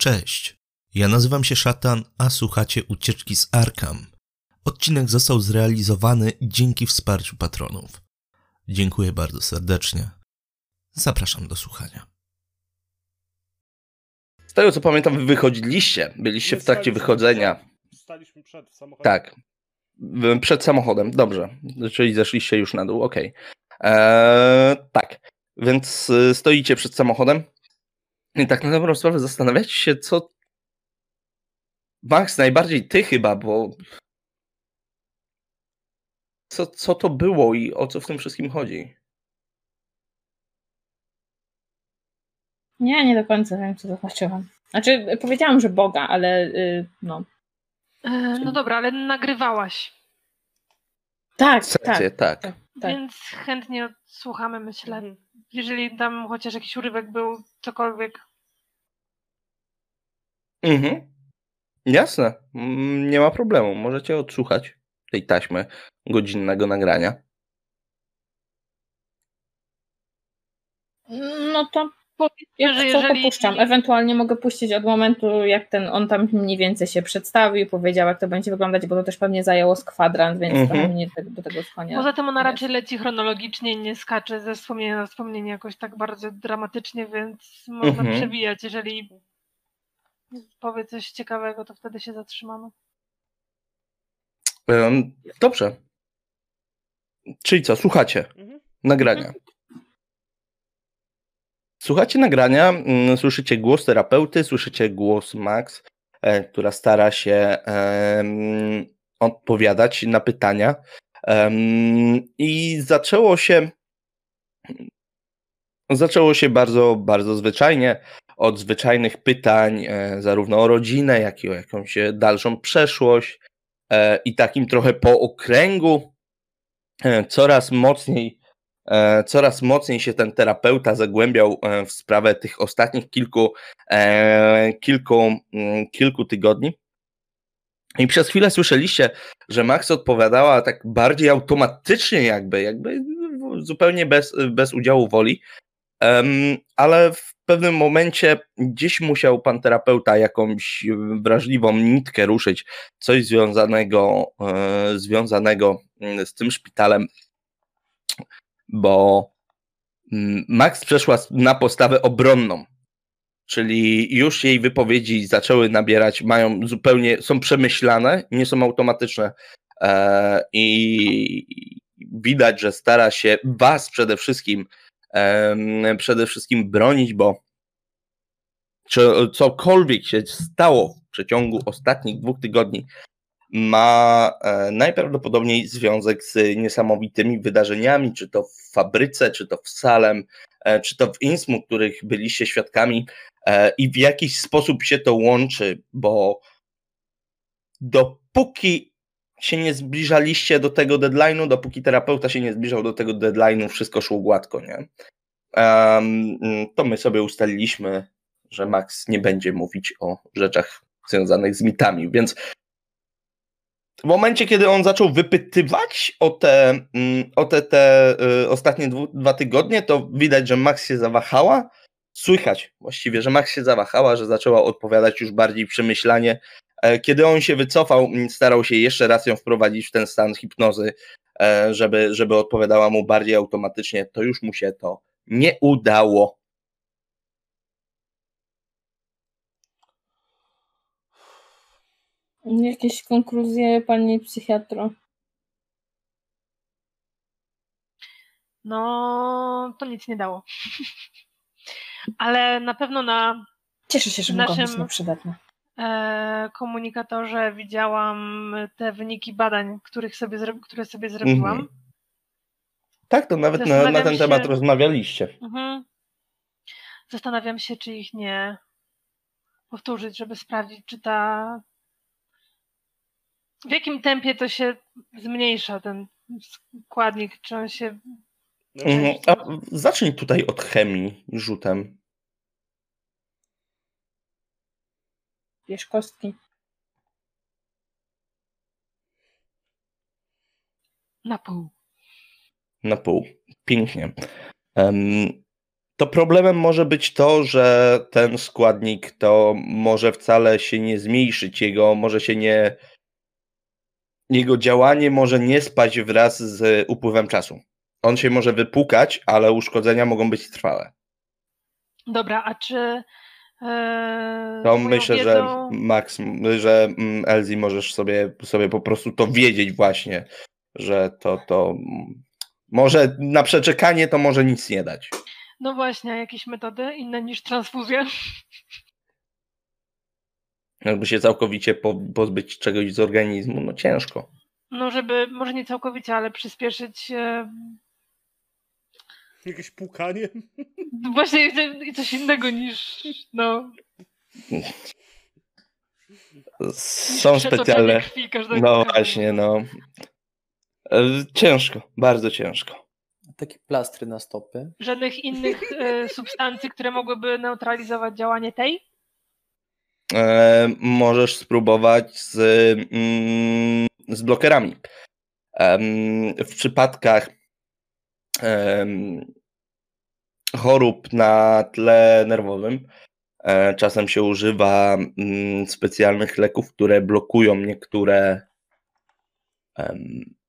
Cześć, ja nazywam się Szatan, a słuchacie Ucieczki z Arkham. Odcinek został zrealizowany dzięki wsparciu patronów. Dziękuję bardzo serdecznie. Zapraszam do słuchania. Z tego co pamiętam, wy wychodziliście. Byliście w trakcie wychodzenia. Staliśmy przed samochodem. Tak. Przed samochodem, dobrze. Czyli zeszliście już na dół, okej. Eee, tak. Więc y, stoicie przed samochodem. I tak na dobrą sprawę zastanawiacie się, co. Max, najbardziej ty chyba, bo. Co, co to było i o co w tym wszystkim chodzi? Nie, nie do końca wiem, co to znaczyło. Znaczy, powiedziałam, że Boga, ale y, no. E, No dobra, ale nagrywałaś, Tak, tak. tak, tak, tak. więc chętnie odsłuchamy, myślę. Jeżeli tam chociaż jakiś urywek był, cokolwiek. Mhm. Jasne. Mm, Nie ma problemu. Możecie odsłuchać tej taśmy godzinnego nagrania. No to Powiedzmy, że jeżeli... puszczam. Ewentualnie mogę puścić od momentu, jak ten on tam mniej więcej się przedstawił, powiedział, jak to będzie wyglądać, bo to też pewnie zajęło z kwadrant, więc Mhm. trochę mnie te- do tego skłania. Poza tym ona raczej leci chronologicznie, nie skacze ze wspomnienia na wspomnienie jakoś tak bardzo dramatycznie, więc można Mhm. przewijać. Jeżeli powie coś ciekawego, to wtedy się zatrzymamy. Em, Dobrze. Czyli co, słuchacie Mhm. nagrania. Słuchacie nagrania, mm, słyszycie głos terapeuty, słyszycie głos Max, e, która stara się odpowiadać na pytania. I zaczęło się zaczęło się bardzo, bardzo zwyczajnie od zwyczajnych pytań, e, zarówno o rodzinę, jak i o jakąś e, dalszą przeszłość e, i takim trochę po okręgu coraz mocniej coraz mocniej się ten terapeuta zagłębiał w sprawę tych ostatnich kilku, kilku, mm, kilku tygodni. I przez chwilę słyszeliście, że Max odpowiadała tak bardziej automatycznie, jakby, jakby zupełnie bez, bez udziału woli. Ale w pewnym momencie gdzieś musiał pan terapeuta jakąś wrażliwą nitkę ruszyć, coś związanego, e, związanego mm, z tym szpitalem, bo mm, Max przeszła na postawę obronną, czyli już jej wypowiedzi zaczęły nabierać, mają zupełnie, są przemyślane, nie są automatyczne e, i widać, że stara się was przede wszystkim przede wszystkim bronić, bo czy cokolwiek się stało w przeciągu ostatnich dwóch tygodni, ma e, najprawdopodobniej związek z niesamowitymi wydarzeniami, czy to w fabryce, czy to w Salem, e, czy to w Innsmouth, których byliście świadkami e, i w jakiś sposób się to łączy, bo dopóki się nie zbliżaliście do tego deadline'u, dopóki terapeuta się nie zbliżał do tego deadline'u, wszystko szło gładko, nie? Em, to my sobie ustaliliśmy, że Max nie będzie mówić o rzeczach związanych z mitami, więc w momencie, kiedy on zaczął wypytywać o te, mm, o te, te y, ostatnie dwu, dwa tygodnie, to widać, że Max się zawahała. Słychać właściwie, że Max się zawahała, że zaczęła odpowiadać już bardziej przemyślanie. E, Kiedy on się wycofał, starał się jeszcze raz ją wprowadzić w ten stan hipnozy, e, żeby, żeby odpowiadała mu bardziej automatycznie. To już mu się to nie udało. Jakieś konkluzje, pani psychiatro? No, to nic nie dało. Ale na pewno na Cieszę się, że W mogą być naszym- nieprzydatne. e, komunikatorze widziałam te wyniki badań, których sobie które sobie zrobiłam. Mhm. Tak, to nawet na, na ten się- temat rozmawialiście. Mhm. Zastanawiam się, czy ich nie powtórzyć, żeby sprawdzić, czy ta. W jakim tempie to się zmniejsza ten składnik, czy on się. Mhm. A zacznij tutaj od chemii rzutem. Bierz kostki. Na pół. Na pół. Pięknie. Em, to problemem może być to, że ten składnik to może wcale się nie zmniejszyć, jego może się nie. Jego działanie może nie spaść wraz z upływem czasu. On się może wypukać, ale uszkodzenia mogą być trwałe. Dobra, a czy. E, To myślę, że wiedzą- Max, że mm, Elzi możesz sobie, sobie po prostu to wiedzieć właśnie, że to, to mm, może na przeczekanie to może nic nie dać. No właśnie, jakieś metody inne niż transfuzja? Jakby się całkowicie po, pozbyć czegoś z organizmu, no ciężko. No, żeby może nie całkowicie, ale przyspieszyć. E, Jakieś pukanie? właśnie i coś innego niż. No, Są specjalne. Krwi każdego, No właśnie, no. E, Ciężko, bardzo ciężko. Takie plastry na stopy. Żadnych innych e, substancji, które mogłyby neutralizować działanie tej? E, możesz spróbować z, mm, z blokerami. Em, w przypadkach chorób na tle nerwowym e, czasem się używa mm, specjalnych leków, które blokują niektóre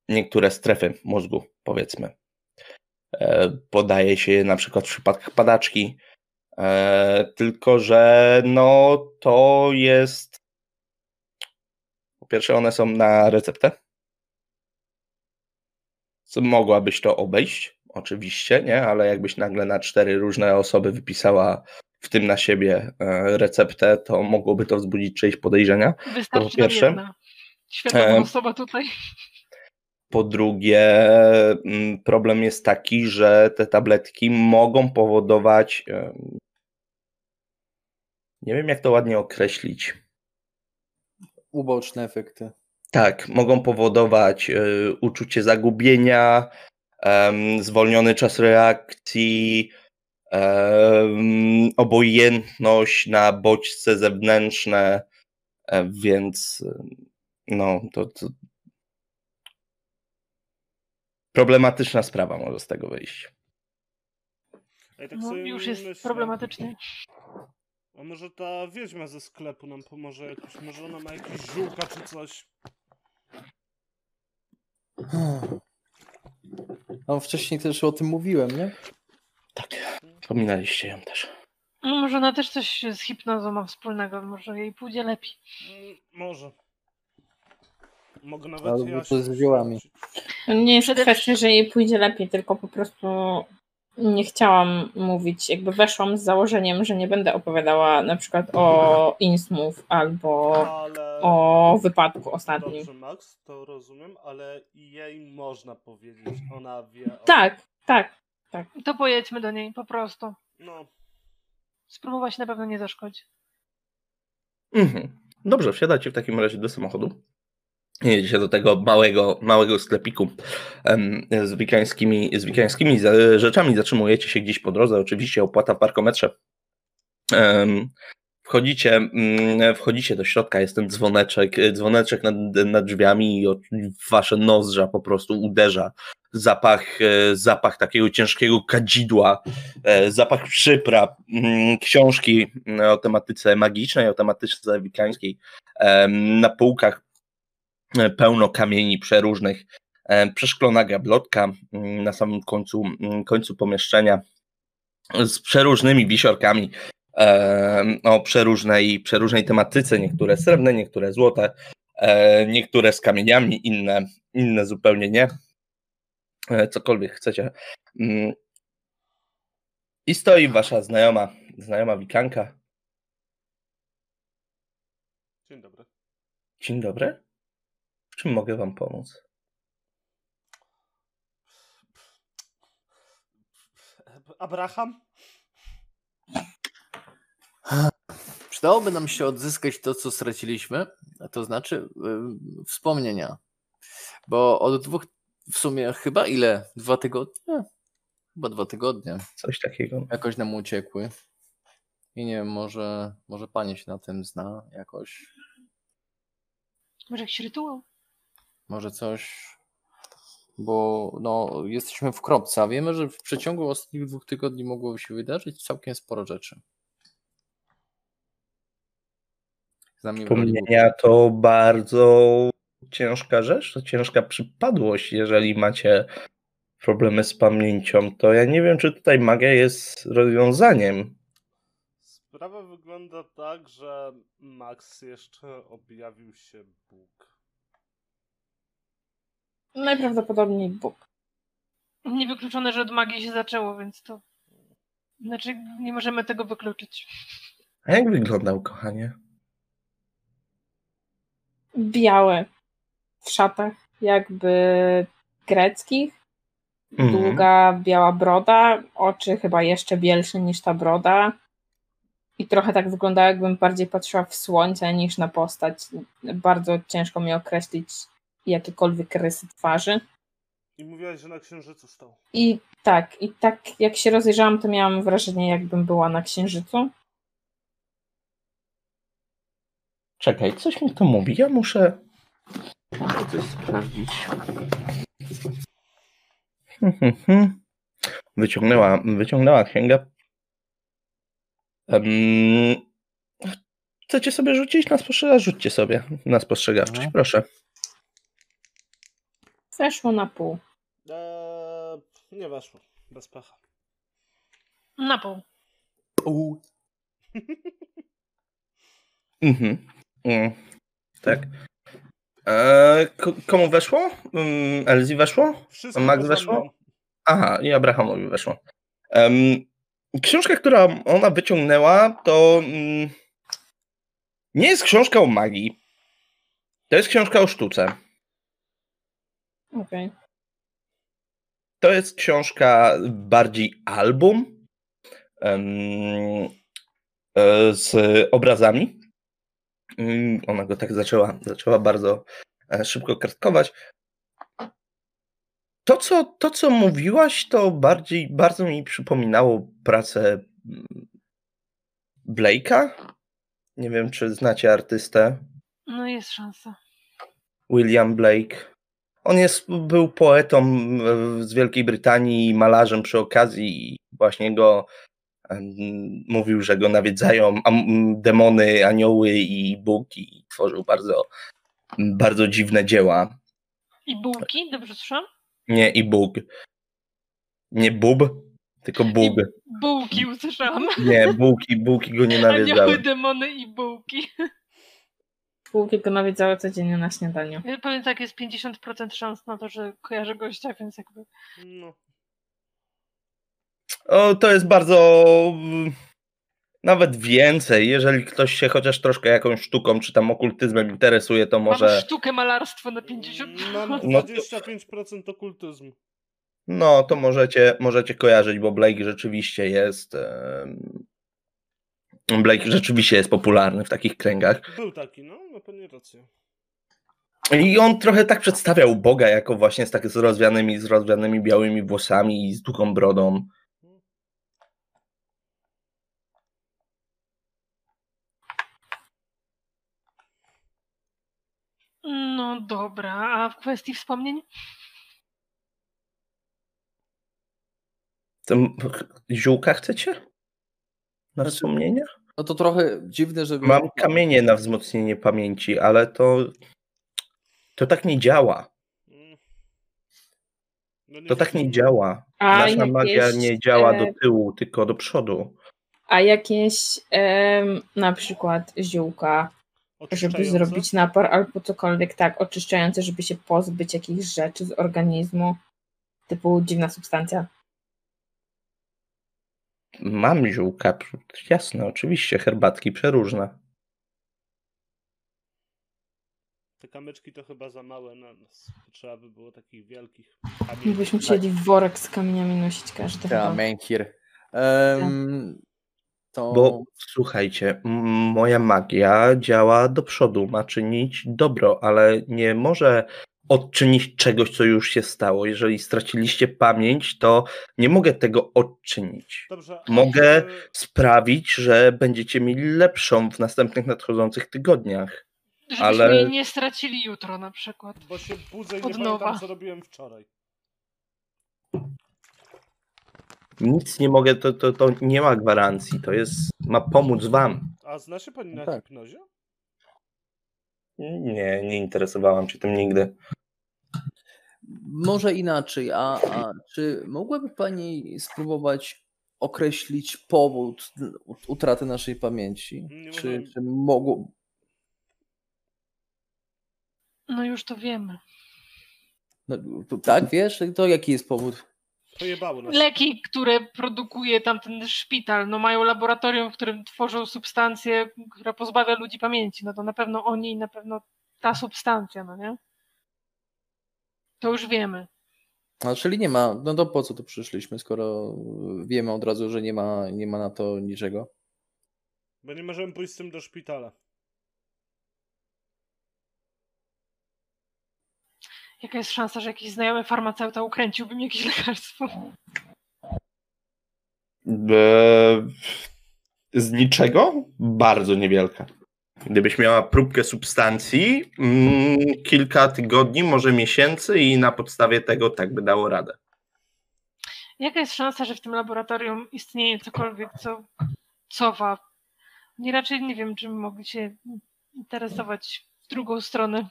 niektóre strefy mózgu, powiedzmy. E, Podaje się je na przykład w przypadkach padaczki, E, tylko, że no to jest. Po pierwsze, one są na receptę. Mogłabyś to obejść, oczywiście, nie? Ale jakbyś nagle na cztery różne osoby wypisała, w tym na siebie, e, receptę, to mogłoby to wzbudzić czyjeś podejrzenia. Wystarczy nam pierwsze. jedna. Świetna Em, osoba tutaj. Po drugie, mm, problem jest taki, że te tabletki mogą powodować. em, Nie wiem, jak to ładnie określić. Uboczne efekty. Tak, mogą powodować uczucie zagubienia, em, zwolniony czas reakcji, em, obojętność na bodźce zewnętrzne, więc no to, to problematyczna sprawa może z tego wyjść. Ja tak No, już jest myślę, problematycznie. A może ta wiedźma ze sklepu nam pomoże jakoś, może ona ma jakieś ziółka czy coś. No wcześniej też o tym mówiłem, nie? Tak, wspominaliście ją też. No, może ona też coś z hipnozą ma wspólnego, może jej pójdzie lepiej. Mm, Może. Mogę nawet Albo ja to z ziołami. Nie jest Przede kwestia, że jej pójdzie lepiej, tylko po prostu nie chciałam mówić, jakby weszłam z założeniem, że nie będę opowiadała na przykład o Innsmouth albo Ale... o wypadku ostatnim. Dobrze, Max, to rozumiem, ale jej można powiedzieć, ona wie o... Tak, tak. To pojedźmy do niej po prostu. No, Spróbować na pewno nie zaszkodzi. Mhm. Dobrze, wsiadacie w takim razie do samochodu. Jedziecie do tego małego, małego sklepiku z wikańskimi, z wikańskimi za- rzeczami. Zatrzymujecie się gdzieś po drodze. Oczywiście opłata w parkometrze. Wchodzicie, mm, wchodzicie do środka, jest ten dzwoneczek, e, dzwoneczek nad, nad drzwiami i wasze nozdrza po prostu uderza zapach, e, zapach takiego ciężkiego kadzidła, e, zapach przypraw, mm, książki mm, o tematyce magicznej, o tematyce wikańskiej. Na półkach e, pełno kamieni przeróżnych, e, przeszklona gablotka mm, na samym końcu, mm, końcu pomieszczenia z przeróżnymi wisiorkami em, o przeróżnej, przeróżnej tematyce, niektóre srebrne, niektóre złote, e, niektóre z kamieniami, inne, inne zupełnie nie. E, Cokolwiek chcecie. Mm. I stoi wasza znajoma, znajoma wikanka. dzień dobry. Dzień dobry. Czym mogę wam pomóc? Abraham? Przydałoby nam się odzyskać to, co straciliśmy, a to znaczy y, wspomnienia. Bo od dwóch, w sumie chyba ile? Dwa tygodnie? Chyba dwa tygodnie. Coś takiego. Jakoś nam uciekły. I nie wiem, może, może pani się na tym zna jakoś. Może jakiś rytuał? Może coś. bo no, jesteśmy w kropce, a wiemy, że w przeciągu ostatnich dwóch tygodni mogło się wydarzyć całkiem sporo rzeczy. Wspomnienia to bardzo ciężka rzecz, to ciężka przypadłość, jeżeli macie problemy z pamięcią. To ja nie wiem, czy tutaj magia jest rozwiązaniem. Sprawa wygląda tak, że Max jeszcze objawił się Bóg. Najprawdopodobniej Bóg. Niewykluczone, że od magii się zaczęło, więc to. Znaczy, nie możemy tego wykluczyć. A jak wyglądał, kochanie? Biały. W szatach jakby greckich. Mhm. Długa, biała broda. Oczy chyba jeszcze bielsze niż ta broda. I trochę tak wyglądało, jakbym bardziej patrzyła w słońce niż na postać. Bardzo ciężko mi określić jakiekolwiek rysy twarzy. I mówiłaś, że na księżycu stał. I tak, i tak jak się rozejrzałam, to miałam wrażenie, jakbym była na księżycu. Czekaj, coś mi to mówi. Ja muszę muszę coś sprawdzić. Hmm, hmm, hmm. Wyciągnęła, wyciągnęła księgę. Em, chcecie sobie rzucić na spostrzegawczość? Rzućcie sobie na spostrzegawczość, Mhm. proszę. Weszło na pół. Eee, nie weszło. Bez pecha. Na pół. U, Mhm. Mm. Tak. E, ko- komu weszło? Mm, Elzi weszło? Wszystko Max weszło? Aha, i Abrahamowi weszło. Em, książka, którą ona wyciągnęła, to mm, nie jest książka o magii. To jest książka o sztuce. Okej. To jest książka bardziej album e, z obrazami. Mm, Ona go tak zaczęła, zaczęła bardzo e, szybko kartkować. To co, to, co mówiłaś, to bardziej, bardzo mi przypominało pracę mm, Blake'a. Nie wiem, czy znacie artystę. No jest szansa. William Blake. On jest, był poetą z Wielkiej Brytanii i malarzem przy okazji i właśnie go mówił, że go nawiedzają demony, anioły i Bóg i tworzył bardzo, bardzo dziwne dzieła. I bułki, dobrze słyszałam? Nie i Bóg. Nie bub, tylko Bóg. Bułki usłyszałam. Nie, bułki, bułki go nie Anioły, nawiedzały. demony i bułki. Półki go nawiedzały codziennie na śniadaniu. Ja Powiem tak, jest 50% szans na to, że kojarzę gościa, więc jakby... No. O, to jest bardzo. mm, Nawet więcej. Jeżeli ktoś się chociaż troszkę jakąś sztuką czy tam okultyzmem interesuje, to Mam może. sztukę malarstwo na 50%. Mam No to- 25% okultyzmu. No, to możecie, możecie kojarzyć, bo Blake rzeczywiście jest. Blake rzeczywiście jest popularny w takich kręgach. Był taki, no, ma pani rację. I on trochę tak przedstawiał Boga jako właśnie z tak z rozwianymi, z rozwianymi białymi włosami i z długą brodą. No dobra, a w kwestii wspomnień? To m- ziółka chcecie? Na wspomnienia? No to trochę dziwne, żeby... Mam kamienie na wzmocnienie pamięci, ale to. To tak nie działa. No To tak nie działa. A Nasza jakieś, magia nie działa e, do tyłu, tylko do przodu. A jakieś em, na przykład ziółka, żeby zrobić napar albo cokolwiek tak oczyszczające, żeby się pozbyć jakichś rzeczy z organizmu, typu dziwna substancja. Mam ziółka, jasne, oczywiście, herbatki przeróżne. Te kamyczki to chyba za małe na nas. Trzeba by było takich wielkich Byśmy kamieni. musieli worek z kamieniami nosić każdy. Ta, menhir. Em, to... Bo słuchajcie, moja magia działa do przodu, ma czynić dobro, ale nie może odczynić czegoś, co już się stało. Jeżeli straciliście pamięć, to nie mogę tego odczynić. Dobrze. Mogę sprawić, że będziecie mieli lepszą w następnych nadchodzących tygodniach. Żebyśmy Ale- nie stracili jutro na przykład. Bo się budzę i Od nie nowa. pamiętam, co robiłem wczoraj. Nic nie mogę, to, to, to nie ma gwarancji. To jest, ma pomóc wam. A zna się pani na Tak. hipnozie? Nie, nie interesowałam się tym nigdy. Może inaczej, a, a czy mogłaby Pani spróbować określić powód ut- utraty naszej pamięci? Nie Czy, możemy. czy mogło... No już to wiemy. No, to, tak, wiesz? To jaki jest powód? Pojebało nas. Leki, które produkuje tamten szpital, no mają laboratorium, w którym tworzą substancję, która pozbawia ludzi pamięci. No to na pewno oni i na pewno ta substancja, no nie? To już wiemy. A, czyli nie ma, no to po co tu przyszliśmy, skoro wiemy od razu, że nie ma, nie ma na to niczego? Bo nie możemy pójść z tym do szpitala. Jaka jest szansa, że jakiś znajomy farmaceuta ukręciłby mi jakieś lekarstwo? E, z niczego? Bardzo niewielka. Gdybyś miała próbkę substancji, mm, kilka tygodni, może miesięcy i na podstawie tego tak by dało radę. Jaka jest szansa, że w tym laboratorium istnieje cokolwiek, co cofa? Nie raczej nie wiem, czym mogli się interesować w drugą stronę.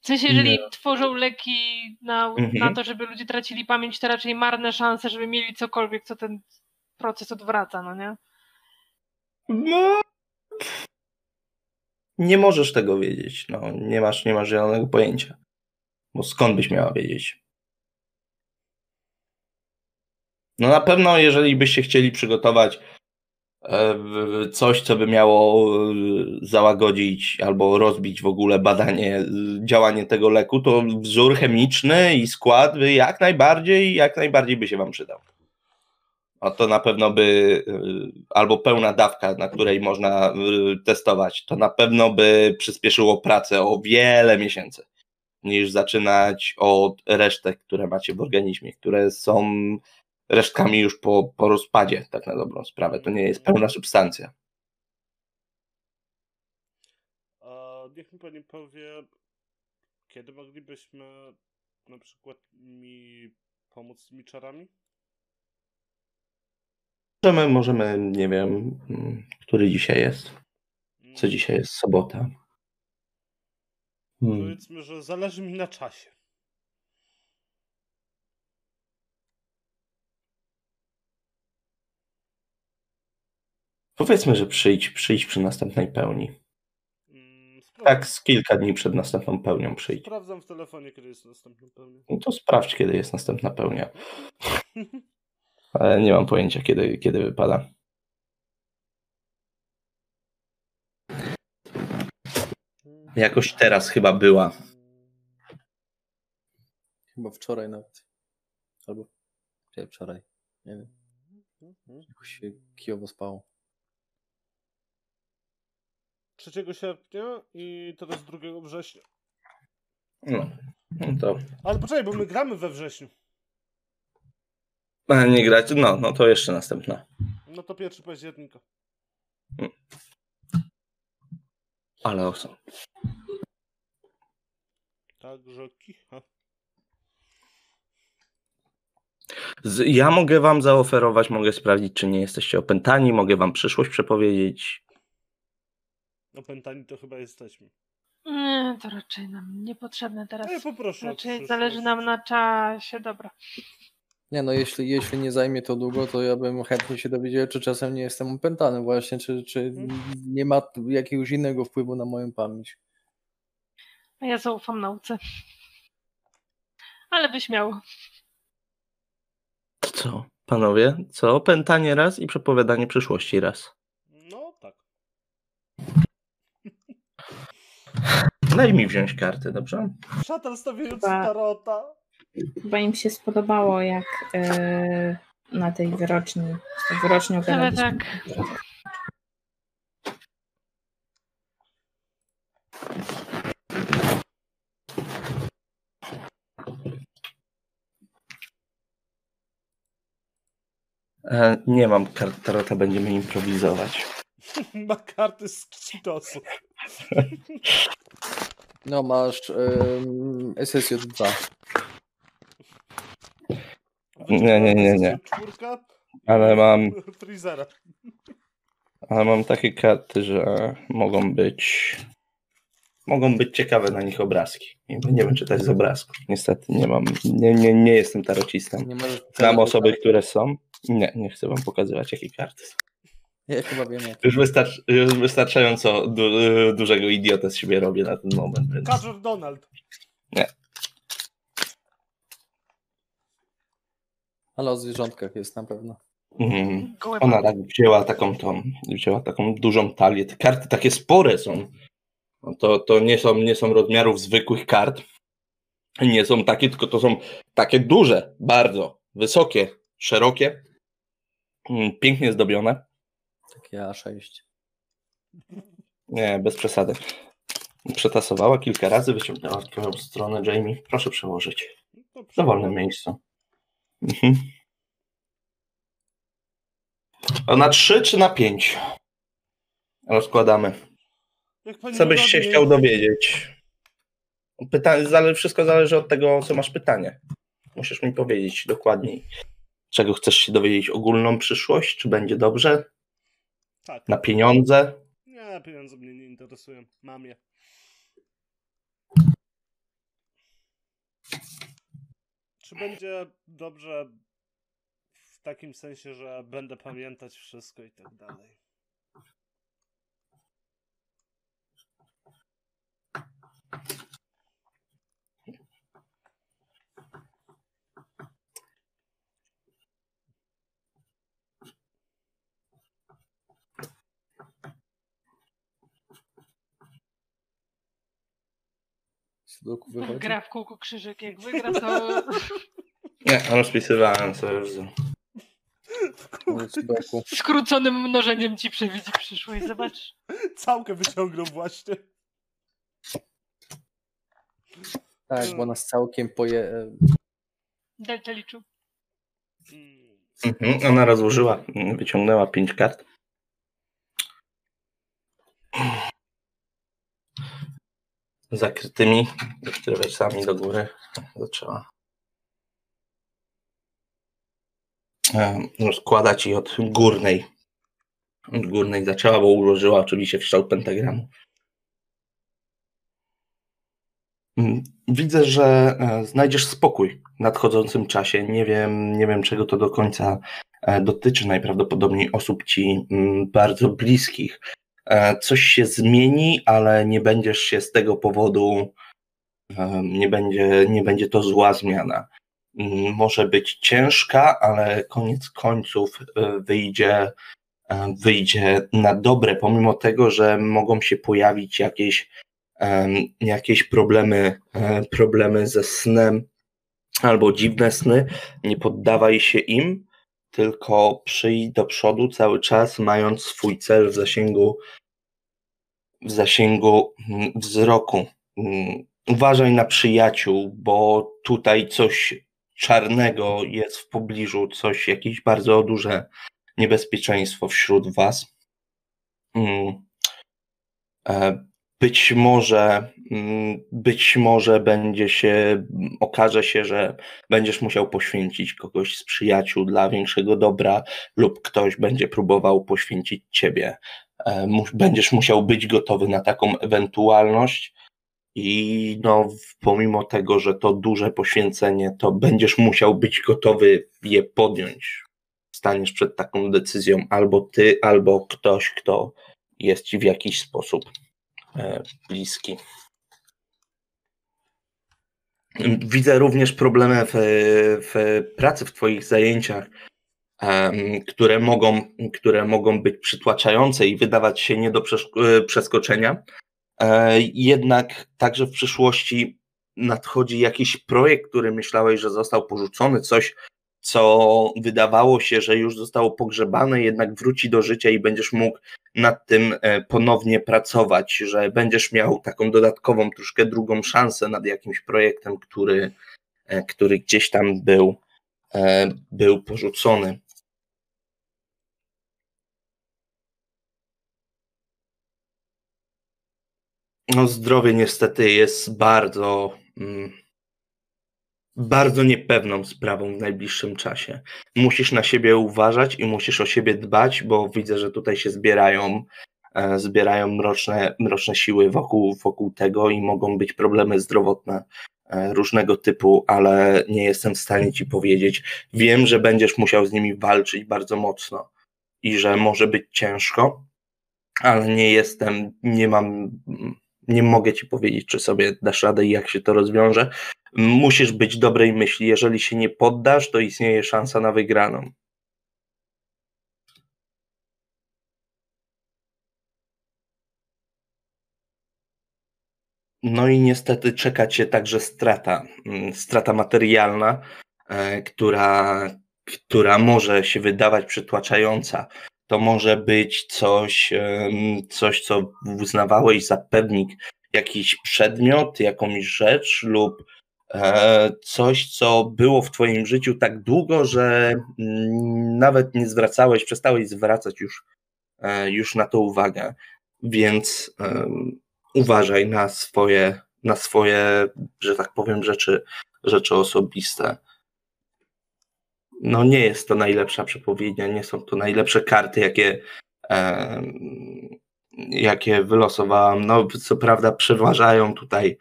W sensie, jeżeli Nie. tworzą leki na, Mhm. na to, żeby ludzie tracili pamięć, to raczej marne szanse, żeby mieli cokolwiek, co ten proces odwraca, no nie? No. Nie możesz tego wiedzieć. No, nie masz, nie masz zielonego pojęcia. Bo skąd byś miała wiedzieć? No na pewno, jeżeli byście chcieli przygotować e, coś, co by miało e, załagodzić albo rozbić w ogóle badanie, e, działanie tego leku, to wzór chemiczny i skład jak najbardziej, jak najbardziej by się wam przydał. A to na pewno by, y, albo pełna dawka, na której można y, testować, to na pewno by przyspieszyło pracę o wiele miesięcy, niż zaczynać od resztek, które macie w organizmie, które są resztkami już po, po rozpadzie, tak na dobrą sprawę. To nie jest pełna substancja. Niech mi pani powie, kiedy moglibyśmy na przykład mi pomóc z tymi czarami? Możemy, możemy, nie wiem, mm, który dzisiaj jest. Co dzisiaj jest? Sobota. Hmm. Powiedzmy, że zależy mi na czasie. Powiedzmy, że przyjdź, przyjdź przy następnej pełni. Mm, Tak, z kilka dni przed następną pełnią przyjdź. Sprawdzam w telefonie, kiedy jest następny pełny. No to sprawdź, kiedy jest następna pełnia. Ale nie mam pojęcia, kiedy, kiedy wypada. Jakoś teraz chyba była. Chyba wczoraj nawet. Albo nie, wczoraj. Nie wiem, jakoś się kijowo spało. 3 sierpnia i teraz 2 września. No, no to. Ale poczekaj, bo my gramy we wrześniu. Nie grać? No, no to jeszcze następna. No to 1 października. Ale osą. Także kicha. Z, ja mogę wam zaoferować, mogę sprawdzić, czy nie jesteście opętani, mogę wam przyszłość przepowiedzieć. Opętani to chyba jesteśmy. Nie, to raczej nam niepotrzebne teraz. Ja poproszę Raczej zależy nam na czasie, dobra. Nie no, jeśli, jeśli nie zajmie to długo, to ja bym chętnie się dowiedział, czy czasem nie jestem opętany właśnie, czy, czy nie ma jakiegoś innego wpływu na moją pamięć. A ja zaufam nauce. Ale byś miał. Co? Panowie, co? Opętanie raz i przepowiadanie przyszłości raz. No tak. Daj mi wziąć karty, dobrze? Szatan stawiający tarota. Chyba im się spodobało, jak e, na tej wyroczni, wyrocznią gadaliśmy. tak. E, nie mam kart tarota, będziemy improwizować. Ma karty z Kitosu. No masz um, SSJ2. Nie, nie, nie, nie. Czwórka, Ale mam, Freezera. ale mam takie karty, że mogą być mogą być ciekawe na nich obrazki. Nie będziemy czytać z obrazków. Niestety nie mam, nie, nie, nie jestem tarocistą. Nie Znam osoby, które są. Nie, nie chcę wam pokazywać, jakie karty są. Ja chyba wiem. jak- Już, wystarcz, już wystarczająco du, dużego idiotę z siebie robię na ten moment. Więc... Kaczor Donald. Ale o zwierzątkach jest na pewno. Gołęba. Ona tak wzięła taką tą, wzięła taką dużą talię. Te karty takie spore są. No to, to nie są, nie są rozmiarów zwykłych kart. Nie są takie, tylko to są takie duże, bardzo wysokie, szerokie, mm, pięknie zdobione. Takie A6. Nie, bez przesady. Przetasowała kilka razy, wyciągnęła twoją stronę, Jamie. Proszę przełożyć. W dowolnym miejscu. Mhm. A na trzy czy na pięć? Rozkładamy. Jak pani Co byś się chciał dowiedzieć? Pytanie, zale, wszystko zależy od tego, co masz pytanie. Musisz mi powiedzieć dokładniej, czego chcesz się dowiedzieć. Ogólną przyszłość, czy będzie dobrze? Tak. Na pieniądze? Nie, pieniądze mnie nie interesują. Mam je. Czy będzie dobrze w takim sensie, że będę pamiętać wszystko i tak dalej? Luku wychodzi. Gra w kółko krzyżyk. Jak wygra, to Nie, rozpisywałem sobie boku. skróconym mnożeniem ci przewidzi przyszłość. Zobacz. Całkę wyciągnął właśnie. Tak, bo nas całkiem poje... Delta liczył. Mhm, ona rozłożyła, wyciągnęła pięć kart. Zakrytymi, sami do góry zaczęła e, rozkładać je od górnej. Od górnej zaczęła, bo ułożyła oczywiście w kształt pentagramu. Mm, Widzę, że e, znajdziesz spokój w nadchodzącym czasie. Nie wiem, nie wiem czego to do końca e, dotyczy. Najprawdopodobniej osób ci mm, bardzo bliskich. E, Coś się zmieni, ale nie będziesz się z tego powodu, e, nie będzie, nie będzie to zła zmiana. Mm, Może być ciężka, ale koniec końców e, wyjdzie, wyjdzie na dobre, pomimo tego, że mogą się pojawić jakieś jakieś problemy, problemy ze snem albo dziwne sny, nie poddawaj się im, tylko przyjdź do przodu cały czas, mając swój cel w zasięgu, w zasięgu mm, wzroku. Mm, Uważaj na przyjaciół, bo tutaj coś czarnego jest w pobliżu, coś, jakieś bardzo duże niebezpieczeństwo wśród was. Mm. E, być może, być może będzie się, okaże się, że będziesz musiał poświęcić kogoś z przyjaciół dla większego dobra, lub ktoś będzie próbował poświęcić ciebie. E, Będziesz musiał być gotowy na taką ewentualność. I no, pomimo tego, że to duże poświęcenie, to będziesz musiał być gotowy je podjąć. Staniesz przed taką decyzją, albo ty, albo ktoś, kto jest ci w jakiś sposób e, bliski. Widzę również problemy w, w pracy, w Twoich zajęciach, które mogą, które mogą być przytłaczające i wydawać się nie do e, przeskoczenia. E, Jednak także w przyszłości nadchodzi jakiś projekt, który myślałeś, że został porzucony, coś, co wydawało się, że już zostało pogrzebane, jednak wróci do życia i będziesz mógł nad tym e, ponownie pracować, że będziesz miał taką dodatkową, troszkę drugą szansę nad jakimś projektem, który, e, który gdzieś tam był, e, był porzucony. No, zdrowie niestety jest bardzo, mm, bardzo niepewną sprawą w najbliższym czasie. Musisz na siebie uważać i musisz o siebie dbać, bo widzę, że tutaj się zbierają, e, zbierają mroczne, mroczne siły wokół, wokół tego i mogą być problemy zdrowotne e, różnego typu, ale nie jestem w stanie ci powiedzieć. Wiem, że będziesz musiał z nimi walczyć bardzo mocno i że może być ciężko, ale nie jestem, nie mam, nie mogę ci powiedzieć, czy sobie dasz radę i jak się to rozwiąże. Musisz być dobrej myśli. Jeżeli się nie poddasz, to istnieje szansa na wygraną. No i niestety czeka cię także strata, mm, strata materialna, e, która, która może się wydawać przytłaczająca. To może być coś, coś, co uznawałeś za pewnik, jakiś przedmiot, jakąś rzecz lub e, coś, co było w Twoim życiu tak długo, że mm, nawet nie zwracałeś, przestałeś zwracać już, e, już na to uwagę. Więc uważaj na swoje, na swoje, że tak powiem, rzeczy, rzeczy osobiste. No nie jest to najlepsza przepowiednia, nie są to najlepsze karty, jakie, e, jakie wylosowałam. No co prawda przeważają tutaj,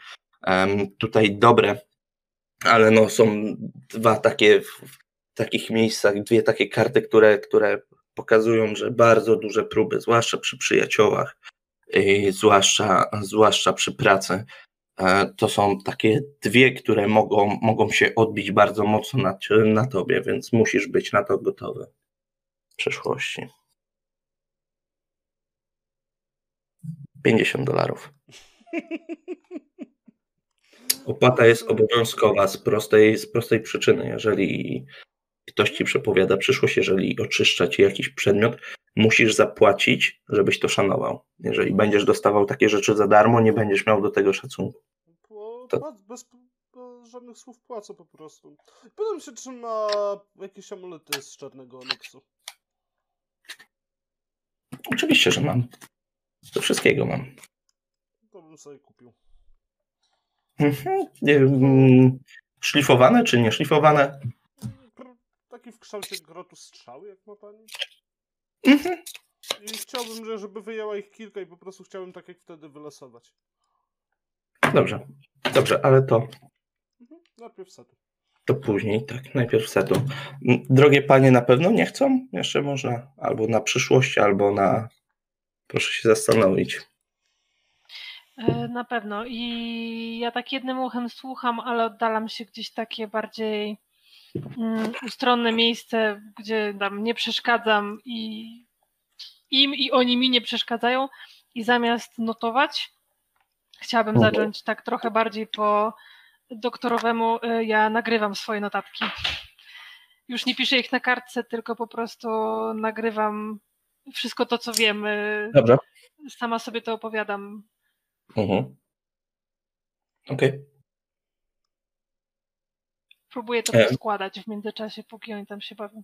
e, tutaj dobre, ale no są dwa takie w takich miejscach, dwie takie karty, które, które pokazują, że bardzo duże próby, zwłaszcza przy przyjaciołach, zwłaszcza, zwłaszcza przy pracy. E, to są takie dwie, które mogą, mogą się odbić bardzo mocno na, na tobie, więc musisz być na to gotowy w przyszłości. 50 dolarów. Opłata jest obowiązkowa z prostej, z prostej przyczyny. Jeżeli ktoś ci przepowiada przyszłość, jeżeli oczyszcza ci jakiś przedmiot, musisz zapłacić, żebyś to szanował. Jeżeli będziesz dostawał takie rzeczy za darmo, nie będziesz miał do tego szacunku. To... Bez, bez, żadnych słów płacę po prostu. Pytam się, czy ma jakieś amulety z czarnego onyksu. Oczywiście, że mam. Do wszystkiego mam. To bym sobie kupił. Mhm. Mm, szlifowane czy nie szlifowane? Taki w kształcie grotu strzały, jak ma pani? Mhm. I chciałbym, żeby wyjęła ich kilka i po prostu chciałbym tak jak wtedy wylosować. Dobrze, dobrze, ale to. Mhm. Najpierw setu. To później, tak, najpierw setu. Drogie panie na pewno nie chcą? Jeszcze można albo na przyszłość, albo na. Proszę się zastanowić. E, na pewno. I ja tak jednym uchem słucham, ale oddalam się gdzieś takie bardziej ustronne miejsce, gdzie tam nie przeszkadzam i im i oni mi nie przeszkadzają i zamiast notować, chciałabym mhm. zacząć tak trochę bardziej po doktorowemu, y, ja nagrywam swoje notatki. Już nie piszę ich na kartce, tylko po prostu nagrywam wszystko to, co wiem. Dobrze. Sama sobie to opowiadam. Mhm. Okej. Okay. Próbuję to e... składać w międzyczasie, póki oni tam się bawią.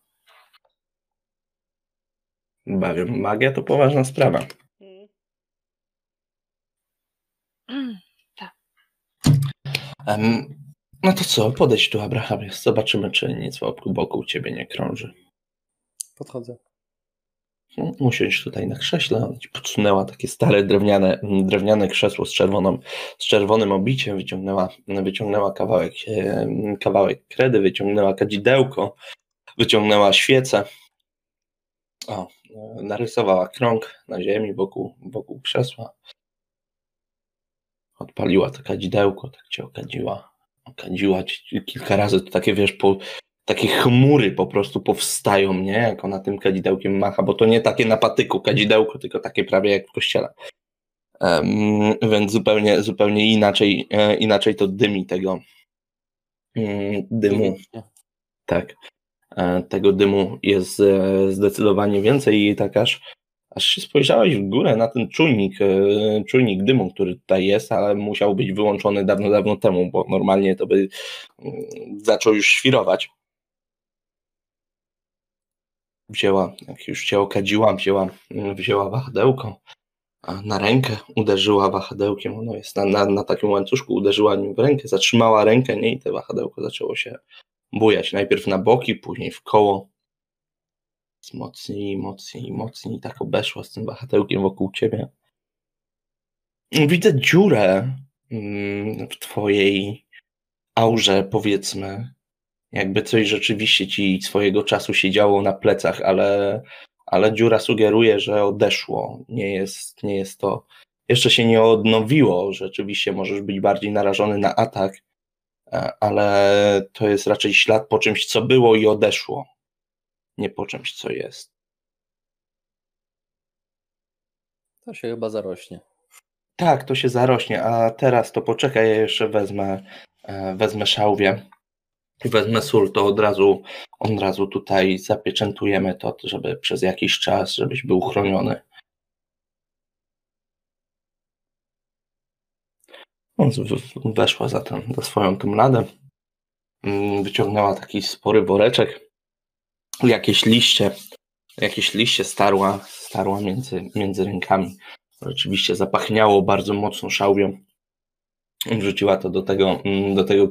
Bawią. Magia to poważna sprawa. Mm, tak. Um, no to co, podejdź tu, Abrahamie. Zobaczymy, czy nic wokół boku ciebie nie krąży. Podchodzę. Usiądź tutaj na krześle. Podsunęła takie stare drewniane, drewniane krzesło z, czerwoną, z czerwonym obiciem, wyciągnęła, wyciągnęła kawałek, kawałek kredy, wyciągnęła kadzidełko, wyciągnęła świecę. O, narysowała krąg na ziemi wokół, wokół krzesła. Odpaliła to kadzidełko, tak cię okadziła. Okadziła kilka razy, to takie wiesz, po, takie chmury po prostu powstają, nie? Jak ona tym kadzidełkiem macha, bo to nie takie na patyku kadzidełko, tylko takie prawie jak w kościele. Um, więc zupełnie, zupełnie inaczej, e, inaczej to dymi tego um, dymu. Tak. E, tego dymu jest e, zdecydowanie więcej i tak aż, aż się spojrzałaś w górę na ten czujnik, e, czujnik dymu, który tutaj jest, ale musiał być wyłączony dawno, dawno temu, bo normalnie to by um, zaczął już świrować wzięła, jak już cię okadziłam, wzięła, wzięła wahadełko, na rękę, uderzyła wahadełkiem, ono jest na, na, na takim łańcuszku, uderzyła nim w rękę, zatrzymała rękę, nie, i te wahadełko zaczęło się bujać, najpierw na boki, później w koło, mocniej, mocniej, mocniej, tak obeszła z tym wahadełkiem wokół ciebie. Widzę dziurę mm, w twojej aurze, powiedzmy, jakby coś rzeczywiście ci swojego czasu się działo na plecach, ale, ale dziura sugeruje, że odeszło. Nie jest, nie jest to. Jeszcze się nie odnowiło. Rzeczywiście możesz być bardziej narażony na atak, e, ale to jest raczej ślad po czymś, co było i odeszło. Nie po czymś, co jest. To się chyba zarośnie. Tak, to się zarośnie, a teraz to poczekaj, ja jeszcze wezmę, e, wezmę szałwię wezmę sól, to od razu, od razu tutaj zapieczętujemy to, żeby przez jakiś czas, żebyś był chroniony. Weszła za, ten, za swoją tą ladę, Mm, wyciągnęła taki spory woreczek, jakieś liście, jakieś liście starła, starła między, między rękami. Rzeczywiście zapachniało bardzo mocno szałwią. Wrzuciła to do tego, mm, do tego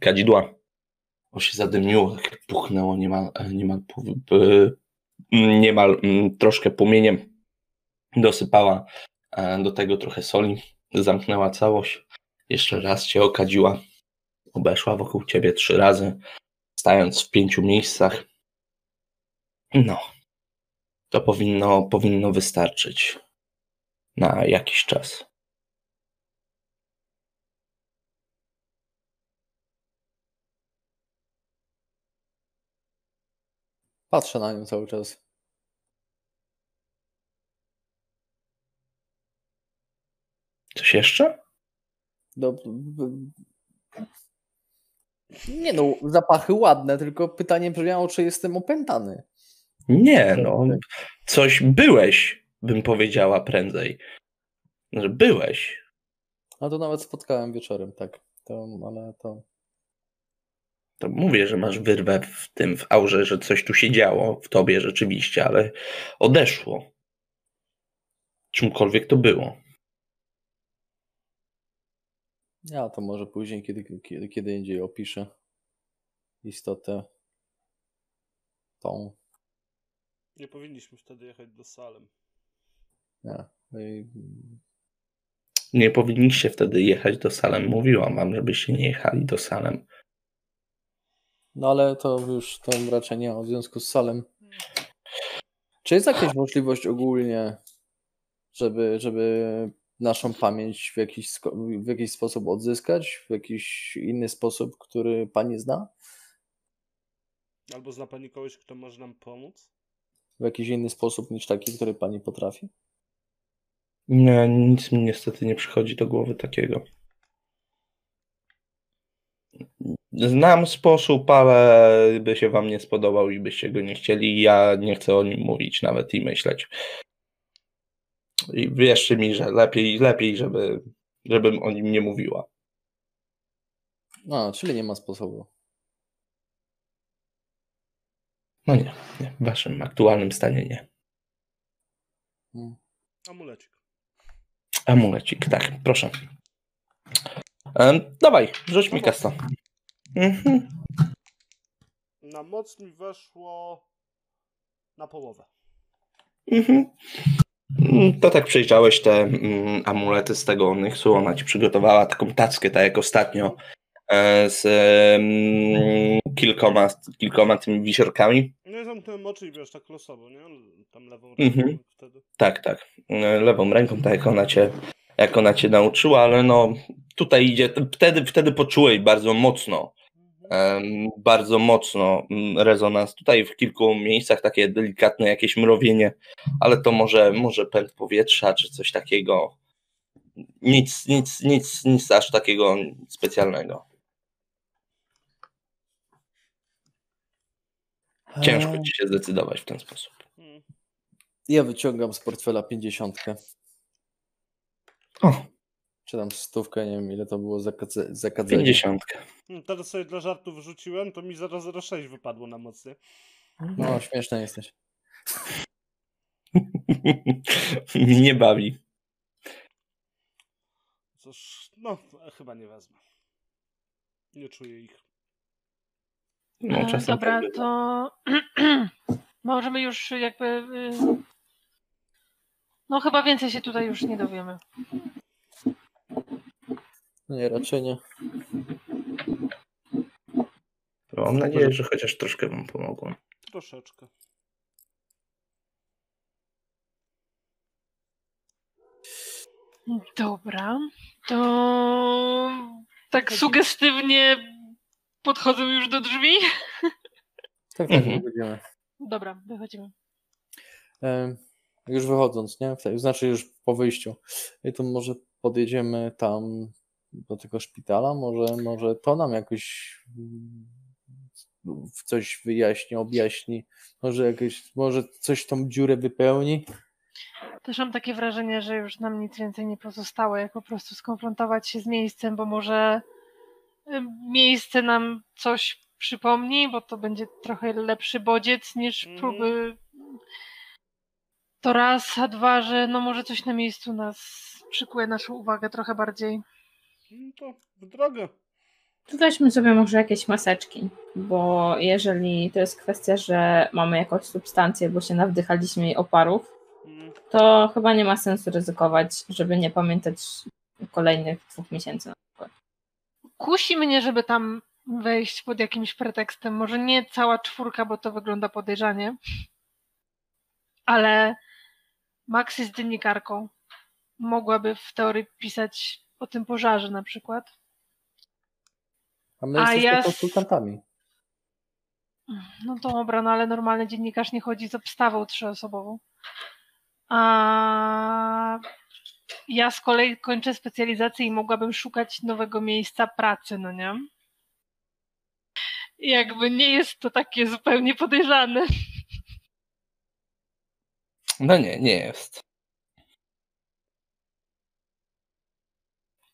kadzidła, kadzidła. O się zadymiło, tak puchnęło niemal, niemal, pu- p- niemal mm, troszkę płomieniem. Dosypała e, do tego trochę soli, zamknęła całość. Jeszcze raz cię okadziła. Obeszła wokół ciebie trzy razy, stając w pięciu miejscach. No, to powinno, powinno wystarczyć na jakiś czas. Patrzę na nią cały czas. Coś jeszcze? W- Nie no, zapachy ładne, tylko pytanie brzmiało, czy jestem opętany. Nie, no. Coś byłeś, bym powiedziała prędzej. Że byłeś. A to nawet spotkałem wieczorem, tak. To, ale to. To mówię, że masz wyrwę w tym, w aurze, że coś tu się działo w tobie rzeczywiście, ale odeszło. Czymkolwiek to było. Ja to może później, kiedy, kiedy, kiedy indziej opiszę istotę tą. Nie powinniśmy wtedy jechać do Salem. Nie. I- Nie powinniście wtedy jechać do Salem. Mówiłam wam, żebyście nie jechali do Salem. No ale to już to raczej nie ma w związku z salem. Czy jest jakaś możliwość ogólnie, żeby, żeby naszą pamięć w jakiś, w jakiś sposób odzyskać? W jakiś inny sposób, który pani zna? Albo zna pani kogoś, kto może nam pomóc? W jakiś inny sposób niż taki, który pani potrafi? Nie, nic mi niestety nie przychodzi do głowy takiego. Znam sposób, ale by się wam nie spodobał i byście go nie chcieli. Ja nie chcę o nim mówić nawet i myśleć. I wierzcie mi, że lepiej, lepiej, żeby, żebym o nim nie mówiła. No, czyli nie ma sposobu. No nie, nie w waszym aktualnym stanie nie. Hmm. Amulecik. Amulecik, tak, proszę. Em, dawaj, rzuć mi kasta. Mhm. Na moc mi weszło na połowę. Mhm. Mm, To tak przejrzałeś te mm, amulety z tego Onyxu, ona ci przygotowała taką tackę, tak jak ostatnio, e, z mm, kilkoma, kilkoma tymi wisiorkami. No i zamknąłem oczy i wiesz, tak losowo, nie? Tam lewą Mhm. ręką wtedy. Tak, tak, e, lewą ręką, tak jak ona cię, jak ona cię nauczyła, ale no tutaj idzie, wtedy, wtedy poczułeś bardzo mocno, bardzo mocno mm, rezonans. Tutaj w kilku miejscach takie delikatne jakieś mrowienie, ale to może, może pęd powietrza czy coś takiego. Nic, nic, nic, nic aż takiego specjalnego. Ciężko ci się zdecydować w ten sposób. Mhm. Ja wyciągam z portfela pięćdziesiątkę. O, Czy tam stówkę, nie wiem ile to było zakadze- zakadzenie. pięćdziesiątka. No, Teraz sobie dla żartu wrzuciłem, to mi 006 wypadło na mocnie. No, śmieszny jesteś. Mnie nie bawi. Cóż, no, chyba nie wezmę. Nie czuję ich. No, E, czasem Dobra, tak to możemy już jakby. y, No chyba więcej się tutaj już nie dowiemy. Nie, raczej nie. Mam nadzieję, że chociaż troszkę wam pomogłem. Troszeczkę. Dobra, to tak sugestywnie podchodzę już do drzwi. Tak, tak, Mhm. będziemy. Dobra, wychodzimy. E, Już wychodząc, nie? Znaczy już po wyjściu. I to może podjedziemy tam do tego szpitala, może, może to nam jakoś mm, coś wyjaśni, objaśni, może jakieś, może coś tą dziurę wypełni. Też mam takie wrażenie, że już nam nic więcej nie pozostało, jak po prostu skonfrontować się z miejscem, bo może miejsce nam coś przypomni, bo to będzie trochę lepszy bodziec niż Mhm. próby. To raz, a dwa, że no może coś na miejscu nas przykuje naszą uwagę trochę bardziej. No to w drogę. To weźmy sobie może jakieś maseczki, bo jeżeli to jest kwestia, że mamy jakąś substancję, bo się nawdychaliśmy jej oparów, Mm, to chyba nie ma sensu ryzykować, żeby nie pamiętać kolejnych dwóch miesięcy. Kusi mnie, żeby tam wejść pod jakimś pretekstem. Może nie cała czwórka, bo to wygląda podejrzanie. Ale Max jest dziennikarką. Mogłaby w teorii pisać o tym pożarze na przykład. A my A jesteśmy ja konsultantami. No dobra, no ale normalny dziennikarz nie chodzi z obstawą trzyosobową. A ja z kolei kończę specjalizację i mogłabym szukać nowego miejsca pracy, no nie? I Jakby nie jest to takie zupełnie podejrzane. No nie, nie jest.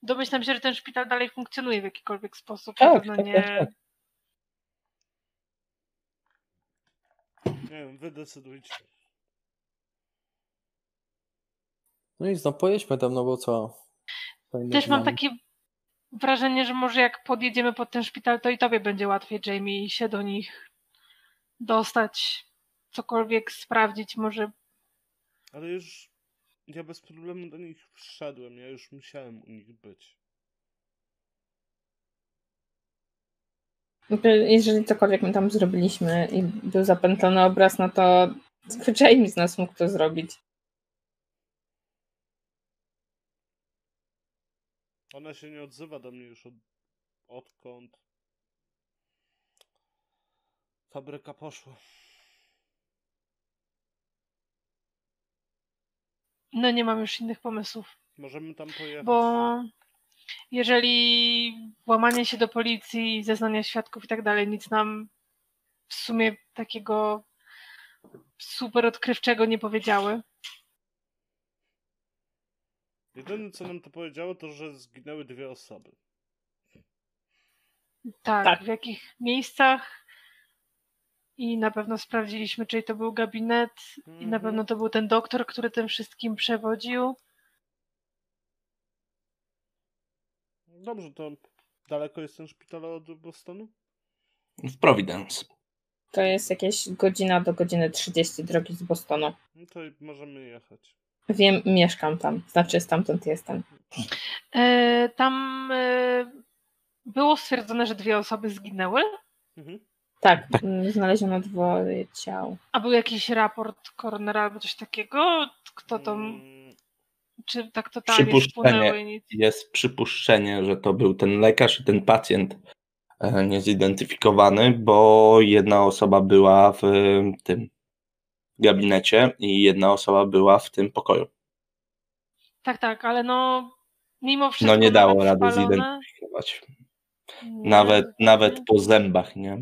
Domyślam się, że ten szpital dalej funkcjonuje w jakikolwiek sposób. Tak, Na pewno tak, nie. tak, tak. nie wiem, wy decydujcie. No nic, no pojedźmy tam, no bo co? Fajnie, Też mam takie wrażenie, że może jak podjedziemy pod ten szpital, to i tobie będzie łatwiej, Jamie, się do nich dostać, cokolwiek sprawdzić, może Ale już ja bez problemu do nich wszedłem. Ja już musiałem u nich być. Jakby Jeżeli cokolwiek my tam zrobiliśmy i był zapętlony obraz, no to zwyczajnie z nas mógł to zrobić. Ona się nie odzywa do mnie już od... odkąd fabryka poszła. No nie mam już innych pomysłów. Możemy tam pojechać. Bo jeżeli włamanie się do policji, zeznania świadków i tak dalej, nic nam w sumie takiego super odkrywczego nie powiedziały. Jedyne co nam to powiedziało, to że zginęły dwie osoby. Tak, Tak. w jakich miejscach i na pewno sprawdziliśmy, czy to był gabinet i na Mhm. pewno to był ten doktor, który tym wszystkim przewodził. Dobrze, to daleko jest ten szpital od Bostonu? W Providence. To jest jakieś godzina do godziny 30 drogi z Bostonu. No to i możemy jechać. Wiem, mieszkam tam, znaczy stamtąd jestem. E, tam e, było stwierdzone, że dwie osoby zginęły, Mhm. Tak, mm, znaleziono dwoje ciał. a był jakiś raport koronera albo coś takiego? Kto to, Mm, czy tak totalnie i nic? Jest przypuszczenie, że to był ten lekarz i ten pacjent e, niezidentyfikowany, bo jedna osoba była w tym gabinecie i jedna osoba była w tym pokoju. Tak, tak, ale no mimo wszystko No nie dało rady spalone, zidentyfikować. nie, Nawet, nawet po zębach, nie?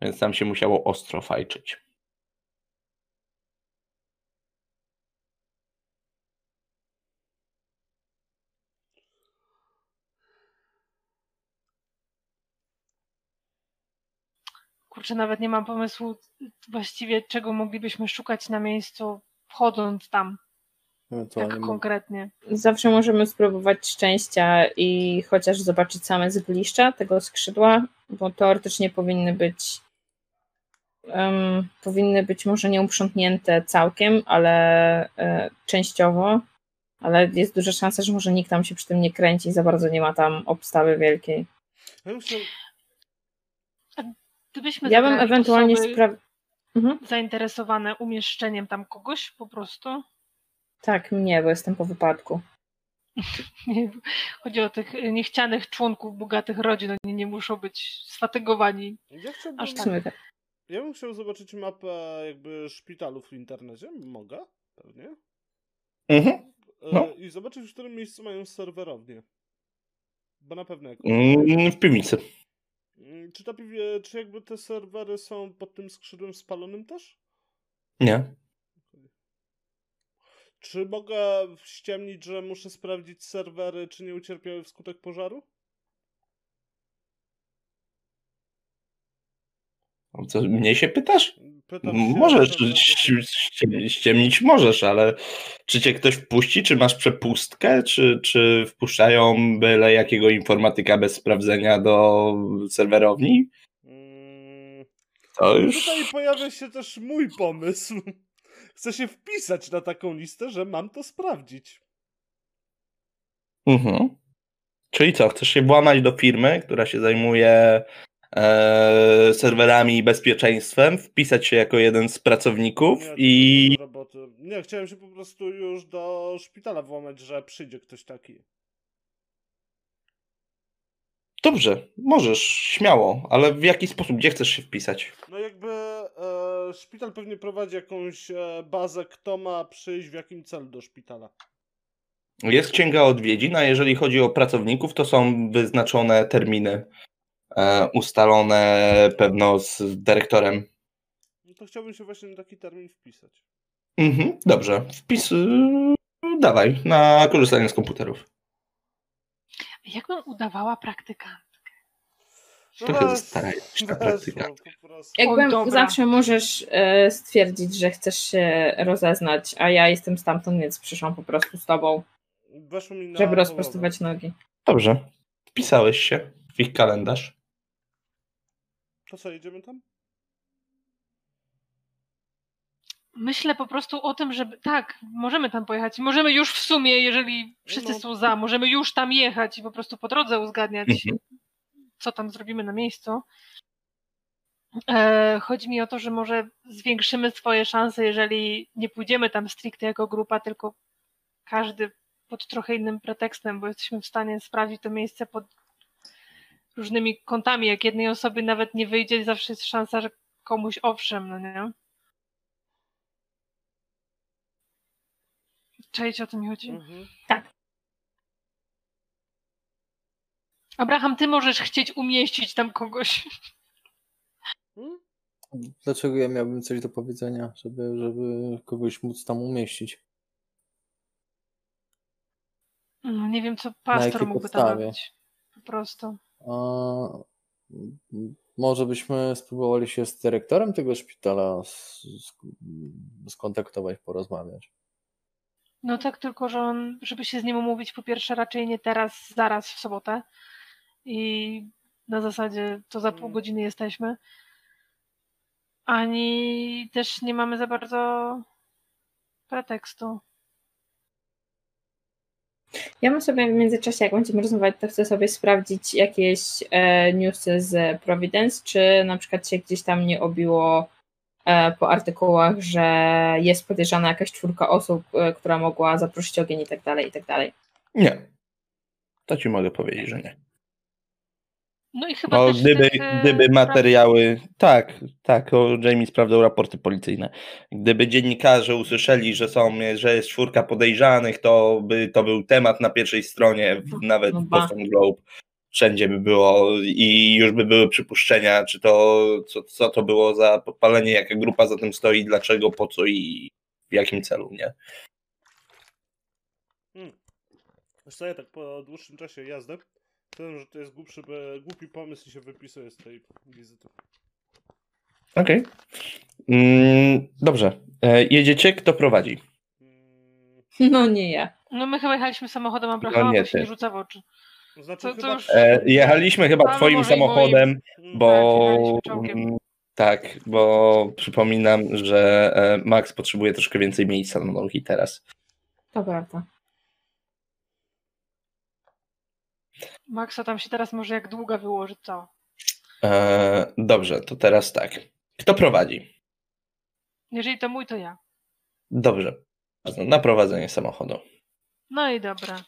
Więc tam się musiało ostro fajczyć. Kurczę, nawet nie mam pomysłu właściwie, czego moglibyśmy szukać na miejscu. wchodząc tam, Ewentualnie tak konkretnie. Zawsze możemy spróbować szczęścia i chociaż zobaczyć same zgliszcza tego skrzydła, bo teoretycznie powinny być em, powinny być może nie uprzątnięte całkiem, ale e, częściowo, ale jest duża szansa, że może nikt tam się przy tym nie kręci, za bardzo nie ma tam obstawy wielkiej. Ja bym chciał... Gdybyśmy Ja bym ewentualnie sprawdził. Mhm. zainteresowane umieszczeniem tam kogoś po prostu. Tak, mnie, bo jestem po wypadku. Chodzi o tych niechcianych członków bogatych rodzin. Oni nie muszą być sfatygowani. Ja chciałbym... Aż tak. Ja bym chciał zobaczyć mapę jakby szpitalów w internecie. Mogę? Pewnie. Mhm. E, No. I zobaczyć, w którym miejscu mają serwerownię. Bo na pewno jak. Mm, w piwnicy. Mm, Czy, ta, czy jakby te serwery są pod tym skrzydłem spalonym też? Nie. Czy mogę ściemnić, że muszę sprawdzić serwery, czy nie ucierpiały wskutek pożaru? Co, mnie się pytasz? Pytam się, Możesz, ś- ś- ściemnić możesz, ale czy cię ktoś wpuści, czy masz przepustkę, czy, czy wpuszczają byle jakiego informatyka bez sprawdzenia do serwerowni? Mm, To już... Tutaj pojawia się też mój pomysł. Chcę się wpisać na taką listę, że mam to sprawdzić. Mhm. Czyli co, chcesz się włamać do firmy, która się zajmuje e, serwerami i bezpieczeństwem, wpisać się jako jeden z pracowników Nie, i... roboty. Nie, chciałem się po prostu już do szpitala włamać, że przyjdzie ktoś taki. Dobrze, możesz, śmiało, ale w jaki sposób, gdzie chcesz się wpisać? No jakby e, szpital pewnie prowadzi jakąś e, bazę, kto ma przyjść w jakim celu do szpitala. Jest księga odwiedzin, a jeżeli chodzi o pracowników, to są wyznaczone terminy ustalone pewno z dyrektorem. No to chciałbym się właśnie na taki termin wpisać. Mhm, dobrze, wpis... y, Dawaj, na korzystanie z komputerów. Jakbym udawała praktyka? Trochę weź, zastarajesz ta weź, praktyka. no. Jakbym zawsze możesz e, stwierdzić, że chcesz się rozeznać, a ja jestem stamtąd, więc przyszłam po prostu z tobą, Weszło mi na żeby rozprostować nogi. Dobrze, wpisałeś się w ich kalendarz. To co, jedziemy tam? Myślę po prostu o tym, żeby. Tak, możemy tam pojechać. Możemy już w sumie, jeżeli wszyscy No. są za, możemy już tam jechać i po prostu po drodze uzgadniać, Mhm. co tam zrobimy na miejscu. E, chodzi mi o to, że może zwiększymy swoje szanse, jeżeli nie pójdziemy tam stricte jako grupa, tylko każdy pod trochę innym pretekstem, bo jesteśmy w stanie sprawdzić to miejsce pod różnymi kątami. Jak jednej osobie nawet nie wyjdzie, zawsze jest szansa, że komuś owszem, no nie? Czajcie o tym mi chodzi. Mhm. Abraham, ty możesz chcieć umieścić tam kogoś. Hmm? Dlaczego ja miałbym coś do powiedzenia, żeby, żeby kogoś móc tam umieścić? No, nie wiem, co pastor mógłby tam podstawie? robić. Po prostu. Może byśmy spróbowali się z dyrektorem tego szpitala skontaktować, porozmawiać. No tak, tylko że on, żeby się z nim umówić, po pierwsze raczej nie teraz, zaraz w sobotę. I na zasadzie to za pół Mm. godziny jesteśmy. Ani też nie mamy za bardzo pretekstu. Ja bym sobie w międzyczasie, jak będziemy rozmawiać, to chcę sobie sprawdzić jakieś e, newsy z Providence, czy na przykład się gdzieś tam nie obiło e, po artykułach, że jest podejrzana jakaś czwórka osób, e, która mogła zaprosić ogień i tak dalej, i tak dalej. Nie. To ci mogę powiedzieć, że nie. No i chyba No, też gdyby, tych, gdyby materiały. Tak, tak, o, Jamie sprawdzał raporty policyjne. Gdyby dziennikarze usłyszeli, że są, że jest czwórka podejrzanych, to by to był temat na pierwszej stronie, w- nawet No w. Boston Globe. Wszędzie by było i już by były przypuszczenia, czy to, co, co to było za podpalenie, jaka grupa za tym stoi, dlaczego, po co i w jakim celu, nie? Wiesz co, ja tak po dłuższym czasie jazdy, wiem, że to jest głupszy, głupi pomysł i się wypisuję z tej wizyty. Okej. Mm, dobrze. E, jedziecie? Kto prowadzi? Mm, No nie ja. No my chyba jechaliśmy samochodem Abrahama, No nie bo się nie rzuca w oczy. Znaczy To- to już- E, jechaliśmy chyba A, twoim moim. samochodem, Mm, bo... czołgiem. mm, Tak, bo przypominam, że e, Max potrzebuje troszkę więcej miejsca na nogi teraz. To prawda. Maxa tam się teraz może jak długa wyłożyć cała. E, dobrze, to teraz tak. Kto prowadzi? Jeżeli to mój, to ja. Dobrze. Na prowadzenie samochodu. No i dobra.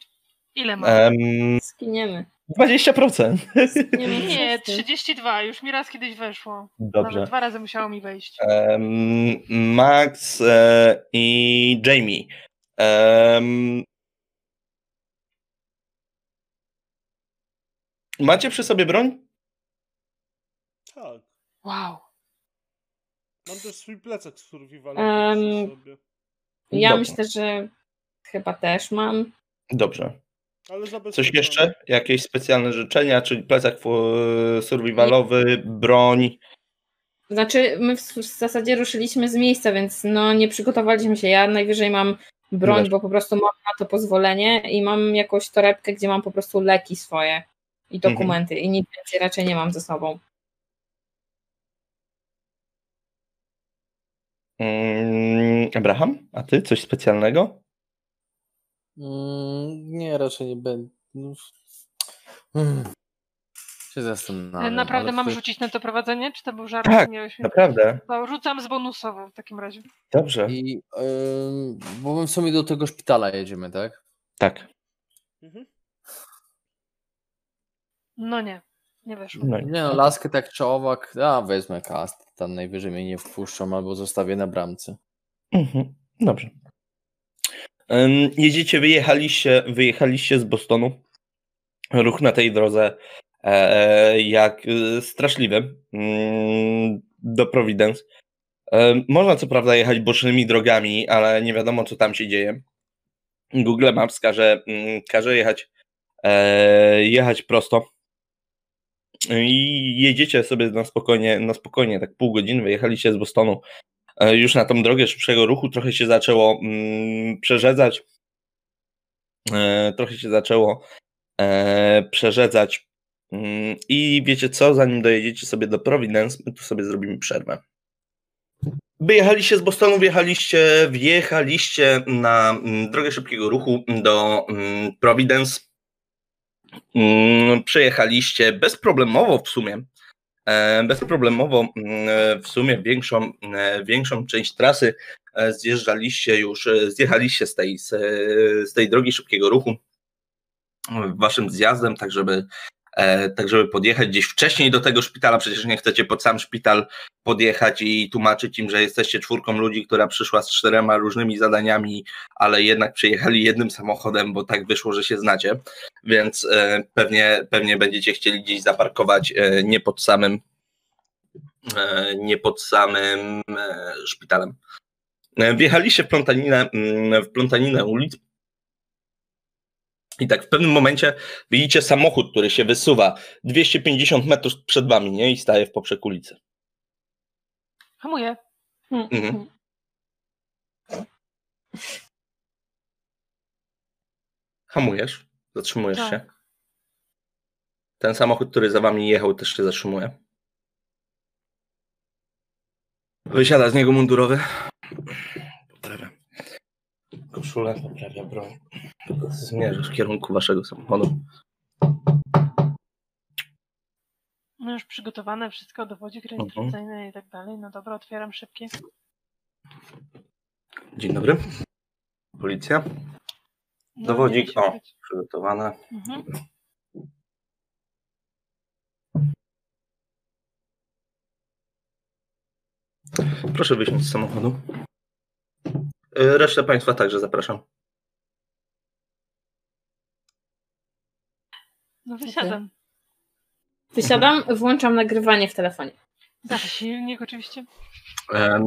Ile mam? Em, Skiniemy. 20%. Skiniemy Nie, wszyscy. 32. Już mi raz kiedyś weszło. Dobrze. Nawet dwa razy musiało mi wejść. Em, Max e, i Jamie. Em, macie przy sobie broń? Tak. Wow. Mam też swój plecak z survival. Em, sobie. Ja Dobrze. myślę, że chyba też mam. Dobrze. Ale Coś jeszcze? Jakieś specjalne życzenia? Czyli plecak survivalowy, broń? Znaczy, my w w zasadzie ruszyliśmy z miejsca, więc no nie przygotowaliśmy się. Ja najwyżej mam broń, bo po prostu mam na to pozwolenie i mam jakąś torebkę, gdzie mam po prostu leki swoje i Mhm. dokumenty i nic więcej raczej nie mam ze sobą. Mm, Abraham, a ty coś specjalnego? Mm, nie, raczej nie będę. No, mm, się zastanawiam. Naprawdę mam to- rzucić na to prowadzenie? Czy to był żart? Tak, Miałeś mi... Naprawdę. To rzucam z bonusową w takim razie. Dobrze. I, ym, bo my w sumie do tego szpitala jedziemy, tak? Tak. Mhm. No nie. Nie weszło. No, Nie no, laskę tak czy owak, a wezmę kast, tam najwyżej mnie nie wpuszczą albo zostawię na bramce. Mhm. Dobrze. Em, Jedziecie, wyjechaliście, wyjechaliście z Bostonu. Ruch na tej drodze e, jak e, straszliwy mm, do Providence. E, Można co prawda jechać bocznymi drogami, ale nie wiadomo co tam się dzieje. Google Maps każe, mm, każe jechać, e, jechać prosto. I jedziecie sobie na spokojnie, na spokojnie, tak pół godziny wyjechaliście z Bostonu e, już na tą drogę szybszego ruchu trochę się zaczęło mm, przerzedzać. E, trochę się zaczęło e, przerzedzać. Mm, I wiecie co, zanim dojedziecie sobie do Providence, my tu sobie zrobimy przerwę. Wyjechaliście z Bostonu, wjechaliście, wjechaliście na mm, drogę szybkiego ruchu do Providence. Mm, Przejechaliście bezproblemowo w sumie e, bezproblemowo mm, w sumie większą, e, większą część trasy e, zjeżdżaliście już, e, zjechaliście z tej, z, tej drogi szybkiego ruchu e, waszym zjazdem, tak żeby, e, tak żeby podjechać gdzieś wcześniej do tego szpitala, przecież nie chcecie pod sam szpital podjechać i tłumaczyć im, że jesteście czwórką ludzi, która przyszła z czterema różnymi zadaniami, ale jednak przyjechali jednym samochodem, bo tak wyszło, że się znacie, więc e, pewnie, pewnie będziecie chcieli gdzieś zaparkować e, nie pod samym e, nie pod samym e, szpitalem. E, Wjechaliście w plątaninę, mm, w plątaninę ulic i tak w pewnym momencie widzicie samochód, który się wysuwa 250 metrów przed wami nie? i staje w poprzek ulicy. Hamuję. Mhm. Hamujesz, zatrzymujesz Tak. się. Ten samochód, który za wami jechał, też się zatrzymuje. Wysiada z niego mundurowy. Koszulę, poprawia broń. Zmierzasz w kierunku waszego samochodu. No już przygotowane, wszystko, dowodzik rejestracyjny i tak dalej. No dobra, otwieram szybkie. Dzień dobry. Policja. No, Dowodzik, o. być. Przygotowane. Mhm. Proszę wysiąść z samochodu. Y, Resztę Państwa także zapraszam. No wysiadam. Wysiadam, włączam nagrywanie w telefonie. Zawsze silnik oczywiście. Em,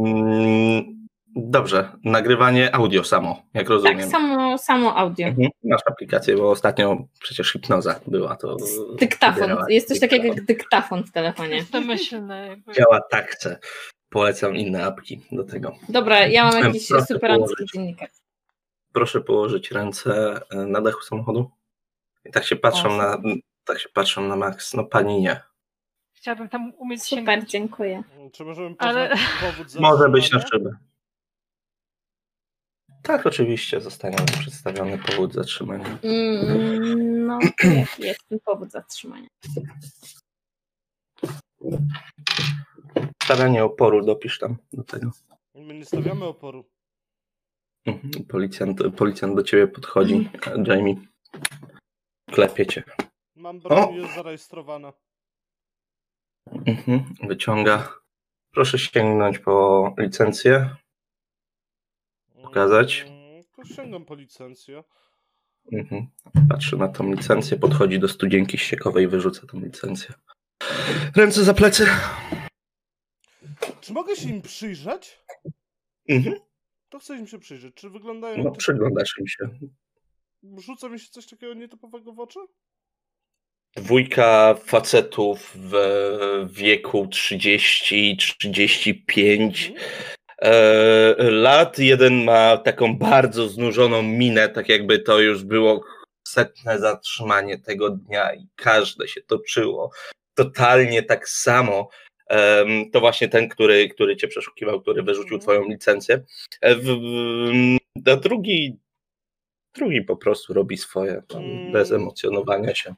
dobrze, nagrywanie audio samo, jak rozumiem. Tak, samo, samo audio. Mhm. Masz aplikację, bo ostatnio przecież hipnoza była to. Dyktafon. Jest coś takiego jak dyktafon w telefonie. Jest domyślne. Działa tak chce. Polecam inne apki do tego. Dobra, ja mam jakiś Proszę superancki dziennikarz. Proszę położyć ręce e, na dachu samochodu. I tak się patrzą na, tak się patrzą na Max. No pani nie. Chciałabym tam umieć Super, sięgnąć. dziękuję. Czy możemy Ale- powód Może być na szybę. Tak, oczywiście zostanie przedstawiony powód zatrzymania. Mm, no, jaki jest ten powód zatrzymania? Stawianie oporu dopisz tam do tego. My nie stawiamy oporu. Mhm. Policjant, policjant do ciebie podchodzi. Jamie. Klepie cię. Mam broń, jest zarejestrowana. Mhm. Wyciąga. Proszę sięgnąć po licencję. Pokazać? Mm, To sięgam po licencję. Mhm. Patrzy na tą licencję, podchodzi do studzienki ściekowej i wyrzuca tą licencję. Ręce za plecy. Czy mogę się im przyjrzeć? Mhm. To chcę im się przyjrzeć. Czy wyglądają... No, typ- przyglądasz im się. Rzuca mi się coś takiego nietypowego w oczy? Dwójka facetów w wieku 30-35 Mhm. e, lat. Jeden ma taką bardzo znużoną minę, tak jakby to już było setne zatrzymanie tego dnia i każde się toczyło totalnie tak samo. To właśnie ten, który, który cię przeszukiwał, który wyrzucił Mhm. twoją licencję. E, A drugi, drugi po prostu robi swoje, Mm. bez emocjonowania się.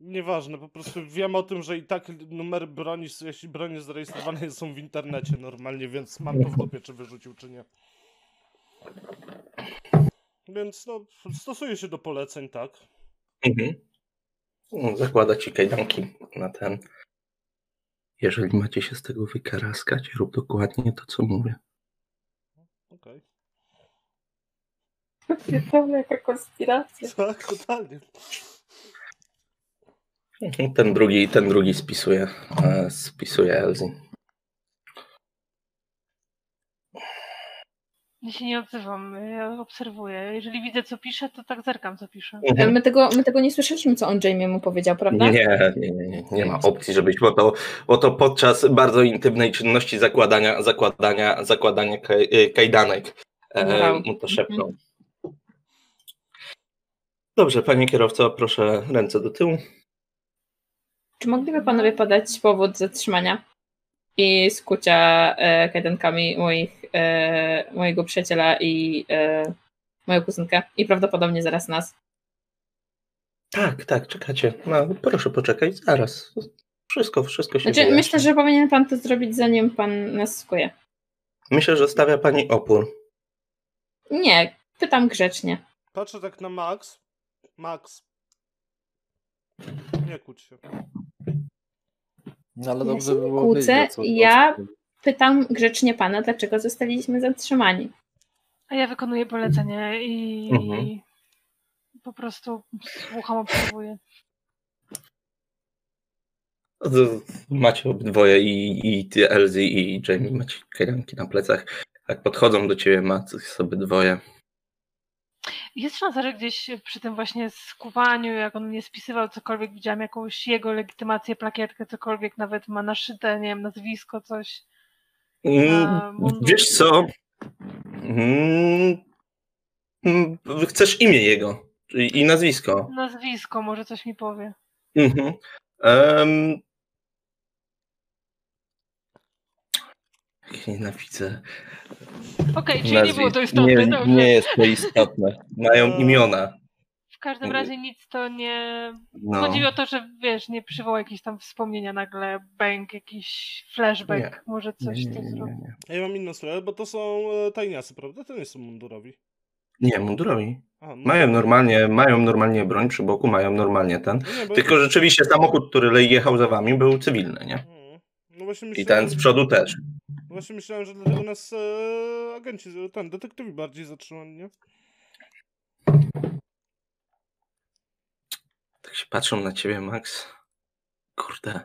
Nieważne, po prostu wiem o tym, że i tak numery broni, jeśli jest zarejestrowane, są w internecie normalnie, więc mam to w dupie, czy wyrzucił, czy nie. Więc no, stosuję się do poleceń, tak. Mhm. No, Zakłada ci kajdanki na ten. Jeżeli macie się z tego wykaraskać, rób dokładnie to, co mówię. Okej. To jaka konspiracja. Tak, totalnie. Mhm. Ten drugi, ten drugi spisuje, e, spisuje Elzy. Ja się nie odzywam, ja obserwuję. Jeżeli widzę, co pisze, to tak zerkam, co pisze. Mhm. My tego, my tego nie słyszeliśmy, co on Jamie mu powiedział, prawda? Nie, nie, nie, nie, nie ma opcji, żebyś, bo to, bo to podczas bardzo intymnej czynności zakładania, zakładania, zakładania kaj, e, kajdanek e, Wow. mu to szepnął. Dobrze, panie kierowco, proszę ręce do tyłu. Czy mogliby panowie podać powód zatrzymania i skucia e, kajdankami moich, e, mojego przyjaciela i e, moją kuzynkę i prawdopodobnie zaraz nas? Tak, tak, czekacie. No, proszę poczekać, zaraz. Wszystko, wszystko się Znaczy, wyjaśni. myślę, że powinien pan to zrobić, zanim pan nas skuje. Myślę, że stawia pani opór. Nie, pytam grzecznie. Patrzę tak na Max. Max. Nie kłóć się. No ale Ja dobrze się by było kłócę, wiedzieć, co- ja-. Pytam grzecznie pana, dlaczego zostaliśmy zatrzymani. A ja wykonuję polecenie i Mhm. po prostu słucham, obserwuję. Macie obydwoje i, i ty, Elzy i Jamie macie kajdanki na plecach. Jak podchodzą do ciebie, macie obydwoje. Jest szansa, że gdzieś przy tym właśnie skuwaniu, jak on nie spisywał cokolwiek, widziałam jakąś jego legitymację, plakietkę, cokolwiek, nawet ma naszyte, nie wiem, nazwisko, coś. Mm. Wiesz co? Mm, mm, Chcesz imię jego i nazwisko. Nazwisko, może coś mi powie. Mhm. Jak Nienawidzę. Okej, czyli nie było to istotne, Nie, nie jest to istotne. Mają Eee. imiona. W każdym razie nic to nie... No. Chodzi o to, że wiesz, nie przywoła jakieś tam wspomnienia nagle, bang, jakiś flashback, Nie. może coś nie, to nie, nie, zrobi. nie. Ja mam inną sprawę, bo to są e, tajniacy, prawda? To nie są mundurowi. nie, mundurowi. A, no. Mają normalnie, mają normalnie broń przy boku, mają normalnie ten. No nie. Tylko rzeczywiście samochód, który jechał za wami, był cywilny, nie? Mm. No właśnie I myślałem, ten z przodu też. właśnie myślałem, że dlatego nas e, agenci, ten detektywi bardziej zatrzymali, nie? Tak się patrzą na ciebie, Max. Kurde.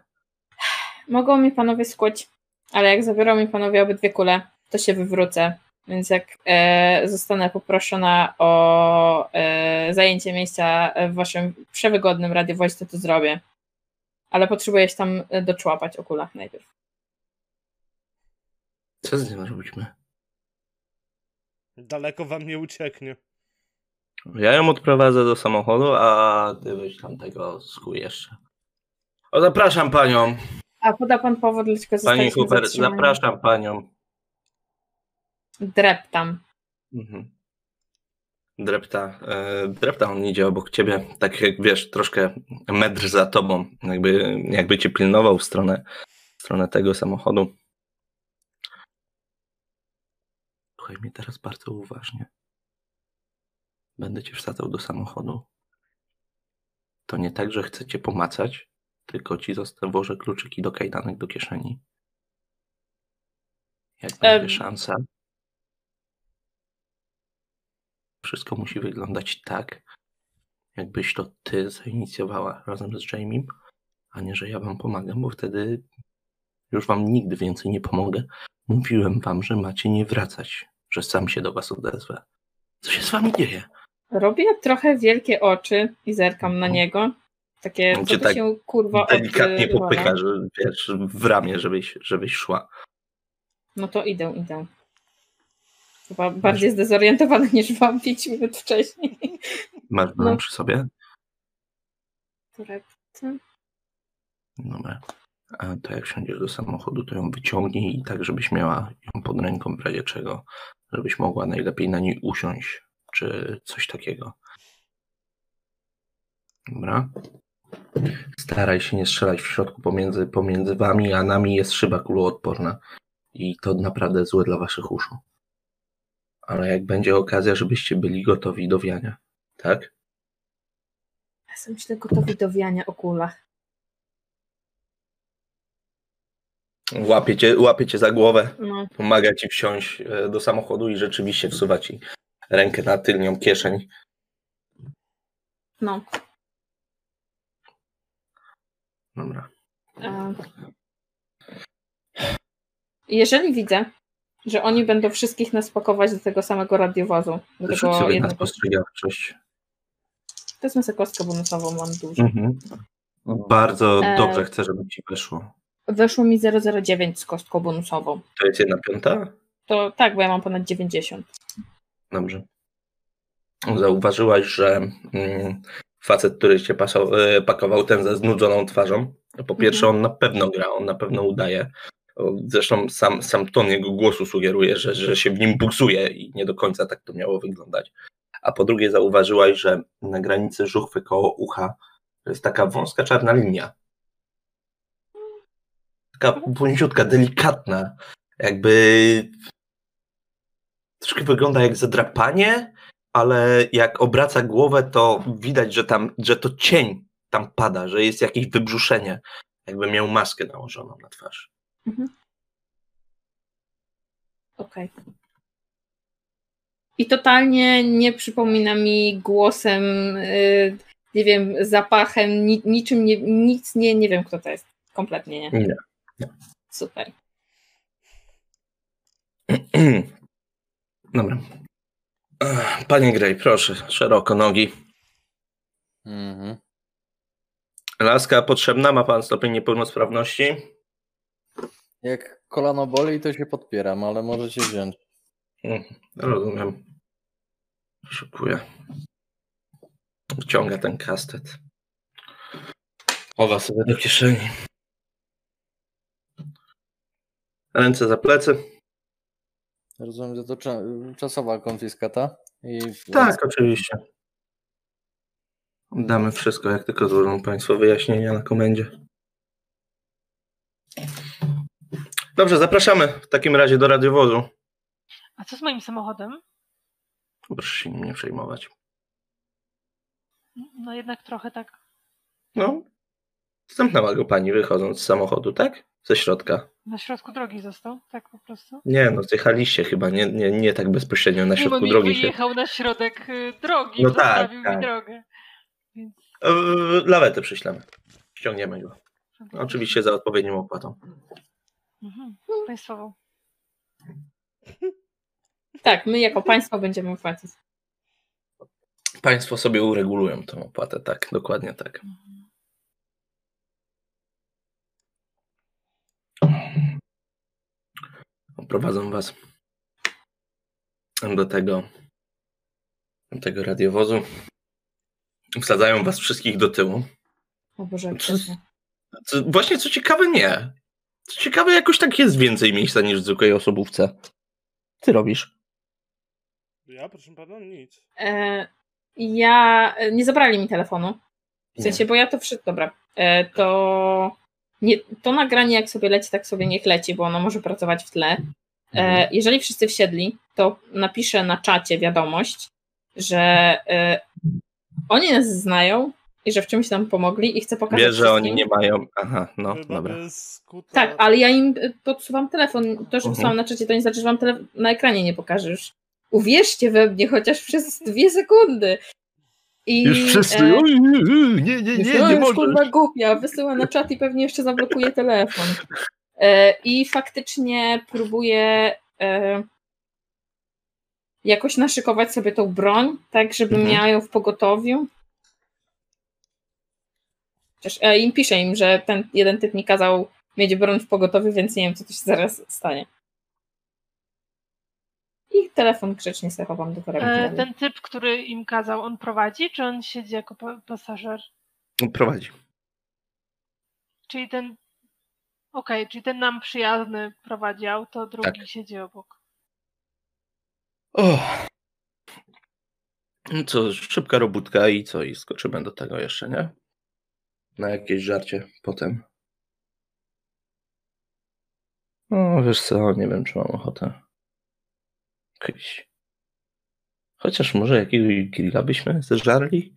Mogą mi panowie skuć, ale jak zabiorą mi panowie obydwie kule, to się wywrócę. Więc jak e, zostanę poproszona o e, zajęcie miejsca w waszym przewygodnym radiowozie, to to zrobię. Ale potrzebujesz tam e, doczłapać o kulach najpierw. Co z nim robimy? Daleko wam nie ucieknie. Ja ją odprowadzę do samochodu, a ty weź tam tego skuj jeszcze. O, zapraszam panią. A poda pan powód, dlaczego Pani zostaliśmy Hooper, zatrzymani? zapraszam panią. Dreptam. Mhm. Drepta, e, drepta on idzie obok ciebie, tak jak wiesz, troszkę metr za tobą, jakby, jakby cię pilnował w stronę, w stronę tego samochodu. Słuchaj mnie teraz bardzo uważnie. Będę cię wsadzał do samochodu. To nie tak, że chcę cię pomacać, tylko ci zosta- włożę kluczyki do kajdanek do kieszeni. Jak będzie Em. szansa, wszystko musi wyglądać tak, jakbyś to ty zainicjowała razem z Jamiem, a nie, że ja wam pomagam, bo wtedy już wam nigdy więcej nie pomogę. Mówiłem wam, że macie nie wracać, że sam się do was odezwę. Co się z wami dzieje? Robię trochę wielkie oczy i zerkam na niego. Takie, co cię tak się kurwa Delikatnie popycha, że wiesz, w ramię, żebyś, żebyś szła. No to idę, idę. Chyba bardziej zdezorientowany niż wam 5 minut wcześniej. Masz No. przy sobie? Drepty. Dobra. A to jak wsiądziesz do samochodu, to ją wyciągnij i tak, żebyś miała ją pod ręką w razie czego, żebyś mogła najlepiej na niej usiąść, czy coś takiego. Dobra. Staraj się nie strzelać w środku pomiędzy, pomiędzy wami a nami jest szyba kuloodporna i to naprawdę złe dla waszych uszu. Ale jak będzie okazja, żebyście byli gotowi do wiania, tak? Ja Jestem źle gotowi do wiania o kulach. Łapie cię, łapie cię za głowę, No, pomaga ci wsiąść e, do samochodu i rzeczywiście wsuwa ci rękę na tylnią kieszeń. no. Dobra. Jeżeli widzę, że oni będą wszystkich nas pakować do tego samego radiowozu, do Rzuć tego sobie na jednego, spostrzegawczość. to jest na kostkę bonusową, mam dużo. Mhm. Bardzo E. dobrze chcę, żeby ci weszło. Weszło mi 009 z kostką bonusową. To jest jedna piąta? To tak, bo ja mam ponad 90. Dobrze. Zauważyłaś, że mm, facet, który cię pasał, e, pakował, ten ze znudzoną twarzą, po pierwsze on na pewno gra, on na pewno udaje. Zresztą sam, sam ton jego głosu sugeruje, że, że się w nim buksuje i nie do końca tak to miało wyglądać. A po drugie zauważyłaś, że na granicy żuchwy koło ucha jest taka wąska czarna linia. Taka wąziutka, delikatna. Jakby troszkę wygląda jak zadrapanie, ale jak obraca głowę, to widać, że tam, że to cień tam pada, że jest jakieś wybrzuszenie, jakby miał maskę nałożoną na twarz. Okej. I totalnie nie przypomina mi głosem, y, nie wiem, zapachem, ni, niczym, nie, nic nie, nie wiem kto to jest. Kompletnie nie. Nie. Super. Dobra. Panie Gray, proszę, szeroko nogi. Mhm. Laska potrzebna, ma pan stopień niepełnosprawności? Jak kolano boli, to się podpieram, ale możecie wziąć. Mhm, Rozumiem. Szukuję. Wciąga ten kastet. Chowa sobie do kieszeni. Ręce za plecy. Rozumiem, że to cza- czasowa konfiskata. I Tak, oczywiście. Damy wszystko, jak tylko złożą Państwo wyjaśnienia na komendzie. Dobrze, zapraszamy w takim razie do radiowozu. A co z moim samochodem? Proszę się nim nie przejmować. No jednak trochę tak. No, zamknęła go pani wychodząc z samochodu, tak? Ze środka. Na środku drogi został, tak po prostu. Nie, no zjechaliście chyba, nie, nie, nie tak bezpośrednio na Nie, bo środku mi drogi się. wyjechał na środek y, drogi, No tak, zostawił tak. mi drogę. Więc E, Lawetę przyślemy. Ściągniemy go. Oczywiście za odpowiednią opłatą. Mhm. Państwową. Tak, my jako państwo będziemy płacić. Państwo sobie uregulują tą opłatę, tak, dokładnie tak. Prowadzą was do tego, do tego radiowozu. Wsadzają was wszystkich do tyłu. O Boże, Co-. Co, właśnie co ciekawe, nie. Co ciekawe, jakoś tak jest więcej miejsca niż w zwykłej osobówce. Ty robisz? Ja, proszę pana, nic. E, ja. e, Nie zabrali mi telefonu. W Nie. sensie, bo ja to wszystko. Dobra. E, to. Nie, to nagranie, jak sobie leci, tak sobie niech leci, bo ono może pracować w tle. E, jeżeli wszyscy wsiedli, to napiszę na czacie wiadomość, że e, oni nas znają i że w czymś nam pomogli i chcę pokazać. Wiesz, że oni nie mają. Aha, no, dobra. Tak, ale ja im y, podsuwam telefon. To, że Mhm. wysłałam na czacie, to nie znaczy, że wam tele- na ekranie nie pokażesz. Uwierzcie we mnie chociaż przez dwie sekundy. I, Już wszyscy. e, Oj, nie, nie, nie, nie, no, nie już kurwa głupia, wysyła na czat i pewnie jeszcze zablokuje telefon. E, I faktycznie próbuję e, jakoś naszykować sobie tą broń, tak żeby Mhm. miała ją w pogotowiu. Chociaż e, im piszę im, że ten jeden typ mi kazał mieć broń w pogotowiu, więc nie wiem, co tu się zaraz stanie. I telefon grzecznie sobie chowam do torebki. E, ten typ, który im kazał, on prowadzi, czy on siedzi jako pa- pasażer? Prowadzi. Czyli ten. Okej, czyli ten nam przyjazny prowadzi auto, drugi Tak. siedzi obok. O. No Co, szybka robótka i co? I skoczymy do tego jeszcze, nie? Na jakieś żarcie potem. No, wiesz co, nie wiem, czy mam ochotę. Jakieś... Chociaż może jakiegoś grilla byśmy zeżarli?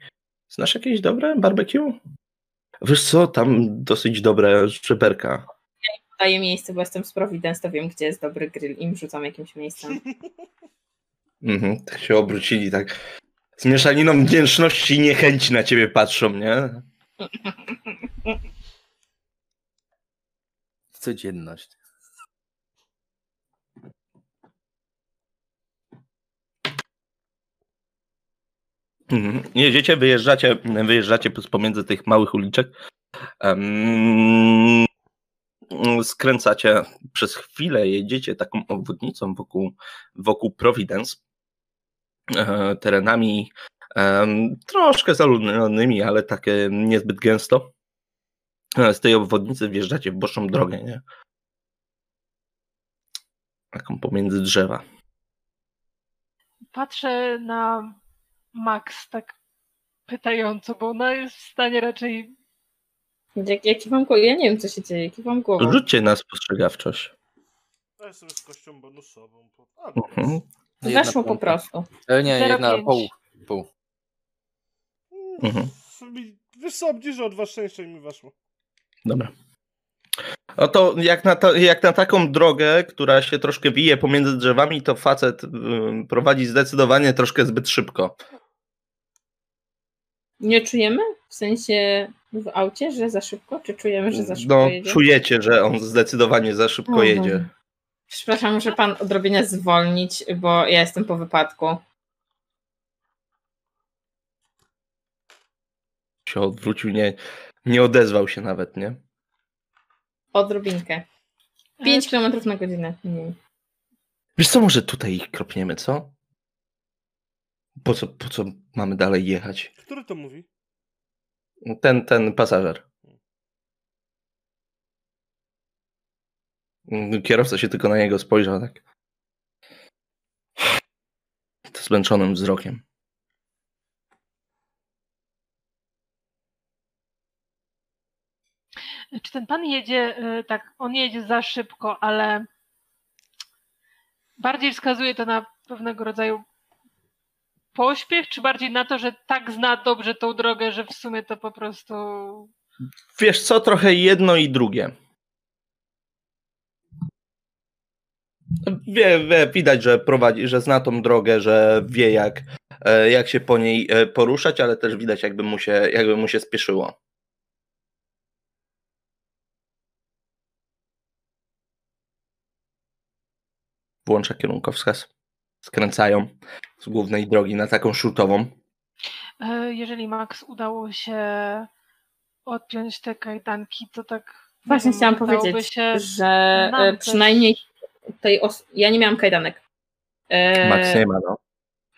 Znasz jakieś dobre barbecue? Wiesz co, tam dosyć dobre żeberka. Daję miejsce, bo jestem z Providence, to wiem, gdzie jest dobry grill. Im rzucam jakimś miejscem. Mhm, tak się obrócili, tak z mieszaniną wdzięczności i niechęci na ciebie patrzą, nie? Codzienność. Mhm. Jedziecie, wyjeżdżacie, wyjeżdżacie pomiędzy tych małych uliczek. Em, skręcacie przez chwilę, jedziecie taką obwodnicą wokół, wokół Providence. E, terenami troszkę zaludnionymi, ale takie niezbyt gęsto. E, Z tej obwodnicy wjeżdżacie w boczną drogę, nie? Taką pomiędzy drzewa. Patrzę na Max tak pytająco, bo ona jest w stanie raczej. Jak, jaki wam głową? Ja nie wiem, co się dzieje. Jaki wam głową? Rzućcie na spostrzegawczość. Daj sobie z kością bonusową. A, Mhm. Weszło po prostu. E, nie, jedna 0,5. pół. pół. Mhm. Wiesz co, obniżę o dwa szczęścia i mi weszło. Dobra. No to jak na, ta, jak na taką drogę, która się troszkę wije pomiędzy drzewami, to facet ym, prowadzi zdecydowanie troszkę zbyt szybko. Nie czujemy? W sensie w aucie, że za szybko? Czy czujemy, że za szybko No, jedzie? czujecie, że on zdecydowanie za szybko O jedzie. Boże. Przepraszam, muszę pan odrobinę zwolnić, bo ja jestem po wypadku. Się odwrócił, nie, nie odezwał się nawet, nie? Odrobinkę. 5 km na godzinę. Nie. Wiesz co, może tutaj ich kropniemy, co? Po co, po co mamy dalej jechać? Który to mówi? Ten, ten pasażer. Kierowca się tylko na niego spojrzał, tak. Zmęczonym wzrokiem. Czy ten pan jedzie, y, tak, on jedzie za szybko, ale bardziej wskazuje to na pewnego rodzaju pośpiech, czy bardziej na to, że tak zna dobrze tą drogę, że w sumie to po prostu. Wiesz co, trochę jedno i drugie. Wie, wie, widać, że prowadzi, że zna tą drogę, że wie jak, e, jak się po niej e, poruszać, ale też widać jakby mu się, jakby mu się spieszyło. Włącza kierunkowskaz. Skręcają z głównej drogi na taką szutową. e, Jeżeli Max udało się odpiąć te kajdanki, to tak. nie Właśnie wiem, chciałam powiedzieć, Się, że e, przynajmniej tej os- ja nie miałam kajdanek. E, Max nie ma, no.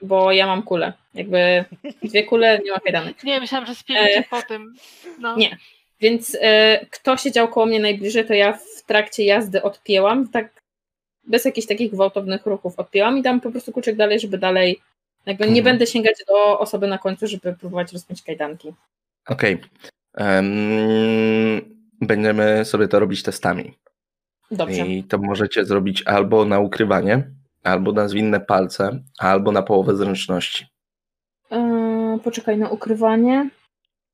bo ja mam kulę. Jakby dwie kule, nie ma kajdanek. Nie, myślałam, że spielicie E, po tym. No. nie. Więc e, kto siedział koło mnie najbliżej, to ja w trakcie jazdy odpięłam, tak bez jakichś takich gwałtownych ruchów odpięłam i dam po prostu kluczyk dalej, żeby dalej jakby nie Mhm. będę sięgać do osoby na końcu, żeby próbować rozpiąć kajdanki. Okej. Em, będziemy sobie to robić testami. Dobrze. I to możecie zrobić albo na ukrywanie, albo na zwinne palce, albo na połowę zręczności. E, poczekaj na ukrywanie.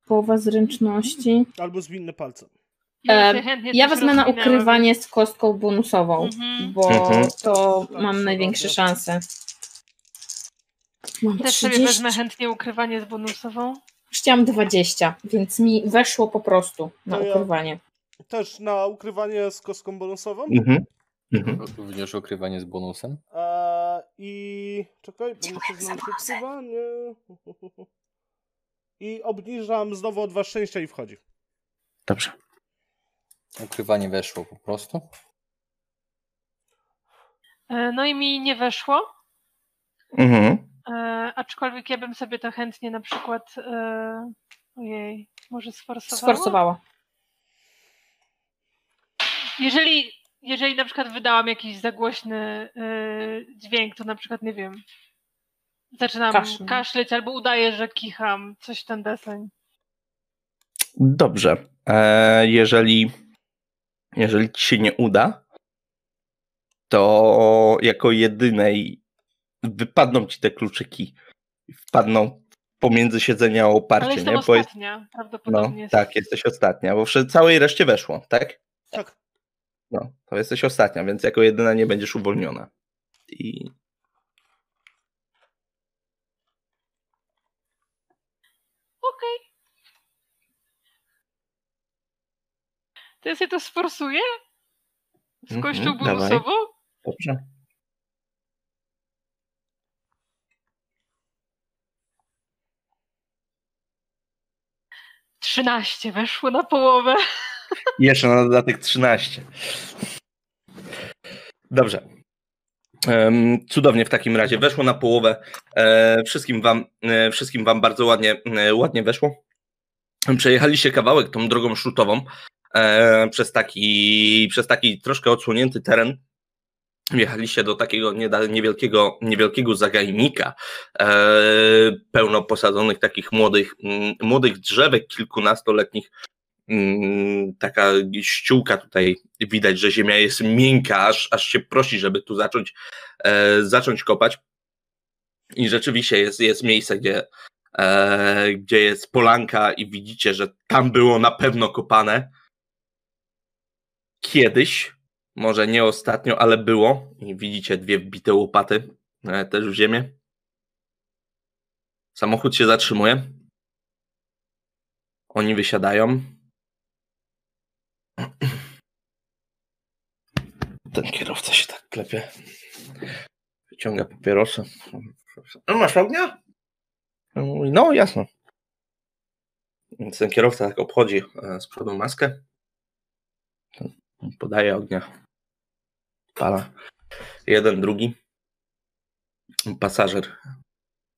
Połowa zręczności. Albo zwinne palce. Ja, E, Ja wezmę na ukrywanie z kostką bonusową, Mhm. bo Mhm. to Tak, mam największe szanse. Mam Też sobie 30. wezmę chętnie ukrywanie z bonusową. Chciałam 20, więc mi weszło po prostu na ja- ukrywanie. Też na ukrywanie z kostką bonusową. Mhm. Mhm. Również ukrywanie z bonusem. E, I czekaj, bo muszę znaleźć ukrywanie. I obniżam znowu o dwa szczęścia i wchodzi. Dobrze. Ukrywanie weszło po prostu. E, No i mi nie weszło. Mhm. E, aczkolwiek ja bym sobie to chętnie na przykład. E, ojej, może sforsowała? Sforsowała. Jeżeli, jeżeli na przykład wydałam jakiś zagłośny e, dźwięk, to na przykład nie wiem. Zaczynam Kaszl. kaszleć albo udaję, że kicham, coś w ten deseń. Dobrze. E, jeżeli, jeżeli ci się nie uda, to jako jedynej wypadną ci te kluczyki. Wpadną pomiędzy siedzenia a Ale oparcie, jestem nie? Bo jest, ostatnia, no, prawdopodobnie. jest- tak, jesteś ostatnia, bo przy całej reszcie weszło, tak? Tak. No, to jesteś ostatnia, więc jako jedyna nie będziesz uwolniona. I Okej. To ja sobie to sforsuję? Z kością dawaj. bonusową? dobrze. Trzynaście weszło na połowę. Jeszcze na dodatek 13. Dobrze. Cudownie w takim razie. Weszło na połowę. E, wszystkim, wam, e, wszystkim wam bardzo ładnie, e, ładnie weszło. Przejechaliście kawałek tą drogą szutową przez, taki, przez taki troszkę odsłonięty teren. Wjechaliście do takiego niewielkiego, niewielkiego zagajnika, e, pełno posadzonych takich młodych, mm, młodych drzewek kilkunastoletnich, Mm, taka ściółka tutaj widać, że ziemia jest miękka, aż, aż się prosi, żeby tu zacząć, e, zacząć kopać. I rzeczywiście jest, jest miejsce, gdzie, e, gdzie jest polanka i widzicie, że tam było na pewno kopane. Kiedyś, może nie ostatnio, ale było. I widzicie dwie wbite łopaty e, też w ziemię. Samochód się zatrzymuje. Oni wysiadają. Ten kierowca się tak klepie. Wyciąga papierosy. No, masz ognia? No, No, jasno. Więc ten kierowca tak obchodzi e, z przodu maskę. Podaje ognia. Pala. Jeden, drugi. Pasażer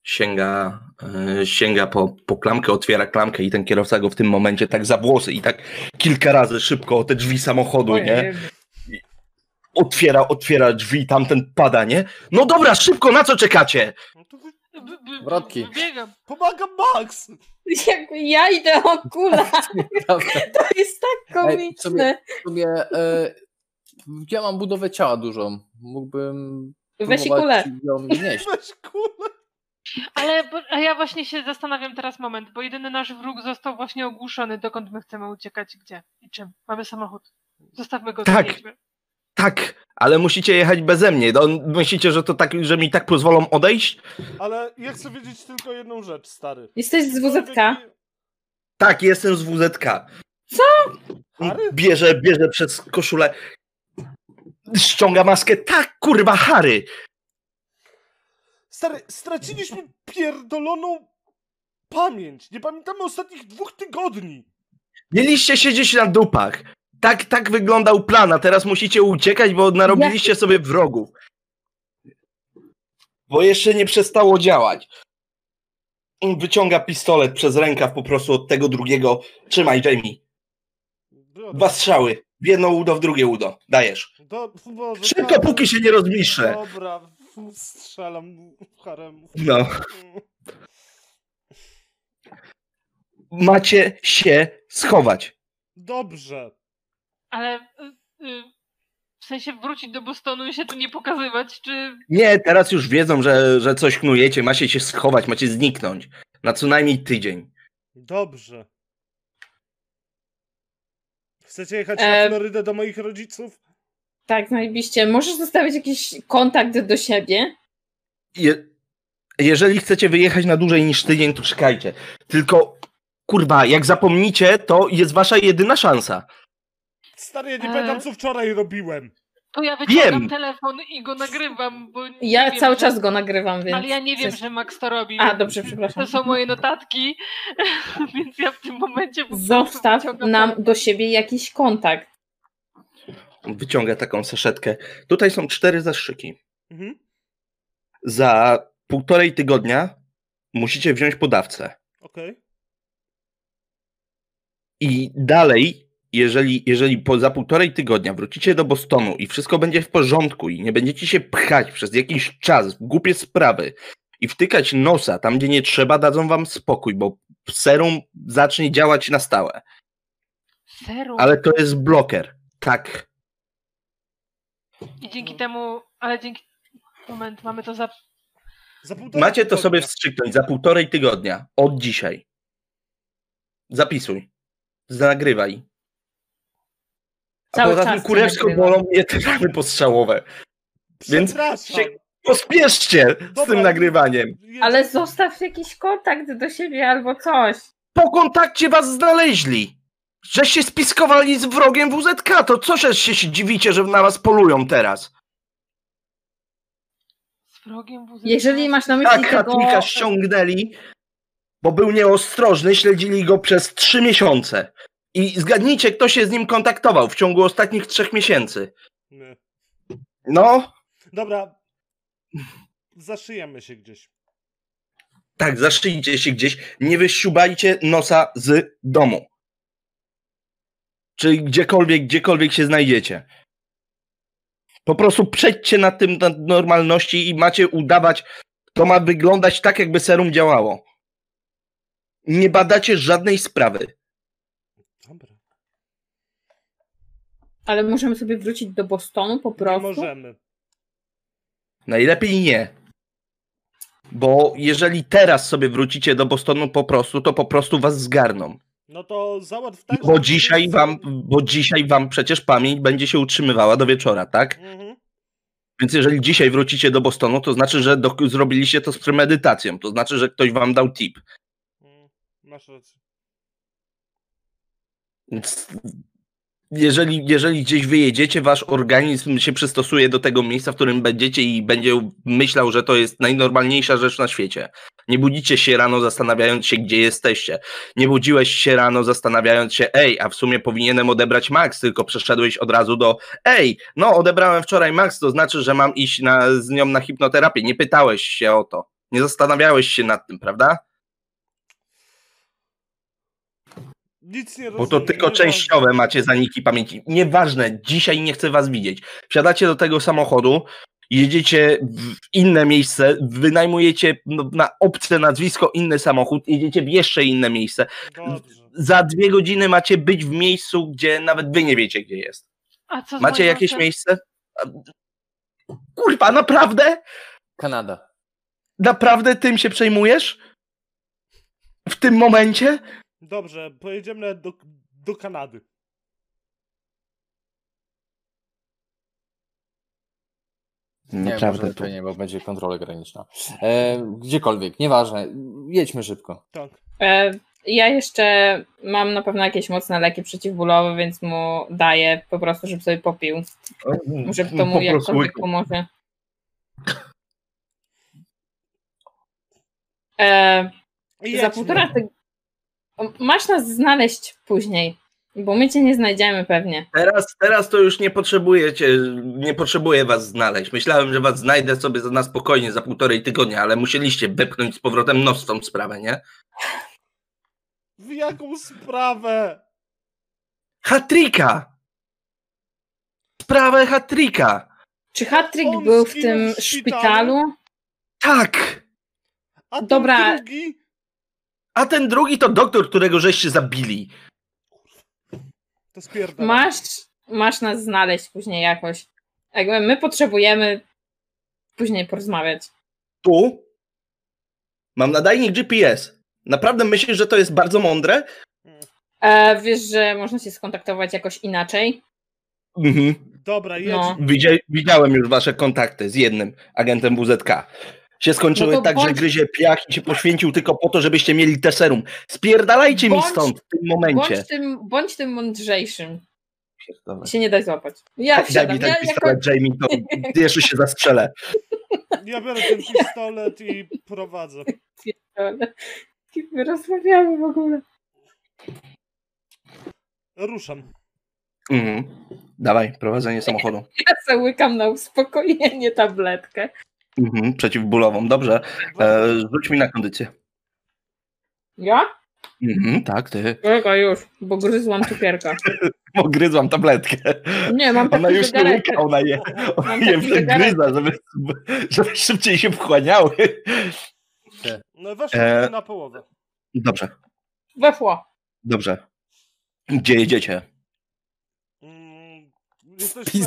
sięga, e, sięga po, po klamkę, otwiera klamkę i ten kierowca go w tym momencie tak za włosy i tak kilka razy szybko o te drzwi samochodu, nie? Otwiera, otwiera drzwi, tamten pada, nie? No dobra, szybko, na co czekacie? No to Wrotki. Biegam. Pomagam Max! Jakby ja idę o kula. To jest tak komiczne. sobie- sobie, e, ja mam budowę ciała dużą. Mógłbym Weź kulę. ją nieść. Weź kulę! Ale bo, a ja właśnie się zastanawiam teraz moment, bo jedyny nasz wróg został właśnie ogłuszony, dokąd my chcemy uciekać, gdzie i czym. Mamy samochód. Zostawmy go, Tak. jedźmy. Tak, ale musicie jechać beze mnie. No, myślicie, że to tak, że mi tak pozwolą odejść? Ale ja chcę wiedzieć tylko jedną rzecz, stary. Jesteś z WZK? Tak, jestem z WZK. Harry? Bierze, bierze przez koszulę. Ściąga maskę. Tak, kurwa, Harry. Stary, straciliśmy pierdoloną pamięć. Nie pamiętamy ostatnich dwóch tygodni. Mieliście siedzieć na dupach. Tak, tak wyglądał plan, a teraz musicie uciekać, bo narobiliście sobie wrogów. Bo jeszcze nie przestało działać. Wyciąga pistolet przez rękaw po prostu od tego drugiego. Trzymaj, Jamie. Dwa strzały. W jedno udo, w drugie udo. Dajesz. Do, Boże, Szybko, tak. póki się nie rozmiszczę. Dobra, strzelam w haremu. No. Macie się schować. Dobrze. Ale y, y, w sensie wrócić do Bostonu i się tu nie pokazywać, czy... Nie, teraz już wiedzą, że, że coś knujecie. Macie się schować, macie zniknąć. Na co najmniej tydzień. Dobrze. Chcecie jechać E, na Florydę do moich rodziców? Tak, najbliższe. Możesz zostawić jakiś kontakt do siebie? Je, jeżeli chcecie wyjechać na dłużej niż tydzień, to czekajcie. Tylko, kurwa, jak zapomnicie, to jest wasza jedyna szansa. Stary, ja nie E. pamiętam co wczoraj robiłem. To ja wyciągam Wiem. telefon i go nagrywam, bo nie Ja wiem, cały że... czas go nagrywam, więc... Ale ja nie wiem, Coś- że Max to robi. A, dobrze, przepraszam. To są moje notatki, więc ja w tym momencie po prostu Zostaw wyciągam nam do siebie jakiś kontakt. Wyciąga taką saszetkę. Tutaj są cztery zastrzyki. Mhm. Za półtorej tygodnia musicie wziąć podawcę. Okej. I dalej, jeżeli, jeżeli po, za półtorej tygodnia wrócicie do Bostonu i wszystko będzie w porządku i nie będziecie się pchać przez jakiś czas w głupie sprawy i wtykać nosa tam, gdzie nie trzeba, dadzą wam spokój, bo serum zacznie działać na stałe. Serum. Ale to jest bloker. Tak. I dzięki temu, ale dzięki... Moment, mamy to za... Za Macie to tygodnia. sobie wstrzyknąć za półtorej tygodnia. Od dzisiaj. Zapisuj. Nagrywaj. Cały poza tym kurewsko bolą mnie te rany postrzałowe. więc się- Pospieszcie z tym nagrywaniem. Ale zostaw jakiś kontakt do siebie albo coś. Po kontakcie was znaleźli. Że się spiskowali z wrogiem WZK. To co że się się dziwicie, że na was polują teraz? Z wrogiem WZK. Jeżeli masz na myśli Tak, tego... Hatwika ściągnęli, bo był nieostrożny, śledzili go przez trzy miesiące. I zgadnijcie, kto się z nim kontaktował w ciągu ostatnich trzech miesięcy. No, Dobra. Zaszyjemy się gdzieś. tak, zaszyjcie się gdzieś, nie wyściubajcie nosa z domu. Czy gdziekolwiek, gdziekolwiek się znajdziecie. Po prostu przejdźcie na tym na normalności i macie udawać, to ma wyglądać tak, jakby serum działało. Nie badacie żadnej sprawy. Ale możemy sobie wrócić do Bostonu po Nie prostu? możemy. Najlepiej nie. Bo jeżeli teraz sobie wrócicie do Bostonu po prostu, to po prostu was zgarną. No to załatw tak, Bo dzisiaj wam, bo dzisiaj wam przecież pamięć będzie się utrzymywała do wieczora, tak? Mhm. Więc jeżeli dzisiaj wrócicie do Bostonu, to znaczy, że do, zrobiliście to z premedytacją. To znaczy, że ktoś wam dał tip. Mm, Masz rację. Więc jeżeli, jeżeli gdzieś wyjedziecie, wasz organizm się przystosuje do tego miejsca, w którym będziecie i będzie myślał, że to jest najnormalniejsza rzecz na świecie. Nie budzicie się rano zastanawiając się, gdzie jesteście. Nie budziłeś się rano zastanawiając się, ej, a w sumie powinienem odebrać Max, tylko przeszedłeś od razu do, ej, no odebrałem wczoraj Max, to znaczy, że mam iść na, z nią na hipnoterapię. Nie pytałeś się o to. Nie zastanawiałeś się nad tym, prawda? Nic nie Bo rozumiem. to tylko częściowe macie zaniki pamięci. Nieważne, dzisiaj nie chcę was widzieć. Wsiadacie do tego samochodu, jedziecie w inne miejsce, wynajmujecie no, na obce nazwisko inny samochód, jedziecie w jeszcze inne miejsce. Dobrze. Za dwie godziny macie być w miejscu, gdzie nawet wy nie wiecie, gdzie jest. A co z Macie jakieś miejsce? Kurwa, naprawdę? Kanada. Naprawdę tym się przejmujesz? W tym momencie? Dobrze, pojedziemy do, do Kanady. Nie, może lepiej nie, bo będzie kontrola graniczna. E, gdziekolwiek, nieważne. Jedźmy szybko. Tak. E, ja jeszcze mam na pewno jakieś mocne leki przeciwbólowe, więc mu daję po prostu, żeby sobie popił. Może to mu jakkolwiek pomoże. E, za półtora tygodnia. Masz nas znaleźć później. Bo my cię nie znajdziemy pewnie. Teraz, teraz to już nie potrzebujecie, nie potrzebuję was znaleźć. Myślałem, że was znajdę sobie na spokojnie za półtorej tygodnia, ale musieliście wepchnąć z powrotem nos w tą sprawę, nie? W jaką sprawę? Hatrika! Sprawę hatrika! Czy Hattrick On był w tym szpitalu? szpitalu? Tak! A Dobra. drugi? A ten drugi to doktor, którego żeście zabili. To spierdala. Masz, masz nas znaleźć później jakoś. Jakby my potrzebujemy później porozmawiać. Tu mam nadajnik GPS. Naprawdę myślisz, że to jest bardzo mądre? E, wiesz, że można się skontaktować jakoś inaczej? Mhm. Dobra, jedź. No. Widzia, widziałem już wasze kontakty z jednym agentem WZK. Się skończyły No tak, że bądź- gryzie piach i się poświęcił tylko po to, żebyście mieli te serum. Spierdalajcie mi Bądź- stąd w tym momencie. Bądź tym, bądź tym mądrzejszym. Pierdolę. Się nie daj złapać. Ja Daj wsiadam. mi ten Ja, jako, pistolet, Jamie, to jeszcze się zastrzelę. Ja biorę ten pistolet i prowadzę. Kim my rozmawiamy w ogóle? Ruszam. Mhm. Dawaj, prowadzenie samochodu. Ja załykam na uspokojenie tabletkę. Mhm. Przeciwbólową, dobrze. E, rzuć mi na kondycję. Ja? Mhm, tak, ty. Czekaj już, bo gryzłam cukierka. Ogryzłam tabletkę. Nie, mam Ona już nie łyka, ona je, ona Mam je wgryza, żeby, żeby szybciej się wchłaniały. No weszło E. na połowę. Dobrze, Weszło. dobrze. Gdzie jedziecie? Mm, jesteśmy...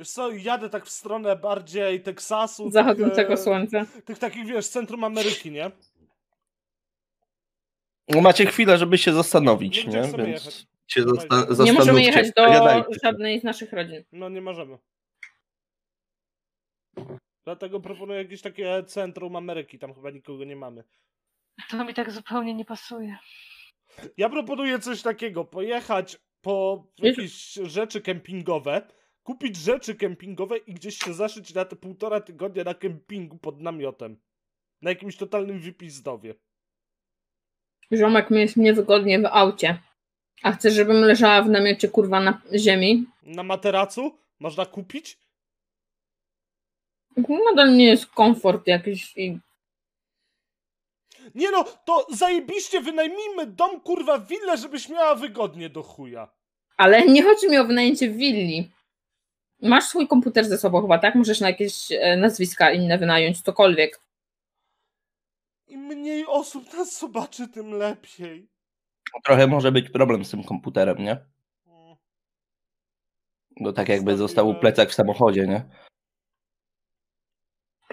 Wiesz co, jadę tak w stronę bardziej Teksasu. Zachodzącego tych, e, słońca. Tych takich, wiesz, centrum Ameryki, nie? No macie chwilę, żeby się zastanowić, Nie nie? Więc jechać. się zasta- Nie zastanówcie. Nie możemy jechać do żadnej z naszych rodzin. No nie możemy. Dlatego proponuję jakieś takie centrum Ameryki, tam chyba nikogo nie mamy. To mi tak zupełnie nie pasuje. Ja proponuję coś takiego, pojechać po jakieś rzeczy kempingowe, kupić rzeczy kempingowe i gdzieś się zaszyć na te półtora tygodnia na kempingu pod namiotem. Na jakimś totalnym wypizdowie. Ziomek mi jest niewygodnie w aucie. A chcesz, żebym leżała w namiocie kurwa na ziemi? Na materacu można kupić? Nadal nie jest komfort jakiś i Nie no, to zajebiście wynajmijmy dom kurwa willę, żebyś miała wygodnie do chuja. Ale nie chodzi mi o wynajęcie willi. Masz swój komputer ze sobą chyba, tak? Możesz na jakieś e, nazwiska inne wynająć, cokolwiek. Im mniej osób nas zobaczy, tym lepiej. Trochę może być problem z tym komputerem, nie? No tak jakby został plecak w samochodzie, nie?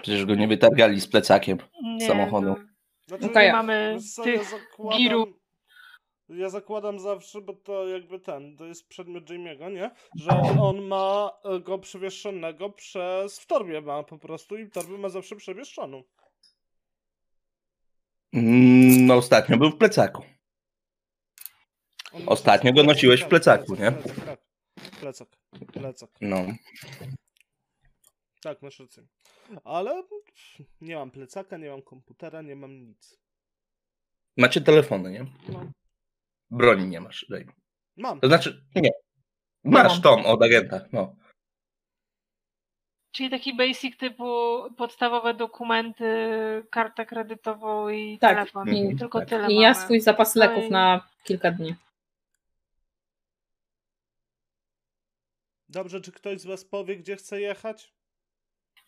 Przecież go nie wytargali z plecakiem. Nie, Samochodu. No. Znaczy. Nie mamy co, tych zakładam, giru. Ja zakładam zawsze, bo to jakby ten, to jest przedmiot Jamie'ego, nie? Że on ma e, go przewieszonego przez, w torbie ma po prostu i torbę ma zawsze przewieszoną. Mm, No ostatnio był w plecaku. Ostatnio go nosiłeś w plecaku, nie? Plecak, tak. Plecak, plecak. No. Tak, masz rację. Ale nie mam plecaka, nie mam komputera, nie mam nic. Macie telefony, nie? No. Broni nie masz. Daj. Mam. To znaczy, nie. Masz mam. tą od agenta. No. Czyli taki basic typu podstawowe dokumenty, kartę kredytową i Tak. telefon. Mhm, Tylko tak. tyle I ja mamy. swój zapas No leków i- na kilka dni. Dobrze, czy ktoś z was powie, gdzie chce jechać?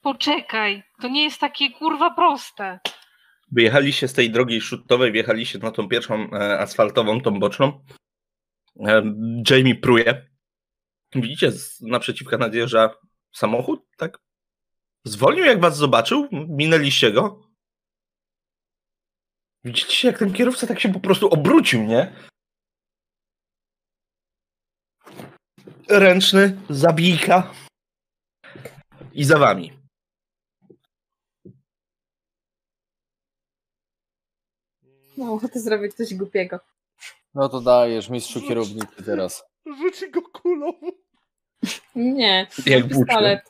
Poczekaj, to nie jest takie kurwa proste. Wyjechaliście z tej drogi szutowej, wjechaliście na tą pierwszą e, asfaltową, tą boczną. E, Jamie pruje. Widzicie, naprzeciwka nadjeżdża samochód, tak? Zwolnił, jak was zobaczył, minęliście go. Widzicie, jak ten kierowca tak się po prostu obrócił, nie? Ręczny, zabijka. I za wami. No, ochotę zrobić coś głupiego. No to dajesz, mistrzu kierownicy teraz. Rzuci go kulą. Nie, Jak mam pistolet.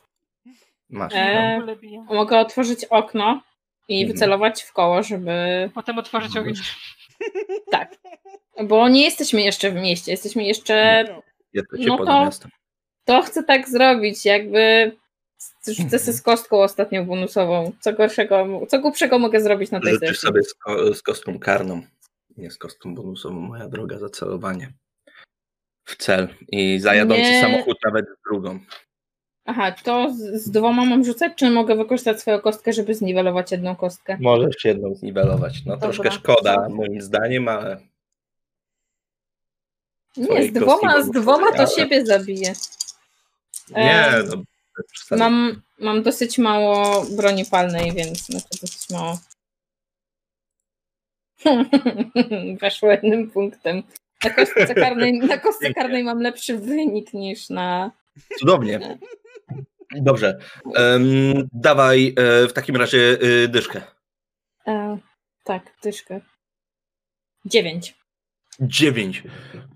Masz. E. Mogę otworzyć okno i Mhm. wycelować w koło, żeby... Potem otworzyć ogień. Tak. Bo nie jesteśmy jeszcze w mieście, jesteśmy jeszcze. No. Jesteście No poza to-. To chcę tak zrobić, jakby. Rzucę sobie z kostką ostatnią bonusową. Co gorszego, co głupszego mogę zrobić na tej Rzucisz sesji? sobie z, ko- z kostką karną. Nie z kostką bonusową, moja droga, za celowanie. W cel. I za jadący Nie. samochód nawet z drugą. Aha, to z, z dwoma mam rzucać, czy mogę wykorzystać swoją kostkę, żeby zniwelować jedną kostkę? Możesz jedną zniwelować. No Dobra. troszkę szkoda, moim zdaniem, ale Nie, z dwoma, z dwoma to bonuszowej, siebie zabiję. nie, E, no. Mam, mam dosyć mało broni palnej, więc to dosyć mało. Weszło jednym punktem. Na kostce karnej, na kostce karnej mam lepszy wynik niż na. Cudownie. Dobrze. Em, dawaj e, w takim razie e, dyszkę. E, tak, tyszkę. Dziewięć. Dziewięć.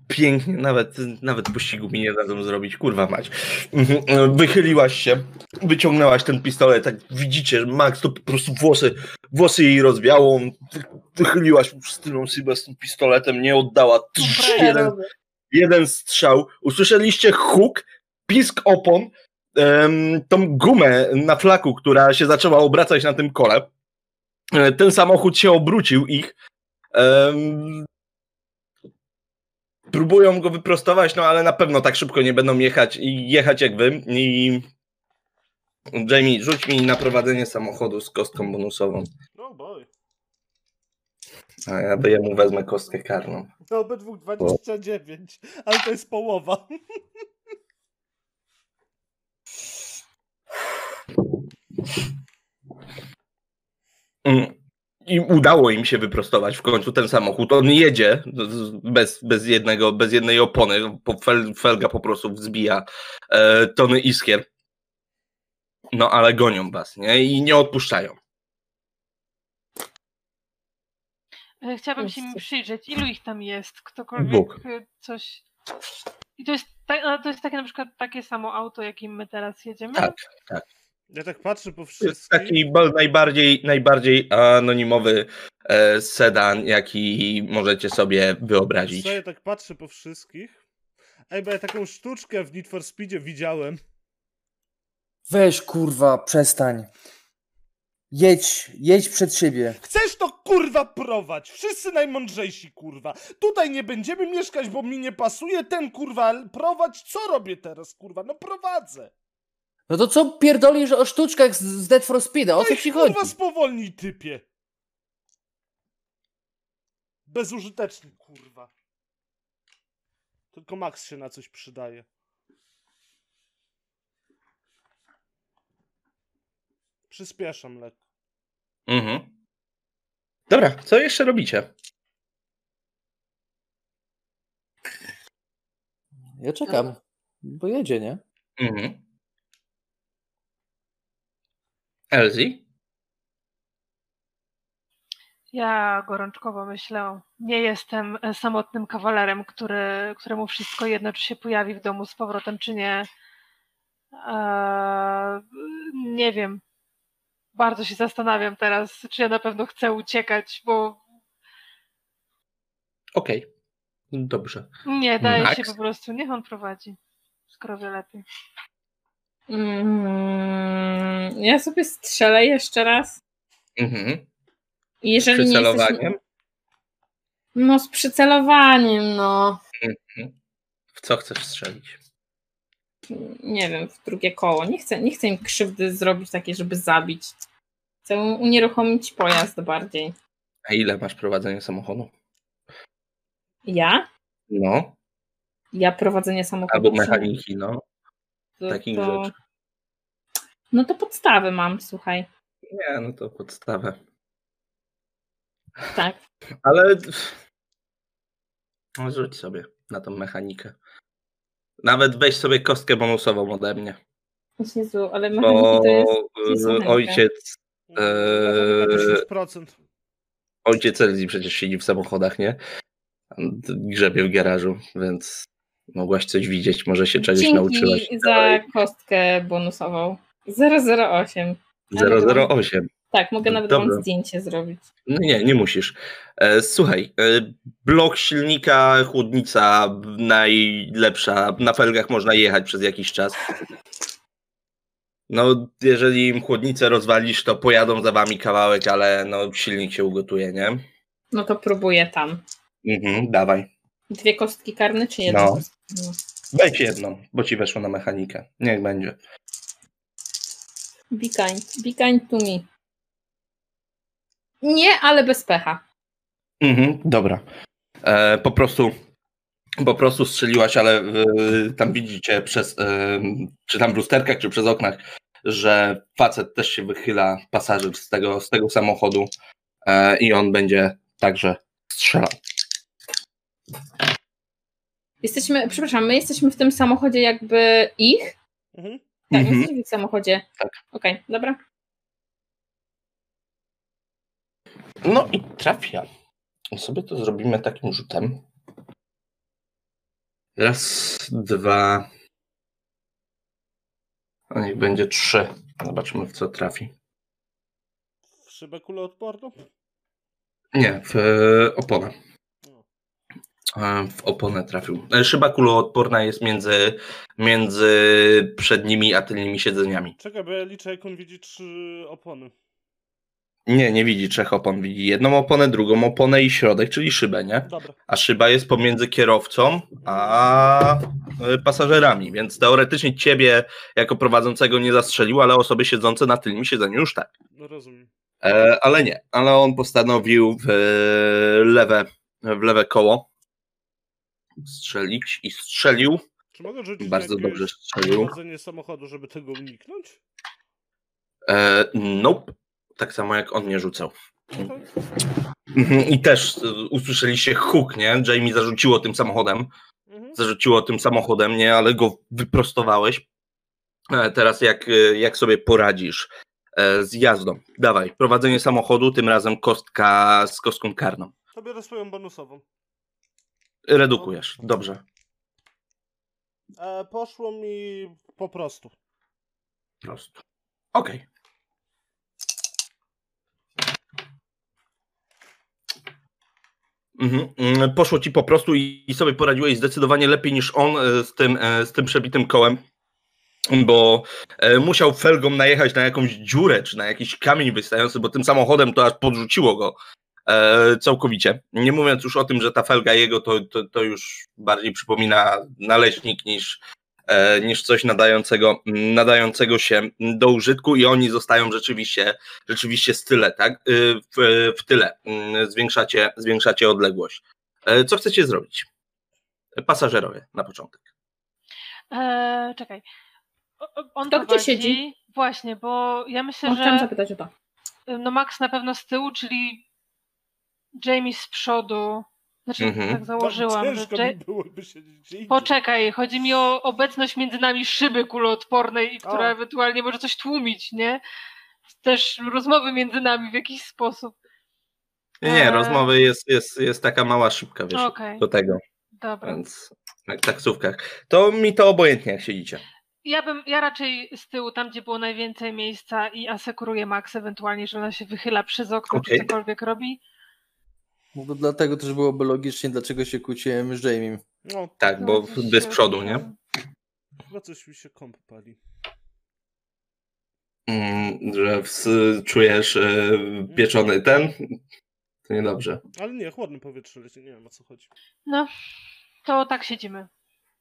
Pięknie, nawet, nawet pościgu mi nie dadzą zrobić, kurwa mać. Mhm, e, Wychyliłaś się, wyciągnęłaś ten pistolet, tak widzicie, że Max to po prostu włosy, włosy jej rozwiało, wy- wychyliłaś tylną szybę z tym pistoletem, nie oddała. Ja jeden, jeden strzał, usłyszeliście huk, pisk opon, em, tą gumę na flaku, która się zaczęła obracać na tym kole. E, Ten samochód się obrócił ich. Próbują go wyprostować, no ale na pewno tak szybko nie będą jechać i jechać jak wy. I Jamie, rzuć mi na prowadzenie samochodu z kostką bonusową. No boy. A ja by jemu wezmę kostkę karną. No obydwu 29, ale to jest połowa. I udało im się wyprostować w końcu ten samochód. On jedzie bez, bez, jednego, bez jednej opony. Po- Fel, felga po prostu wzbija e, tony iskier. No ale gonią was, nie? I nie odpuszczają. E, Chciałabym się im przyjrzeć, ilu ich tam jest, ktokolwiek Dwóch. e, coś... I to jest, to jest takie na przykład takie samo auto, jakim my teraz jedziemy? Tak. Ja tak patrzę po To jest wszystkich. taki ba- najbardziej, najbardziej anonimowy e, sedan, jaki możecie sobie wyobrazić. Co ja tak patrzę po wszystkich. Ej, bo ja taką sztuczkę w Need for Speedzie widziałem. Weź kurwa, przestań. Jedź, jedź przed siebie. Chcesz to kurwa prowadź! Wszyscy najmądrzejsi kurwa! Tutaj nie będziemy mieszkać, bo mi nie pasuje ten kurwa prowadź. Co robię teraz kurwa? No prowadzę! No to co pierdolisz o sztuczkach z, z Dead for Speeda? O co ci chodzi? kurwa spowolnij typie! Bezużyteczny kurwa. Tylko Max się na coś przydaje. Przyspieszam lekko. Mhm. Dobra, co jeszcze robicie? Ja czekam, bo jedzie, nie? Mhm. Elzi? Ja gorączkowo myślę, nie jestem samotnym kawalerem, który, któremu wszystko jedno, czy się pojawi w domu z powrotem, czy nie. Eee, nie wiem. Bardzo się zastanawiam teraz, czy ja na pewno chcę uciekać, bo Okej. Dobrze. nie daje Max? się po prostu. Niech on prowadzi. Skoro wie lepiej. Mm, ja sobie strzelę jeszcze raz. Mhm. Jeżeli nie Przycelowaniem? jesteśmy... No z przycelowaniem, no. W co chcesz strzelić? Nie wiem, w drugie koło. Nie chcę, nie chcę im krzywdy zrobić takiej, żeby zabić. Chcę unieruchomić pojazd bardziej. A ile masz prowadzenia samochodu? Ja? No. Ja prowadzenie samochodu. Albo mechaniki, no. To, takich to... rzeczy. No to podstawy mam, słuchaj. Nie, no to podstawę. Tak. Ale no, rzuć sobie na tą mechanikę. Nawet weź sobie kostkę bonusową ode mnie. Jezu, ale mechaniki Bo to jest... jest e, mechanika. ojciec, Eee, 10%. ojciec Elzi przecież siedzi w samochodach, nie? Grzebie w garażu, więc mogłaś coś widzieć, może się czegoś nauczyłaś. Dzięki za kostkę bonusową. 008. 008. Tak, mogę nawet Dobra. wam zdjęcie zrobić. No nie, nie musisz. E, Słuchaj, e, blok silnika, chłodnica najlepsza. Na felgach można jechać przez jakiś czas. No, jeżeli im chłodnicę rozwalisz, to pojadą za wami kawałek, ale no, silnik się ugotuje, nie? No to próbuję tam. Mhm, dawaj. Dwie kostki karne czy jedna? No. No. Weź jedną, bo ci weszło na mechanikę. Niech będzie. Be kind. Be kind to me. Nie, ale bez pecha. Mhm, dobra. E, po prostu po prostu strzeliłaś, ale e, tam widzicie przez, e, czy tam w lusterkach, czy przez oknach, że facet też się wychyla, pasażer z tego, z tego samochodu e, i on będzie także strzelał. Jesteśmy, przepraszam, my jesteśmy w tym samochodzie jakby ich? Mhm. Tak, Mhm. jesteśmy w ich samochodzie. Tak. Okej, dobra. No i trafia. Sobie to zrobimy takim rzutem. Raz, dwa. A niech będzie trzy. Zobaczymy w co trafi. W szybę kuloodporną? Nie, w e, oponę. W oponę trafił. E, Szyba kuloodporna jest między, między przednimi a tylnymi siedzeniami. Czekaj, bo ja liczę jak on widzi trzy opony. Nie, nie widzi trzech opon. Widzi jedną oponę, drugą oponę i środek, czyli szybę, nie? Dobra. A szyba jest pomiędzy kierowcą a e, pasażerami, więc teoretycznie ciebie jako prowadzącego nie zastrzelił, ale osoby siedzące na tylnym siedzeniu już tak. No rozumiem. E, ale nie, ale on postanowił w e, lewe, w lewe koło strzelić i strzelił. Czy mogę rzucić Bardzo dobrze strzelił. samochodu, żeby tego uniknąć? E, nope. Tak samo jak on nie rzucał. Okej. Mhm, I też e, usłyszeliście huk, nie? Jamie zarzuciło tym samochodem. Mhm. Zarzuciło tym samochodem, nie? Ale go wyprostowałeś. E, teraz jak, e, jak sobie poradzisz e, z jazdą? Dawaj, prowadzenie samochodu, tym razem kostka z kostką karną. To biorę swoją bonusową. Redukujesz, dobrze. E, poszło mi po prostu. Prosto. Okej. Mhm. mm, Poszło ci po prostu i, sobie poradziłeś zdecydowanie lepiej niż on e, z tym, e, z tym przebitym kołem, bo e, musiał felgą najechać na jakąś dziurę czy na jakiś kamień wystający, bo tym samochodem to aż podrzuciło go całkowicie. Nie mówiąc już o tym, że ta felga jego to, to, to już bardziej przypomina naleśnik niż, e, niż coś nadającego, nadającego się do użytku i oni zostają rzeczywiście, rzeczywiście z tyle, tak? Y, W, w tyle. Mm, Zwiększacie, zwiększacie odległość. E, Co chcecie zrobić? Pasażerowie na początek. Eee, czekaj. On To gdzie siedzi? Właśnie, bo ja myślę, No, chciałam że zapytać o to. no Max na pewno z tyłu, czyli Jamie z przodu. Znaczy, Mhm. tak założyłam, że Ciężko Ja- mi byłoby siedzieć gdzie indziej. Poczekaj, chodzi mi o obecność między nami szyby kuloodpornej, i która A. ewentualnie może coś tłumić, nie? Też rozmowy między nami w jakiś sposób. Nie, nie Eee. rozmowy jest, jest, jest taka mała szybka, wiesz, Okej, do tego, dobra. więc jak taksówkach. To mi to obojętnie, jak siedzicie. Ja bym, ja raczej z tyłu, tam gdzie było najwięcej miejsca i asekuruję Max ewentualnie, że ona się wychyla przez okno, Okej. czy cokolwiek robi. No to dlatego też byłoby logicznie, dlaczego się kłóciłem z Jamie. No, Tak, bo No, bez się- przodu, nie? chyba coś mi się komp pali. Mm, że ws, czujesz e, pieczony ten. To niedobrze. Ale nie, chłodne powietrze leci, nie wiem o co chodzi. No, to tak siedzimy.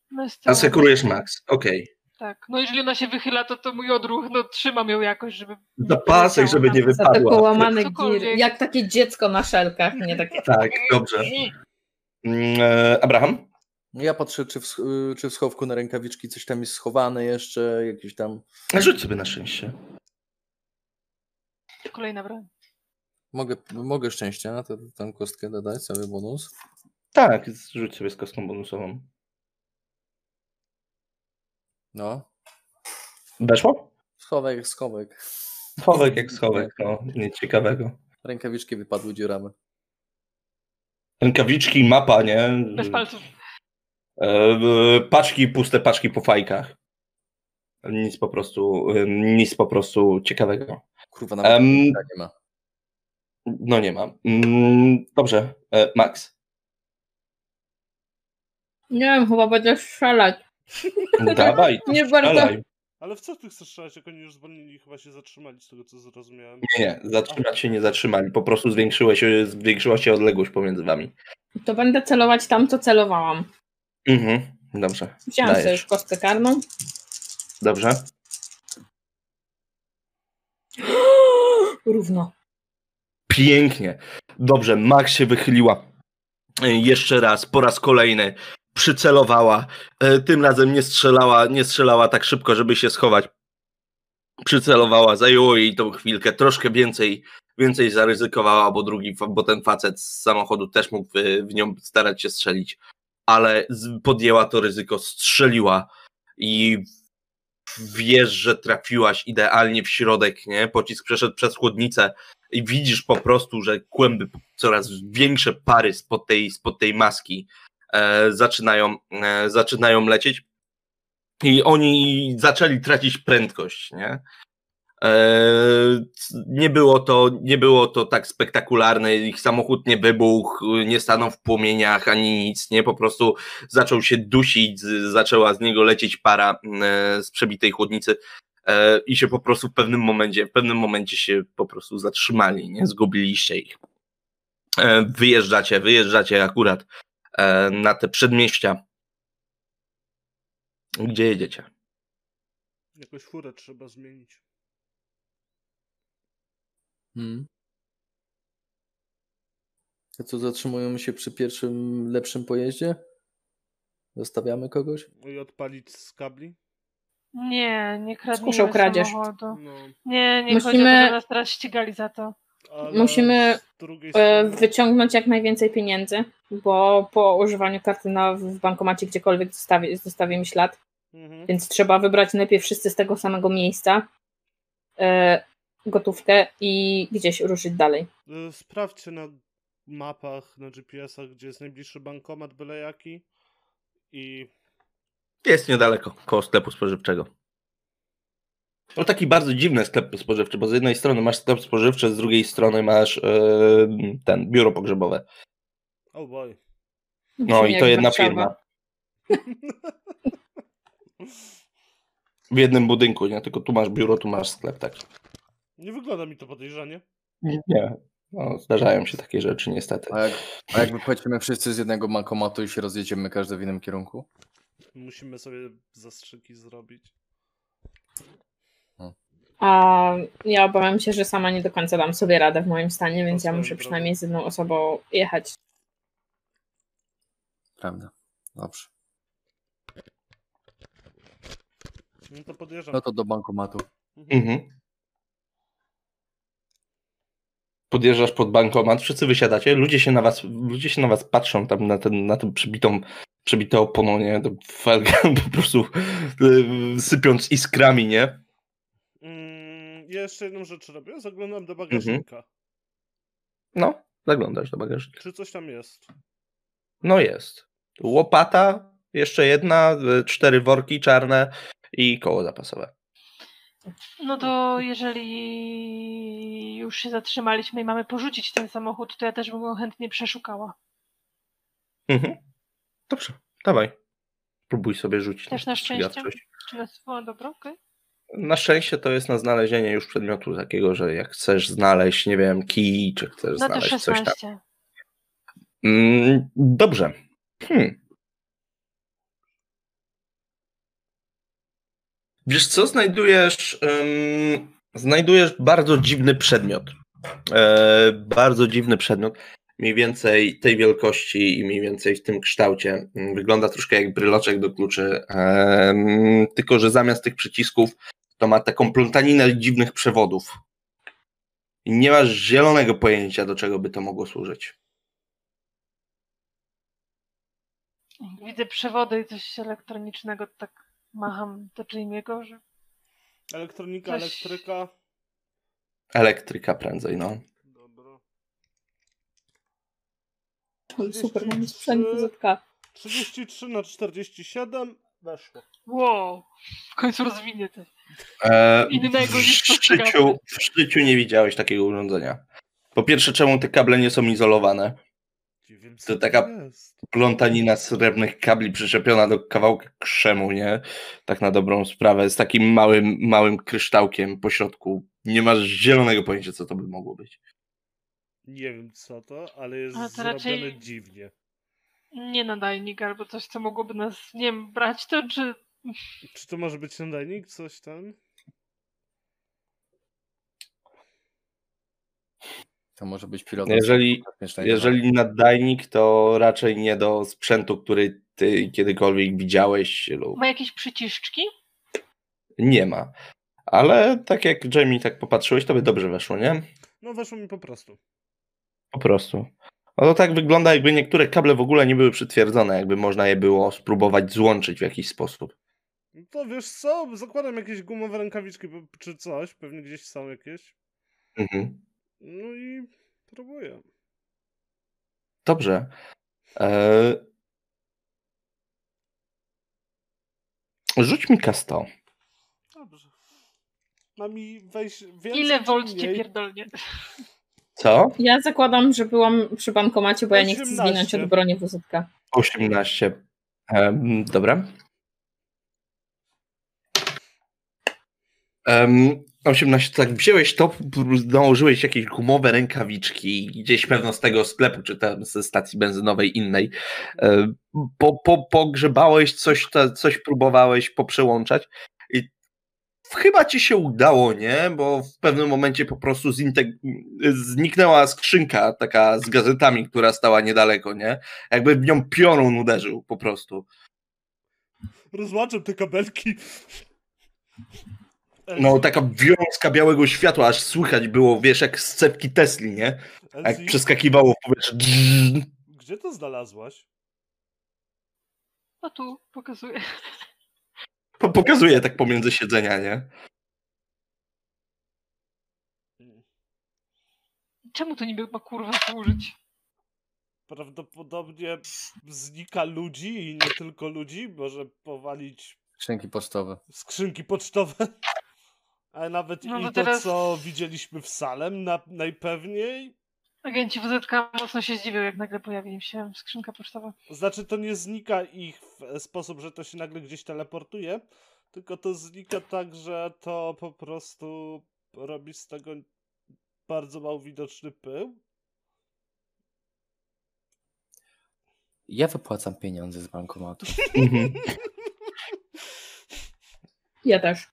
Tyłu. Asekurujesz max, okej. Tak. No jeżeli ona się wychyla, to to mój odruch, no trzymam ją jakoś, żeby... Zapasek, żeby nie Za wypadła. połamane giry. Cokolwiek. Jak takie dziecko na szelkach, nie takie. Tak, dobrze. Mm, e, Abraham? Ja patrzę, czy w, y, czy w schowku na rękawiczki coś tam jest schowane jeszcze, jakieś tam... Rzuć sobie na szczęście. Kolejna broń. Mogę, mogę szczęście na tę tę kostkę dodać, cały bonus. Tak, rzuć sobie z kostką bonusową. No. Weszło? Schowek, schowek. Schowek jak schowek, no, nic ciekawego. Rękawiczki wypadły dziurami. Rękawiczki, mapa, nie? Bez palców. E, paczki, puste paczki po fajkach. Nic po prostu, nic po prostu ciekawego. Kurwa, nawet Em, nie ma. No nie mam. Mm, Dobrze, e, Max. Nie wiem, chyba będę strzelać. Dawaj, Nie bardzo. Ale w co ty chcesz strzelać, jak oni już zwolnili, chyba się zatrzymali, z tego co zrozumiałem. Nie, nie, zatrzymać się nie zatrzymali. Po prostu zwiększyła się, zwiększyła się odległość pomiędzy wami. To będę celować tam, co celowałam. Mhm, dobrze. Wziąłem sobie już kostkę karną. Dobrze. Równo. Pięknie. Dobrze, Max się wychyliła. E, Jeszcze raz, po raz kolejny. Przycelowała. E, Tym razem nie strzelała, nie strzelała tak szybko, żeby się schować. Przycelowała, zajęło jej tą chwilkę, troszkę więcej, więcej zaryzykowała, bo drugi, bo ten facet z samochodu też mógł w, w nią starać się strzelić, ale podjęła to ryzyko, strzeliła i wiesz, że trafiłaś idealnie w środek, nie? Pocisk przeszedł przez chłodnicę i widzisz po prostu, że kłęby, coraz większe pary spod tej, spod tej maski e, zaczynają, e, zaczynają lecieć i oni zaczęli tracić prędkość, nie? E, nie było, to, nie było to tak spektakularne, ich samochód nie wybuchł, nie stanął w płomieniach ani nic, nie? Po prostu zaczął się dusić, zaczęła z niego lecieć para e, z przebitej chłodnicy e, i się po prostu w pewnym momencie, w pewnym momencie się po prostu zatrzymali, nie? Zgubiliście ich. E, wyjeżdżacie, wyjeżdżacie akurat e, na te przedmieścia. Gdzie jedziecie? Jakoś furę trzeba zmienić. Hmm. A co, zatrzymujemy się przy pierwszym lepszym pojeździe? Zostawiamy kogoś? I odpalić z kabli? Nie, nie kradniemy Skuszał kradzież. samochodu. No. Nie, nie chodzi o to, Musimy- żeby nas teraz ścigali za to. Ale Musimy, drugiej E, strony... wyciągnąć jak najwięcej pieniędzy, bo po używaniu karty na, w bankomacie gdziekolwiek zostawi, zostawi mi ślad, Mhm. więc trzeba wybrać najpierw wszyscy z tego samego miejsca e, gotówkę i gdzieś ruszyć dalej. Y, Sprawdźcie na mapach, na GPS-ach, gdzie jest najbliższy bankomat, byle jaki. I Jest niedaleko, koło sklepu spożywczego. No taki bardzo dziwny sklep spożywczy, bo z jednej strony masz sklep spożywczy, z drugiej strony masz e, ten biuro pogrzebowe. oh boy. No Brzmi i to jedna Warszawa. firma. W jednym budynku, nie? Tylko tu masz biuro, tu masz sklep, tak. Nie wygląda mi to podejrzanie. Nie. No, zdarzają się takie rzeczy, niestety. A jak, a jak wypłacimy wszyscy z jednego bankomatu i się rozjedziemy każdy w innym kierunku? Musimy sobie zastrzyki zrobić. A ja obawiam się, że sama nie do końca dam sobie radę w moim stanie, więc ja muszę przynajmniej z jedną osobą jechać. Prawda. Dobrze. No to podjeżdżam. No to do bankomatu. Mhm. Podjeżdżasz pod bankomat, wszyscy wysiadacie, ludzie się na was, ludzie się na was patrzą tam na, ten, na tę przebitą, przebite opono, nie? To felgę po prostu y, sypiąc iskrami, nie? Ja jeszcze jedną rzecz robię. Zaglądam do bagażnika. No, zaglądasz do bagażnika. Czy coś tam jest? No jest. Łopata, jeszcze jedna, y, cztery worki czarne i koło zapasowe. No to jeżeli już się zatrzymaliśmy i mamy porzucić ten samochód, to ja też bym go chętnie przeszukała. Mhm. Dobrze, dawaj. Próbuj sobie rzucić. Też na szczęście? Czy nas... O, dobra, okej. Na szczęście to jest na znalezienie już przedmiotu takiego, że jak chcesz znaleźć, nie wiem, kij, czy chcesz No znaleźć coś tam. 16. Mm, dobrze. Hmm. Wiesz co, znajdujesz, ym, znajdujesz bardzo dziwny przedmiot. E, bardzo dziwny przedmiot. Mniej więcej tej wielkości i mniej więcej w tym kształcie. Mm, Wygląda troszkę jak bryloczek do kluczy. em, tylko, że zamiast tych przycisków to ma taką plątaninę dziwnych przewodów. I nie masz zielonego pojęcia, do czego by to mogło służyć. Widzę przewody i coś elektronicznego, tak macham do Jamie'ego, że Elektronika, Coś- elektryka. Elektryka prędzej, no. Dobra. Super, mamy sprzęt ZK. 33 na 47 weszło. wow, w końcu rozwinie to. E, Innego w, niż życiu, w życiu nie widziałeś takiego urządzenia. Po pierwsze, czemu te kable nie są izolowane? Wiem, To taka-. Plątanina srebrnych kabli przyczepiona do kawałka krzemu, nie? Tak na dobrą sprawę, z takim małym, małym kryształkiem po środku. Nie masz zielonego pojęcia, co to by mogło być. Nie wiem co to, ale jest Ale to zrobione raczej- dziwnie. Nie nadajnik albo coś, co mogłoby nas, nie wiem, brać to, czy... Czy to może być nadajnik? Coś tam? To może być pilot. Jeżeli, jeżeli nadajnik, to raczej nie do sprzętu, który ty kiedykolwiek widziałeś lub Ma jakieś przyciszczki? nie ma. Ale tak jak Jamie tak popatrzyłeś, to by dobrze weszło, nie? No weszło mi po prostu. Po prostu. No to tak wygląda, jakby niektóre kable w ogóle nie były przytwierdzone, jakby można je było spróbować złączyć w jakiś sposób. No to wiesz co, zakładam jakieś gumowe rękawiczki czy coś, pewnie gdzieś są jakieś. Mhm. No i próbuję. Dobrze. Eee... Rzuć mi K100. Dobrze. Ma mi wejść więcej Ile volt cię pierdolnie? Co? Ja zakładam, że byłam przy bankomacie, bo ja nie chcę 18. zwinąć od broni WZK. 18. Em, dobra. Um, 18, tak wziąłeś to, nałożyłeś jakieś gumowe rękawiczki, gdzieś pewno z tego sklepu, czy tam ze stacji benzynowej innej. Po, po, pogrzebałeś, coś, ta- coś próbowałeś poprzełączać chyba ci się udało, nie? Bo w pewnym momencie po prostu zinteg- zniknęła skrzynka taka z gazetami, która stała niedaleko, nie? Jakby w nią piorun uderzył po prostu. Rozłaczam te kabelki. No, taka wiązka białego światła, aż słychać było, wiesz, jak z cepki Tesli, nie? Jak Elsie, przeskakiwało w powietrze. Gdzie to znalazłaś? No tu pokazuję. Po- Pokazuje tak pomiędzy siedzenia, nie? Czemu to niby ma kurwa służyć? Prawdopodobnie znika ludzi i nie tylko ludzi. Może powalić Skrzynki pocztowe. skrzynki pocztowe. Ale nawet No i to to, teraz- co widzieliśmy w Salem, na, najpewniej. Agenci WZK mocno się zdziwią, jak nagle pojawi się skrzynka pocztowa. Znaczy, to nie znika ich w sposób, że to się nagle gdzieś teleportuje, tylko to znika tak, że to po prostu robi z tego bardzo mało widoczny pył. Ja wypłacam pieniądze z bankomatu. Mhm. Ja też.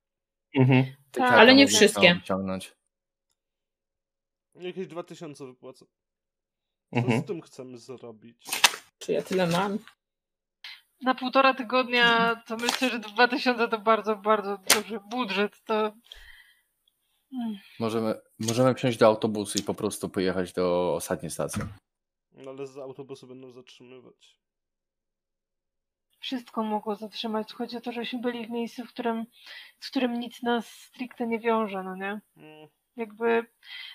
Mhm. Tak, Ale nie wszystkie. Ciągnąć. Jakieś 2000 wypłacę. Co Mhm. z tym chcemy zrobić? Czy ja tyle mam? Na półtora tygodnia to myślę, że 2000 to bardzo, bardzo duży budżet. To Mm, Możemy, możemy wsiąść do autobusu i po prostu pojechać do ostatniej stacji. No ale z autobusu będą zatrzymywać. wszystko mogło zatrzymać. Chodzi o to, żeśmy byli w miejscu, w którym, z którym nic nas stricte nie wiąże, no nie? Mm, Jakby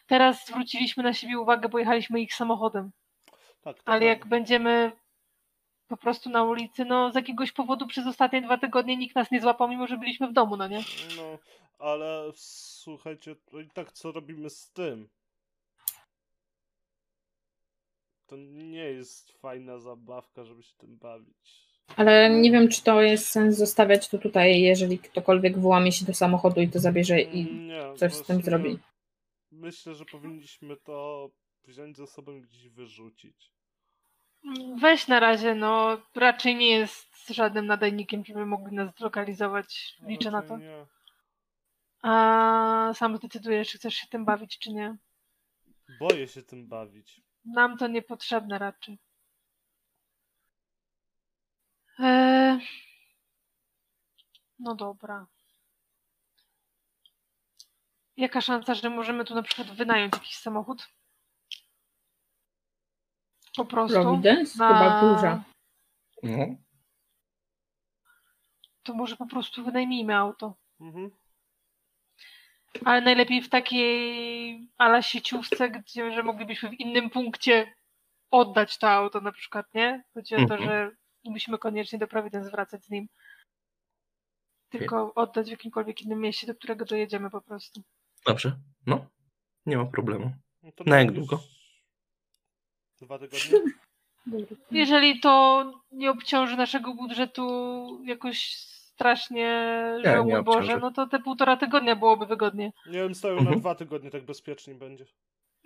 teraz zwróciliśmy na siebie uwagę, bo jechaliśmy ich samochodem. tak, to Ale jak będziemy po prostu na ulicy, no z jakiegoś powodu przez ostatnie dwa tygodnie nikt nas nie złapał, mimo że byliśmy w domu, no nie? No, ale słuchajcie, to i tak co robimy z tym? To nie jest fajna zabawka, żeby się tym bawić. Ale nie wiem, czy to jest sens zostawiać to tutaj, jeżeli ktokolwiek włamie się do samochodu i to zabierze i Nie, coś z tym zrobi. Myślę, że powinniśmy to wziąć ze sobą i gdzieś wyrzucić. Weź na razie, no raczej nie jest żadnym nadajnikiem, żeby mogli nas zlokalizować. Liczę na to. Nie. A sam zdecydujesz, czy chcesz się tym bawić, czy nie. Boję się tym bawić. Nam to niepotrzebne raczej. Eee... No dobra. Jaka szansa, że możemy tu na przykład wynająć jakiś samochód? Po prostu. Providence? na- Chyba duża. No. To może po prostu wynajmijmy auto. Mhm. Ale najlepiej w takiej ala sieciówce, gdzie że moglibyśmy w innym punkcie oddać to auto na przykład, nie? Chodzi o to, Mhm. że musimy koniecznie do Providence wracać z nim. tylko oddać w jakimkolwiek innym mieście, do którego dojedziemy po prostu. Dobrze, no, nie ma problemu. No to Na jak długo? Dwa tygodnie? Jeżeli to nie obciąży naszego budżetu jakoś strasznie, Nie, że nie Boże, obciąży. no to te półtora tygodnia byłoby wygodnie. Nie wiem, stoją na Mhm. dwa tygodnie, tak bezpieczniej będzie.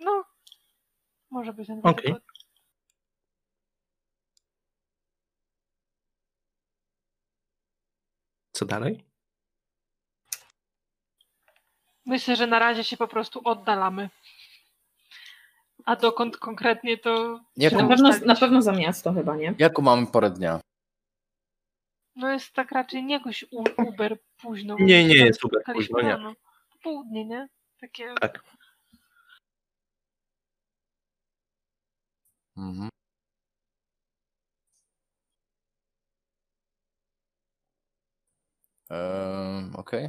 No, może być na dwa Okej. tygodnie. Co dalej? Myślę, że na razie się po prostu oddalamy. A dokąd konkretnie to Jak, Na No, pewno, na pewno za miasto chyba, nie? jaką mamy porę dnia? no jest tak raczej nie jakoś u- Uber późno. Nie, nie jest spotkaliśmy późno, nie. rano. Południe, nie? Takie Tak. Mhm. Ehm, Okej.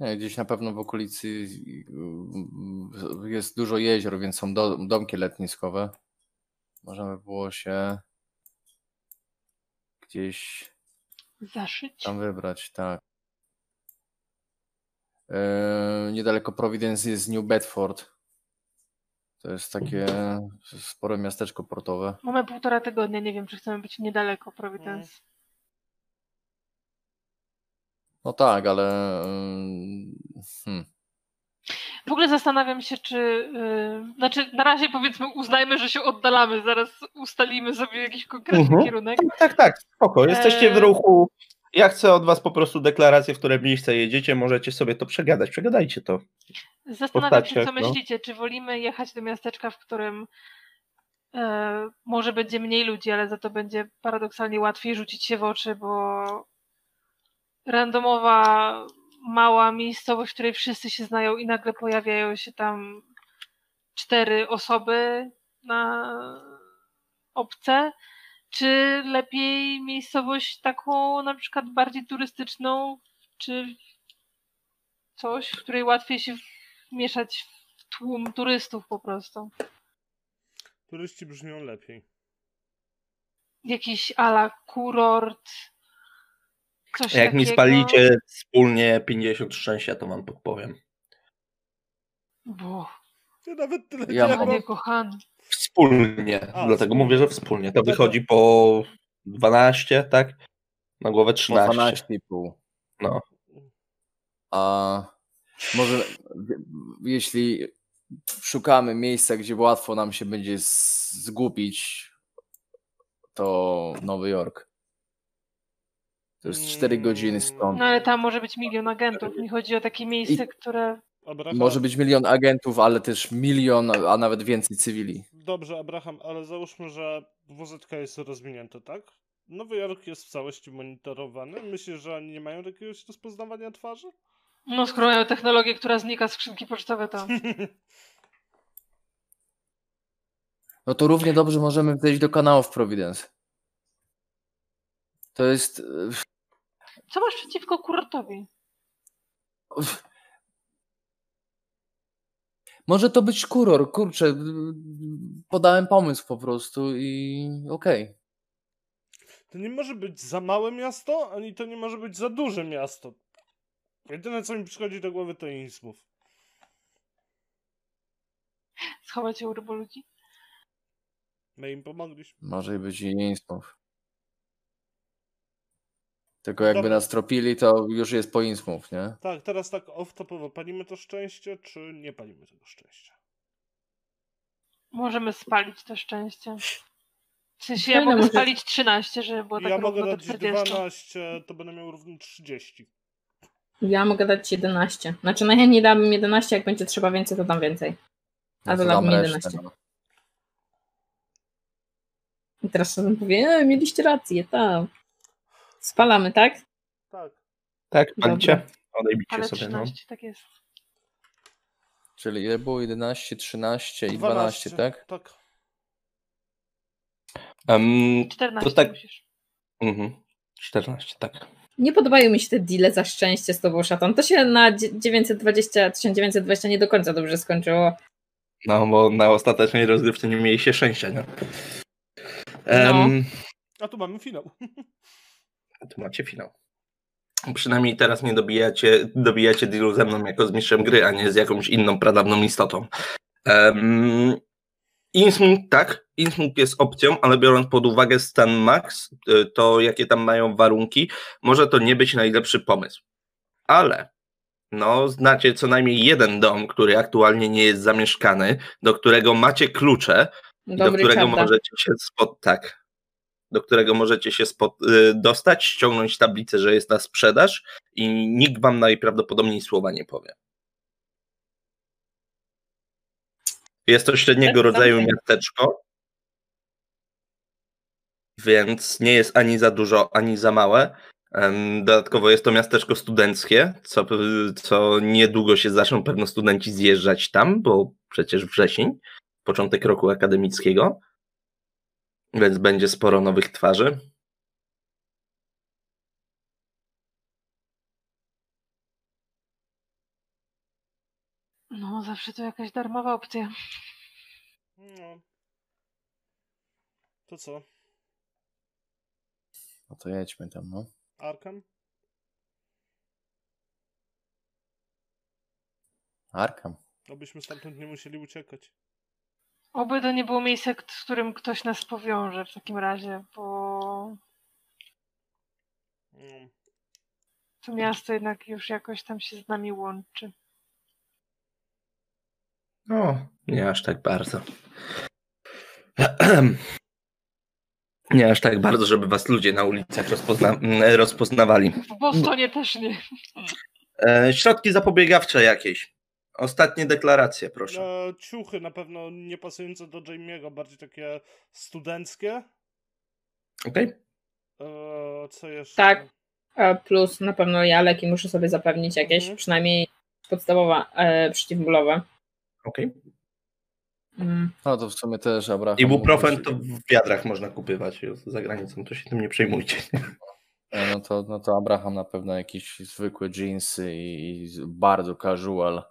Nie, Gdzieś na pewno w okolicy y, jest dużo jezior, więc są do, domki letniskowe. Możemy było się gdzieś zaszyć. tam wybrać, tak. Niedaleko Providence jest New Bedford. To jest takie spore miasteczko portowe. Mamy półtora tygodnia, nie wiem, czy chcemy być niedaleko Providence. No tak, ale ym, hmm. W ogóle zastanawiam się, czy. Yy, znaczy, na razie powiedzmy, uznajmy, że się oddalamy, zaraz ustalimy sobie jakiś konkretny Mhm. kierunek. Tak, tak, tak, spoko. Jesteście w ruchu. Ja chcę od was po prostu deklarację, w które miejsce jedziecie. Możecie sobie to przegadać. Przegadajcie to. Zastanawiam się, co no. myślicie, czy wolimy jechać do miasteczka, w którym e, może będzie mniej ludzi, ale za to będzie paradoksalnie łatwiej rzucić się w oczy, bo randomowa, mała miejscowość, w której wszyscy się znają i nagle pojawiają się tam cztery osoby na obce, czy lepiej miejscowość taką na przykład bardziej turystyczną, czy coś, w której łatwiej się mieszać w tłum turystów po prostu. Turyści brzmią lepiej. Jakiś ala kurort, coś Jak mi takiego. spalicie wspólnie 50 szczęścia, to wam podpowiem. Bo, Ja nawet tyle Ja nie mam- kochany. Wspólnie. A, Dlatego wspólnie. mówię, że wspólnie. To wychodzi po 12, tak? Na głowę Po 13. 12,5. No. A może jeśli szukamy miejsca, gdzie łatwo nam się będzie zgubić, to Nowy Jork. To jest 4 godziny stąd. No ale tam może być milion agentów. Mi chodzi o takie miejsce, które. Abraham, Może być milion agentów, ale też milion, a nawet więcej cywili. Dobrze, Abraham, ale załóżmy, że WZK jest rozwinięte, tak? Nowy Jork jest w całości monitorowany. Myślisz, że oni nie mają jakiegoś rozpoznawania twarzy? No, skoro mają technologię, która znika z skrzynki pocztowe, to. No to równie dobrze możemy wejść do kanałów Providence. To jest. Co masz przeciwko kurortowi? Może to być kuror, kurczę. Podałem pomysł po prostu i okej. To nie może być za małe miasto, ani to nie może być za duże miasto. Jedyne, co mi przychodzi do głowy, to Innsmouth. Schować się u ryboludzi? My im pomogliśmy. Może być i Innsmouth. Tylko jakby Dobra. nas tropili, to już jest po Innsmouth, nie? Tak, teraz tak off-topowo. Palimy to szczęście, czy nie palimy tego szczęścia? Możemy spalić to szczęście. W sensie Fajne ja mogę może- spalić 13, żeby było tak ja równo mogę do dać 40. 12, to będę miał równo 30. Ja mogę dać 11. Znaczy najchętniej dałabym 11, jak będzie trzeba więcej, to dam więcej. A No to dodałbym dam resztę, 11. no. I teraz sobie powie, e, mieliście rację, tak. Spalamy, tak? Tak. Tak, Dobra. palicie? Odejmijcie Ale sobie, no. 13, tak jest. Czyli ile było? 11, 13 i 12, tak? Tak. Um, 14 To tak- musisz. mhm. 14, tak. Nie podobają mi się te deale za szczęście z tobą, szatan. To się na dzie- 920, 1920 nie do końca dobrze skończyło. No, bo na ostatecznej rozgrywce nie mieliście szczęścia, nie? Um, A tu mamy finał. Tu macie finał. Przynajmniej teraz nie dobijacie, dobijacie dealu ze mną jako z mistrzem gry, a nie z jakąś inną pradawną istotą. Um, tak, Insmunk jest opcją, ale biorąc pod uwagę stan max, y, to jakie tam mają warunki, może to nie być najlepszy pomysł. Ale no, znacie co najmniej jeden dom, który aktualnie nie jest zamieszkany, do którego macie klucze, i do Dobry którego możecie się spod, tak, do którego możecie się y, dostać, ściągnąć tablicę, że jest na sprzedaż i nikt wam najprawdopodobniej słowa nie powie. Jest to średniego Tak, rodzaju miasteczko, więc nie jest ani za dużo, ani za małe. Dodatkowo jest to miasteczko studenckie, co, co niedługo się zaczną pewno studenci zjeżdżać tam, bo przecież wrzesień, początek roku akademickiego, więc będzie sporo nowych twarzy. No, zawsze to jakaś darmowa opcja. No. To co? No to jedźmy tam, no. Arkham? Arkham. Abyśmy stamtąd nie musieli uciekać. Oby to nie było miejsce, z którym ktoś nas powiąże w takim razie, bo No. to miasto jednak już jakoś tam się z nami łączy. No, nie aż tak bardzo. Nie aż tak bardzo, żeby was ludzie na ulicach rozpozna rozpoznawali. W Bostonie też nie. E, środki zapobiegawcze jakieś. Ostatnie deklaracje, proszę. E, ciuchy na pewno nie pasujące do Jamie'ego, bardziej takie studenckie. Okej? E, co jeszcze? Tak. A Plus na pewno ja leki muszę sobie zapewnić jakieś, Mhm. przynajmniej podstawowe e, przeciwbólowe. Okej. Mm. No to w sumie też Abraham. Ibuprofen to w wiadrach można kupywać za granicą, to się tym nie przejmujcie. E, No to, no to Abraham na pewno jakieś zwykłe jeansy i, bardzo casual.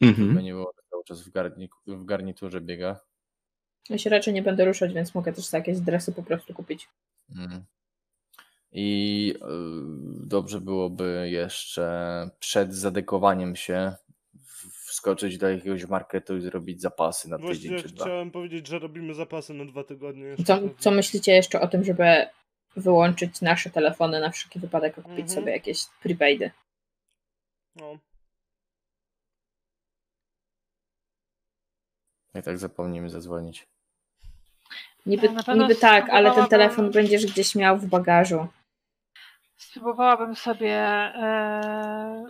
Mhm. Żeby nie było że cały czas w, garni, w garniturze biega. Ja się raczej nie będę ruszać, więc mogę też sobie jakieś dresy po prostu kupić. Mm. I y, dobrze byłoby jeszcze przed zadekowaniem się wskoczyć do jakiegoś marketu i zrobić zapasy na tydzień Właśnie czy dwa. chciałem powiedzieć, że robimy zapasy na dwa tygodnie. Co, co myślicie jeszcze o tym, żeby wyłączyć nasze telefony na wszelki wypadek, a kupić Mhm. sobie jakieś prepaidy? No. I tak zapomnimy zadzwonić. Niby, pewno niby tak, ale ten telefon będziesz gdzieś miał w bagażu. Spróbowałabym sobie e,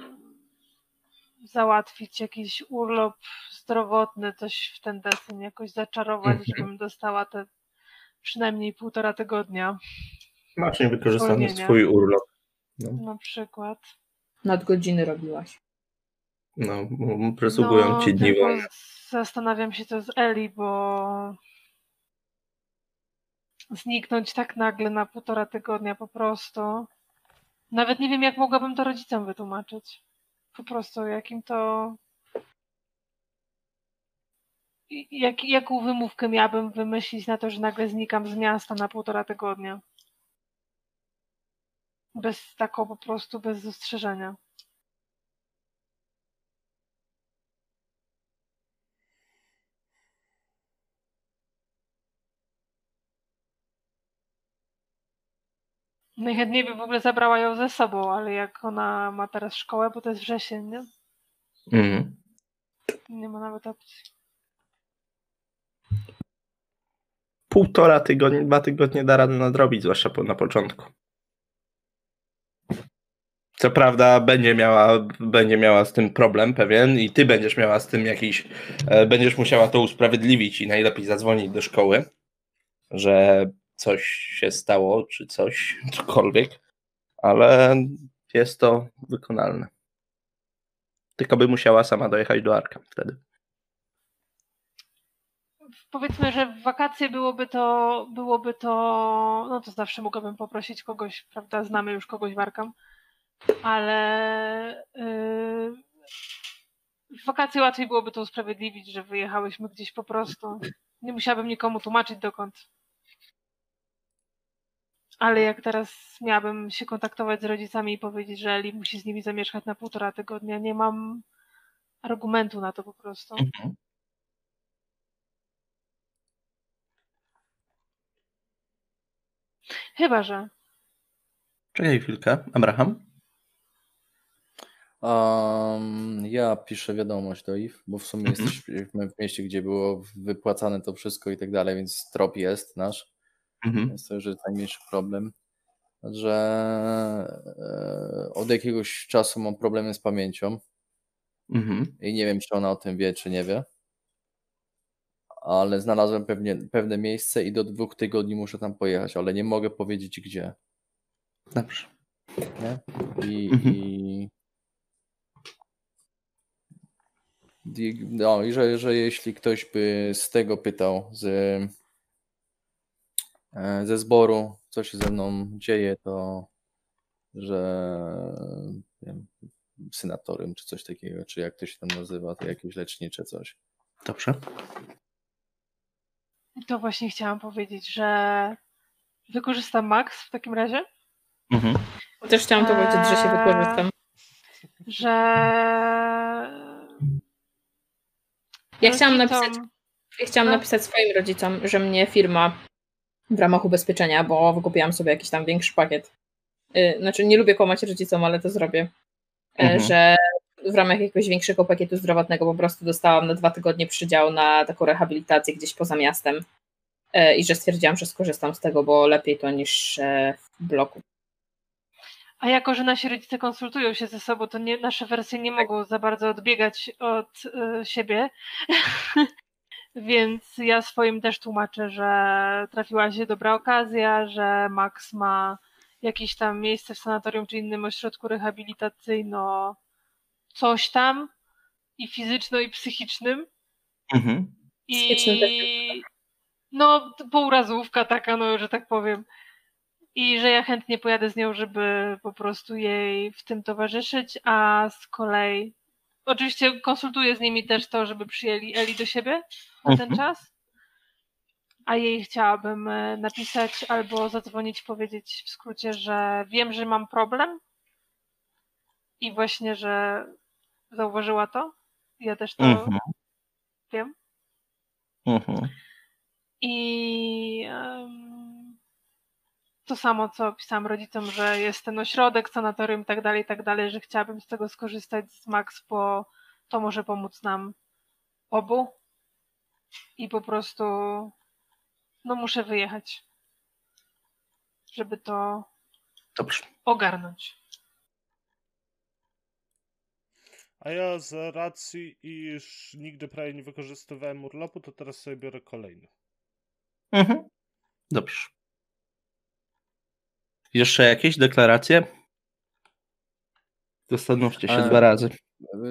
załatwić jakiś urlop zdrowotny, coś w ten deseń, jakoś zaczarować, Mhm. żebym dostała te przynajmniej półtora tygodnia Masz niewykorzystany Zwolnienia. swój urlop. No, na przykład. Nadgodziny robiłaś. no przysługują No, ci dni wolne. Zastanawiam się to z Eli, bo zniknąć tak nagle na półtora tygodnia po prostu. Nawet nie wiem, jak mogłabym to rodzicom wytłumaczyć. Po prostu, jakim to. Jak, jaką wymówkę miałabym wymyślić na to, że nagle znikam z miasta na półtora tygodnia? Bez taką po prostu, bez zastrzeżenia. Najchętniej by w ogóle zabrała ją ze sobą, ale jak ona ma teraz szkołę, bo to jest wrzesień, nie? Mhm. Nie ma nawet opcji. Półtora tygodnia, dwa tygodnie da radę nadrobić, zwłaszcza po, na początku. Co prawda będzie miała, będzie miała z tym problem pewien i ty będziesz miała z tym jakiś, e, będziesz musiała to usprawiedliwić i najlepiej zadzwonić do szkoły, że coś się stało, czy coś, cokolwiek, ale jest to wykonalne. Tylko by musiała sama dojechać do Arka wtedy. Powiedzmy, że w wakacje byłoby to, byłoby to, no to zawsze mogłabym poprosić kogoś, prawda, znamy już kogoś w Arkham, ale yy, w wakacje łatwiej byłoby to usprawiedliwić, że wyjechałyśmy gdzieś po prostu. Nie musiałabym nikomu tłumaczyć dokąd. Ale jak teraz miałabym się kontaktować z rodzicami i powiedzieć, że Eli musi z nimi zamieszkać na półtora tygodnia, nie mam argumentu na to po prostu. Mhm. Chyba, że. Czekaj chwilkę. Abraham? Um, ja piszę wiadomość do IF, bo w sumie Mhm. jesteśmy w mieście, gdzie było wypłacane to wszystko i tak dalej, więc trop jest nasz, Mhm. więc to już jest najmniejszy problem. Że e, od jakiegoś czasu mam problemy z pamięcią Mhm. i nie wiem, czy ona o tym wie, czy nie wie. Ale znalazłem pewnie, pewne miejsce i do dwóch tygodni muszę tam pojechać, ale nie mogę powiedzieć gdzie. Dobrze. Nie? I, Mhm. i, no, i że, że jeśli ktoś by z tego pytał, z, ze zboru, co się ze mną dzieje, to że nie wiem, synatorym czy coś takiego, czy jak to się tam nazywa, to jakieś lecznicze coś. Dobrze. To właśnie chciałam powiedzieć, że wykorzystam Max w takim razie, Mhm. Też chciałam to powiedzieć, że się Eee, wykorzystam. że. Ja chciałam napisać, ja chciałam No. napisać swoim rodzicom, że mnie firma w ramach ubezpieczenia, bo wykupiłam sobie jakiś tam większy pakiet. Y, Znaczy, nie lubię kłamać rodzicom, ale to zrobię. E, Mhm. Że w ramach jakiegoś większego pakietu zdrowotnego po prostu dostałam na dwa tygodnie przydział na taką rehabilitację gdzieś poza miastem. E, I że stwierdziłam, że skorzystam z tego, bo lepiej to niż w bloku. A jako, że nasi rodzice konsultują się ze sobą, to nie, nasze wersje nie mogą za bardzo odbiegać od y, siebie. Więc ja swoim też tłumaczę, że trafiła się dobra okazja, że Max ma jakieś tam miejsce w sanatorium czy innym ośrodku rehabilitacyjno coś tam i fizyczno i psychicznym. Mhm. I no, pourazówka taka, no, że tak powiem. I że ja chętnie pojadę z nią, żeby po prostu jej w tym towarzyszyć, a z kolei oczywiście konsultuję z nimi też to, żeby przyjęli Eli do siebie na ten Mhm. czas. A jej chciałabym e, napisać albo zadzwonić, powiedzieć w skrócie, że wiem, że mam problem i właśnie, że zauważyła to. Ja też to Mhm. wiem. Mhm. I em, to samo, co pisałam rodzicom, że jest ten ośrodek, sanatorium i tak dalej, i tak dalej, że chciałabym z tego skorzystać z Max, bo to może pomóc nam obu. I po prostu no muszę wyjechać, żeby to Dobrze. ogarnąć. A ja z racji, iż nigdy prawie nie wykorzystywałem urlopu, to teraz sobie biorę kolejny. Mhm. Dobrze. Jeszcze jakieś deklaracje? Zastanówcie się E, dwa razy.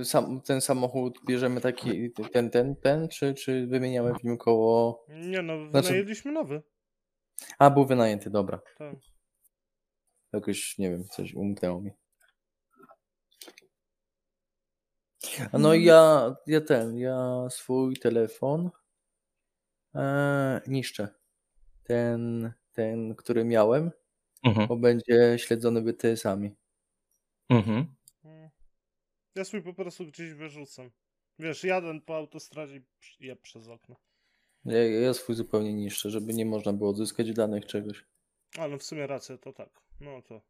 Sam, ten samochód bierzemy taki, ten, ten, ten, czy, czy wymieniamy w nim koło... Nie no, Znaczy- wynajęliśmy nowy. A, był wynajęty, dobra. Tak. Jakoś, nie wiem, coś umknęło mi. No i ja, ja ten, ja swój telefon e, niszczę. Ten, ten, który miałem, Mhm. bo będzie śledzony BTS-ami. Mhm. Ja swój po prostu gdzieś wyrzucam. Wiesz, jadę po autostradzie i je przez okno. Ja, ja swój zupełnie niszczę, żeby nie można było odzyskać danych czegoś. Ale no w sumie rację, to tak. No to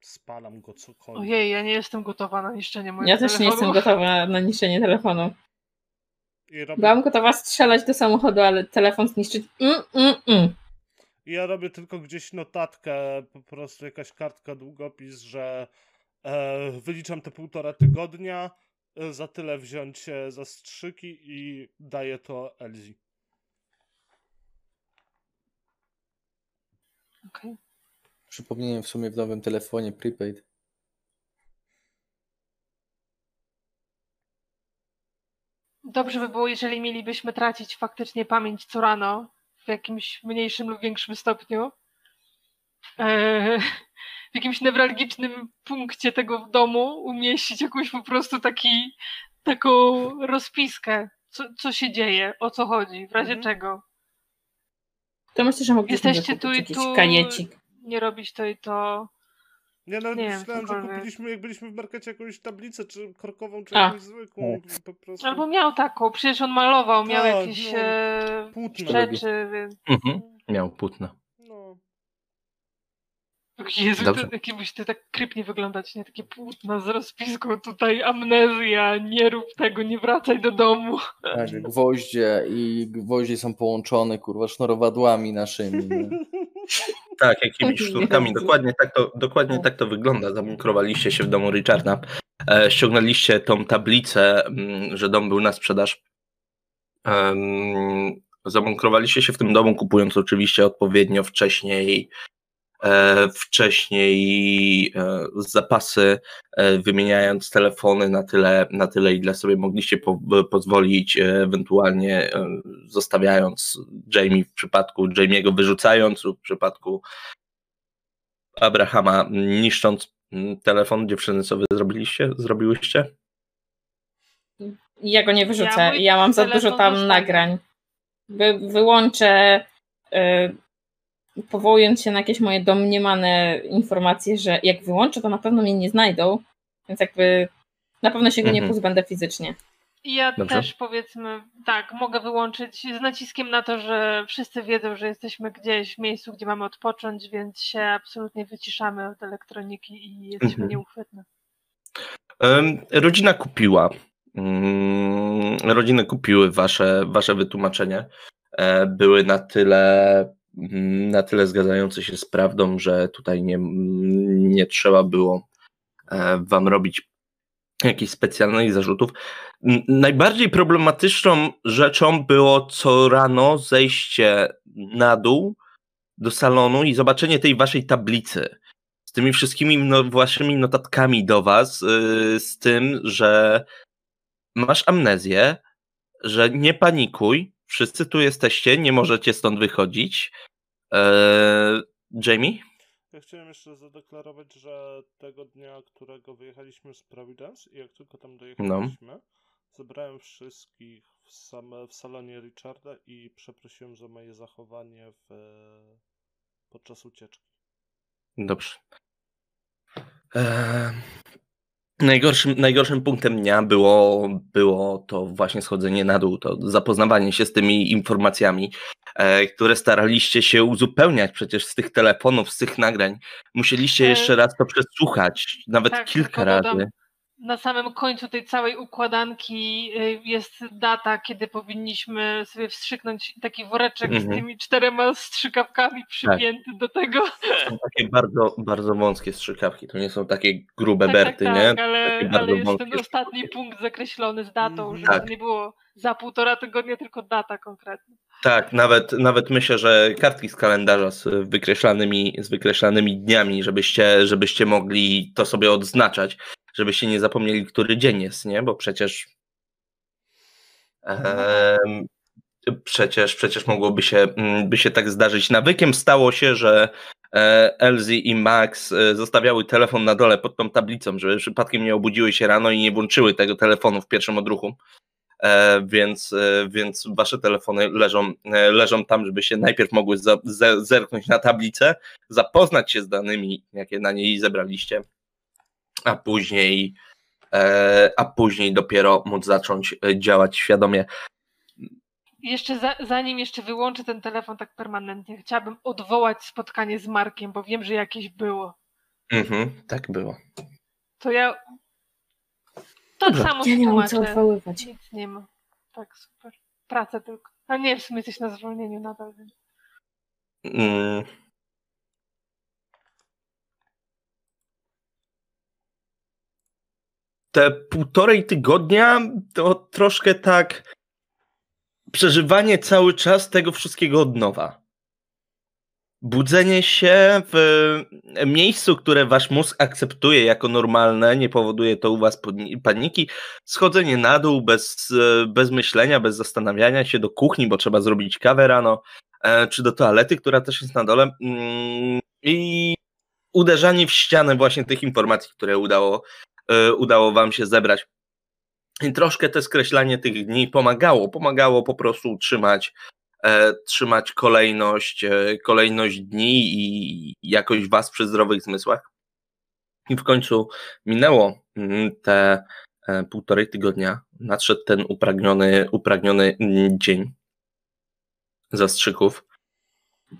spalam go cokolwiek. Ojej, ja nie jestem gotowa na niszczenie mojego Ja też nie jestem gotowa na niszczenie telefonu. I robię, Byłam gotowa strzelać do samochodu, ale telefon zniszczyć. Mm, mm, mm. Ja robię tylko gdzieś notatkę, po prostu jakaś kartka, długopis, że e, wyliczam te półtora tygodnia, e, za tyle wziąć e, zastrzyki i daję to Elzi. Przypomniałem w sumie w nowym telefonie prepaid. Dobrze by było, jeżeli mielibyśmy tracić faktycznie pamięć co rano w jakimś mniejszym lub większym stopniu. Eee, w jakimś newralgicznym punkcie tego w domu umieścić jakąś po prostu taki, taką rozpiskę, co, co się dzieje, o co chodzi, w razie Mhm. czego. To myślę, że mogliśmy Jesteście tu i tu, kajecik. nie robić to i to. Nie, nawet Nie wiem, myślałem, że kupiliśmy, jak byliśmy w markecie, jakąś tablicę, czy korkową, czy A. jakąś zwykłą. Po prostu. Albo miał taką, przecież on malował, miał Tak, jakieś no, e, rzeczy, więc... Mhm. Miał płótno. Jezu, Dobrze. to, jakie byś ty tak krypnie wyglądać, nie? Takie płótno z rozpiską tutaj, amnezja, nie rób tego, nie wracaj do domu. Tak, gwoździe i gwoździe są połączone, kurwa, sznurowadłami naszymi. Nie? Tak, jakimiś Jezu. sztuczkami. Dokładnie tak to, dokładnie tak to wygląda. Zamunkrowaliście się w domu Richarda. E, ściągnęliście tą tablicę, mm, że dom był na sprzedaż. Zamunkrowaliście się w tym domu, kupując oczywiście odpowiednio wcześniej wcześniej e, zapasy, e, wymieniając telefony na tyle, na tyle, ile sobie mogliście po, pozwolić, e, ewentualnie e, zostawiając Jamie w przypadku Jamie'ego wyrzucając lub w przypadku Abrahama niszcząc telefon dziewczyny, co wy zrobiliście? Zrobiłyście? Ja go nie wyrzucę. Ja Ja, mam za dużo tam nagrań. Wy, wyłączę, y, powołując się na jakieś moje domniemane informacje, że jak wyłączę, to na pewno mnie nie znajdą. Więc jakby na pewno się go nie Mhm. pozbędę fizycznie. Ja Dobrze. też powiedzmy, tak, mogę wyłączyć z naciskiem na to, że wszyscy wiedzą, że jesteśmy gdzieś w miejscu, gdzie mamy odpocząć, więc się absolutnie wyciszamy od elektroniki i jesteśmy Mhm. nieuchwytne. Rodzina kupiła. mm, Rodziny kupiły wasze, wasze wytłumaczenie. E, Były na tyle, na tyle zgadzające się z prawdą, że tutaj nie, nie trzeba było e, wam robić jakichś specjalnych zarzutów. Najbardziej problematyczną rzeczą było co rano zejście na dół do salonu i zobaczenie tej waszej tablicy z tymi wszystkimi no, waszymi notatkami do was, yy, z tym, że masz amnezję, że nie panikuj, wszyscy tu jesteście, nie możecie stąd wychodzić. Eee, Jamie? Ja chciałem jeszcze zadeklarować, że tego dnia, którego wyjechaliśmy z Providence i jak tylko tam dojechaliśmy, zebrałem wszystkich w, same, w salonie Richarda i przeprosiłem za moje zachowanie w, podczas ucieczki. Dobrze. Eee, najgorszym, najgorszym punktem dnia było, było to właśnie schodzenie na dół, to zapoznawanie się z tymi informacjami, e, które staraliście się uzupełniać przecież z tych telefonów, z tych nagrań. Musieliście E, jeszcze raz to przesłuchać, nawet tak, kilka razy. Na samym końcu tej całej układanki y, jest data, kiedy powinniśmy sobie wstrzyknąć taki woreczek Mhm. Tak. z tymi czterema strzykawkami przypięty do tego. Są takie bardzo, bardzo wąskie strzykawki, to nie są takie grube Tak, berty, tak, nie? tak, ale, Takie bardzo ale jest ten ostatni punkt zakreślony z datą, Mhm. żeby Tak. to nie było za półtora tygodnia, tylko data konkretna. Tak, nawet, nawet myślę, że kartki z kalendarza z wykreślanymi, z wykreślanymi dniami, żebyście, żebyście mogli to sobie odznaczać, żebyście nie zapomnieli, który dzień jest, nie? Bo przecież em, przecież, przecież mogłoby się, mm, by się tak zdarzyć. Nawykiem stało się, że e, Elzy i Max e, zostawiały telefon na dole pod tą tablicą, żeby przypadkiem nie obudziły się rano i nie włączyły tego telefonu w pierwszym odruchu. E, więc, e, więc wasze telefony leżą, e, leżą tam, żeby się najpierw mogły za, zerknąć na tablicę, zapoznać się z danymi, jakie na niej zebraliście, a później, e, a później dopiero móc zacząć e, działać świadomie. Jeszcze za, zanim jeszcze wyłączę ten telefon tak permanentnie, chciałabym odwołać spotkanie z Markiem, bo wiem, że jakieś było. Mhm, tak było. To ja to Dobrze. samo Ja nie mam co odwoływać. Nic nie ma. Tak, super. Pracę tylko. A nie, w sumie jesteś na zwolnieniu nadal. Więc... Mm. Te półtorej tygodnia to troszkę tak przeżywanie cały czas tego wszystkiego od nowa. Budzenie się w miejscu, które wasz mózg akceptuje jako normalne, nie powoduje to u was paniki. Schodzenie na dół bez, e, bez myślenia, bez zastanawiania się do kuchni, bo trzeba zrobić kawę rano e, czy do toalety, która też jest na dole. mm, I uderzanie w ścianę właśnie tych informacji, które udało, e, udało wam się zebrać. I troszkę to skreślanie tych dni pomagało. Pomagało po prostu utrzymać, e, trzymać kolejność, e, kolejność dni i jakość was przy zdrowych zmysłach. I w końcu minęło mm, te e, półtorej tygodnia, nadszedł ten upragniony, upragniony dzień zastrzyków,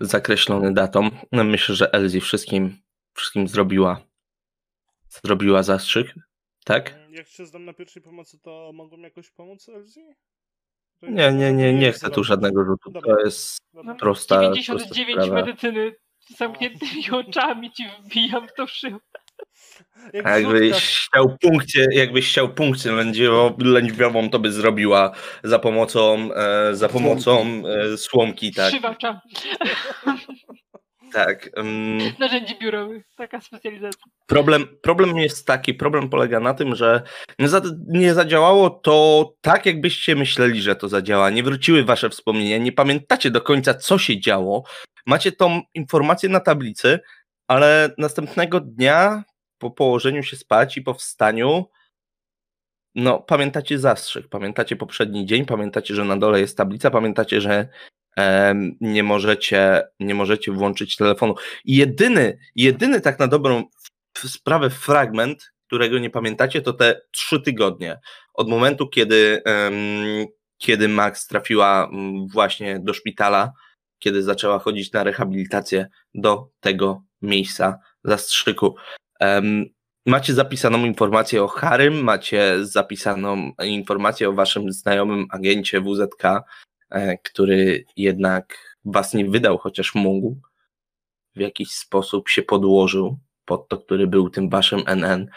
zakreślony datą. No, myślę, że Elzi wszystkim, wszystkim zrobiła, zrobiła zastrzyk, tak? Jak się znam na pierwszej pomocy, to mogą jakoś pomóc? To Nie, nie, nie, nie chcę tu żadnego rzutu. To jest prosta, 99 prosta medycyny z zamkniętymi oczami ci wbijam w to w szyb. Jak jakbyś chciał punkcie, jakbyś chciał punkcie lędźwio- lędźwiową, to by zrobiła za pomocą, e, za pomocą e, słomki, tak. Szywacza. tak. mm. Narzędzi biurowych. Taka specjalizacja. Problem, problem jest taki, problem polega na tym, że nie, za, nie zadziałało to tak, jakbyście myśleli, że to zadziała. Nie wróciły wasze wspomnienia, nie pamiętacie do końca, co się działo. Macie tą informację na tablicy, ale następnego dnia po położeniu się spać i po wstaniu, no pamiętacie zastrzyk, pamiętacie poprzedni dzień, pamiętacie, że na dole jest tablica, pamiętacie, że nie możecie, nie możecie włączyć telefonu. Jedyny, jedyny tak na dobrą sprawę fragment, którego nie pamiętacie, to te trzy tygodnie. Od momentu, kiedy, kiedy Max trafiła mm, właśnie do szpitala, kiedy zaczęła chodzić na rehabilitację do tego miejsca zastrzyku. Macie zapisaną informację o Harym, macie zapisaną informację o waszym znajomym agencie WZK, który jednak was nie wydał, chociaż mógł. W jakiś sposób się podłożył pod to, który był tym waszym NN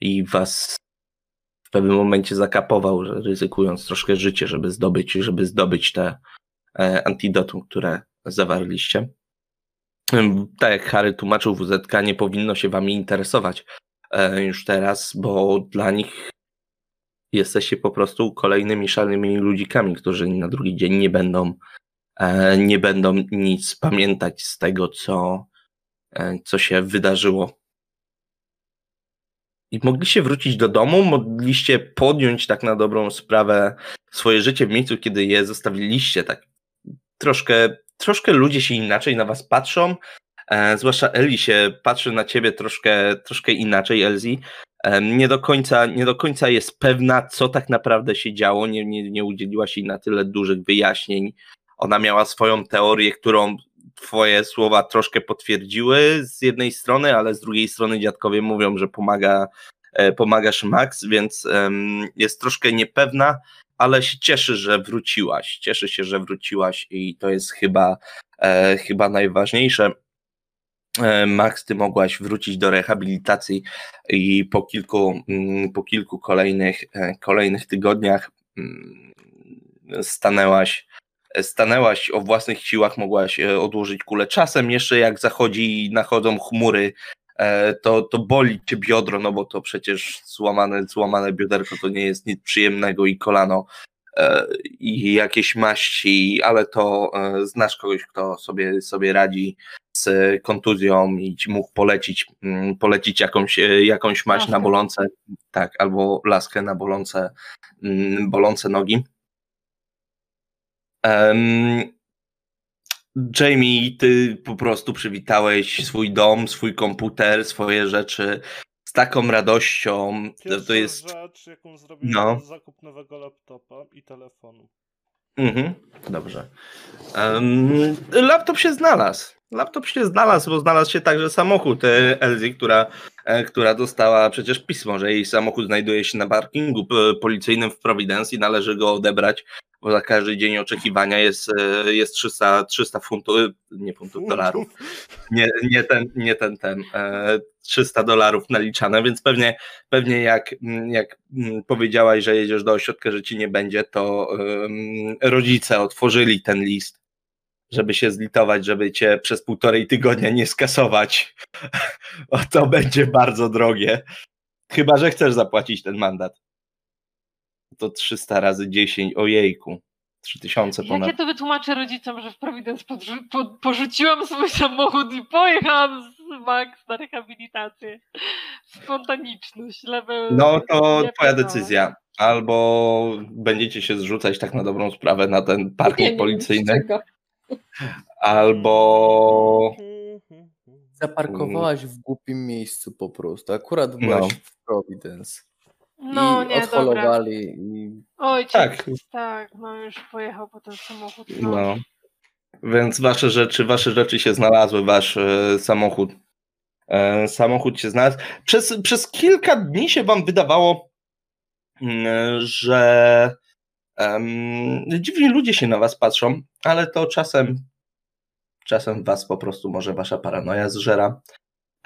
i was w pewnym momencie zakapował, ryzykując troszkę życie, żeby zdobyć, żeby zdobyć te e, antidotum, które zawarliście. Tak jak Harry tłumaczył, WZK nie powinno się wami interesować e, już teraz, bo dla nich jesteście po prostu kolejnymi szalonymi ludzikami, którzy na drugi dzień nie będą, e, nie będą nic pamiętać z tego, co, e, co się wydarzyło. I mogliście wrócić do domu, mogliście podjąć tak na dobrą sprawę swoje życie w miejscu, kiedy je zostawiliście. Tak troszkę, troszkę ludzie się inaczej na was patrzą, e, zwłaszcza Eli się patrzy na ciebie troszkę, troszkę inaczej, Elzi. Nie, do końca, nie do końca jest pewna, co tak naprawdę się działo, nie, nie, nie udzieliła się na tyle dużych wyjaśnień. Ona miała swoją teorię, którą twoje słowa troszkę potwierdziły z jednej strony, ale z drugiej strony dziadkowie mówią, że pomaga, e, pomagasz Max, więc jest troszkę niepewna, ale się cieszy, że wróciłaś. Cieszy się, że wróciłaś i to jest chyba, e, chyba najważniejsze. E, Max, ty mogłaś wrócić do rehabilitacji i po kilku, mm, po kilku kolejnych, e, kolejnych tygodniach mm, stanęłaś stanęłaś o własnych siłach, mogłaś e, odłożyć kulę. Czasem jeszcze jak zachodzi i nachodzą chmury, to, to boli cię biodro, no bo to przecież złamane, złamane bioderko to nie jest nic przyjemnego i kolano i jakieś maści, ale to e, znasz kogoś, kto sobie, sobie radzi z kontuzją i ci mógł polecić, mm, polecić jakąś, e, jakąś maść na Laskę. bolące, tak, albo laskę na bolące, mm, bolące nogi. Em, Jamie, ty po prostu przywitałeś swój dom, swój komputer, swoje rzeczy taką radością. To, Pierwsza to jest. rzecz, jaką zrobiłem, No. zakup nowego laptopa i telefonu. Mhm, dobrze. Em, laptop się znalazł. Laptop się znalazł, bo znalazł się także samochód Elzy, która, e, która dostała przecież pismo, że jej samochód znajduje się na parkingu policyjnym w Providence i należy go odebrać, bo za każdy dzień oczekiwania jest, e, jest 300, 300 funtów, e, nie funtów, dolarów. nie, nie ten, nie ten, ten, e, 300 dolarów naliczane, więc pewnie, pewnie jak, mm, jak mm, powiedziałaś, że jedziesz do ośrodka, że ci nie będzie, to rodzice otworzyli ten list, żeby się zlitować, żeby cię przez półtorej tygodnia nie skasować. o, to będzie bardzo drogie. Chyba, że chcesz zapłacić ten mandat. To 300 razy 10, ojejku. 3000 Jak ponad. ja to wytłumaczę rodzicom, że w Providence podrzu- po, porzuciłam swój samochód i pojechałam z Max na rehabilitację. Spontaniczność, level... No to twoja decyzja. Albo będziecie się zrzucać tak na dobrą sprawę na ten parking nie policyjny. Albo Zaparkowałaś w głupim miejscu po prostu. Akurat byłaś No. w Providence. No I nie, dobra. odholowali i Ojciec, Tak. tak. no już pojechał po ten samochód. No. No. Więc wasze rzeczy, wasze rzeczy się znalazły, wasz e, samochód. E, samochód się znalazł. Przez, przez kilka dni się wam wydawało, mm, że em, dziwni ludzie się na was patrzą, ale to czasem czasem was po prostu może wasza paranoja zżera.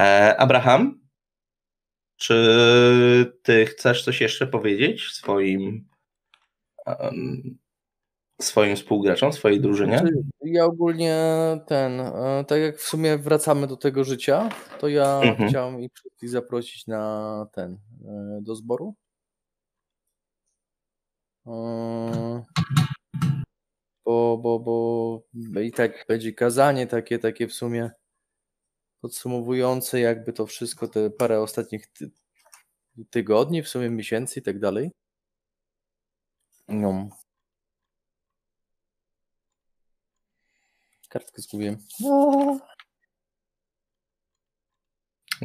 E, Abraham, czy ty chcesz coś jeszcze powiedzieć swoim em, swoim współgraczom, swojej drużynie? Znaczy, Ja ogólnie ten, e, tak jak w sumie wracamy do tego życia, to ja Mhm. chciałem ich wszystkich zaprosić na ten, e, do zboru. E, Bo, bo, bo i tak będzie kazanie takie, takie w sumie podsumowujące jakby to wszystko, te parę ostatnich ty tygodni, w sumie miesięcy i tak dalej. No. Kartkę zgubiłem.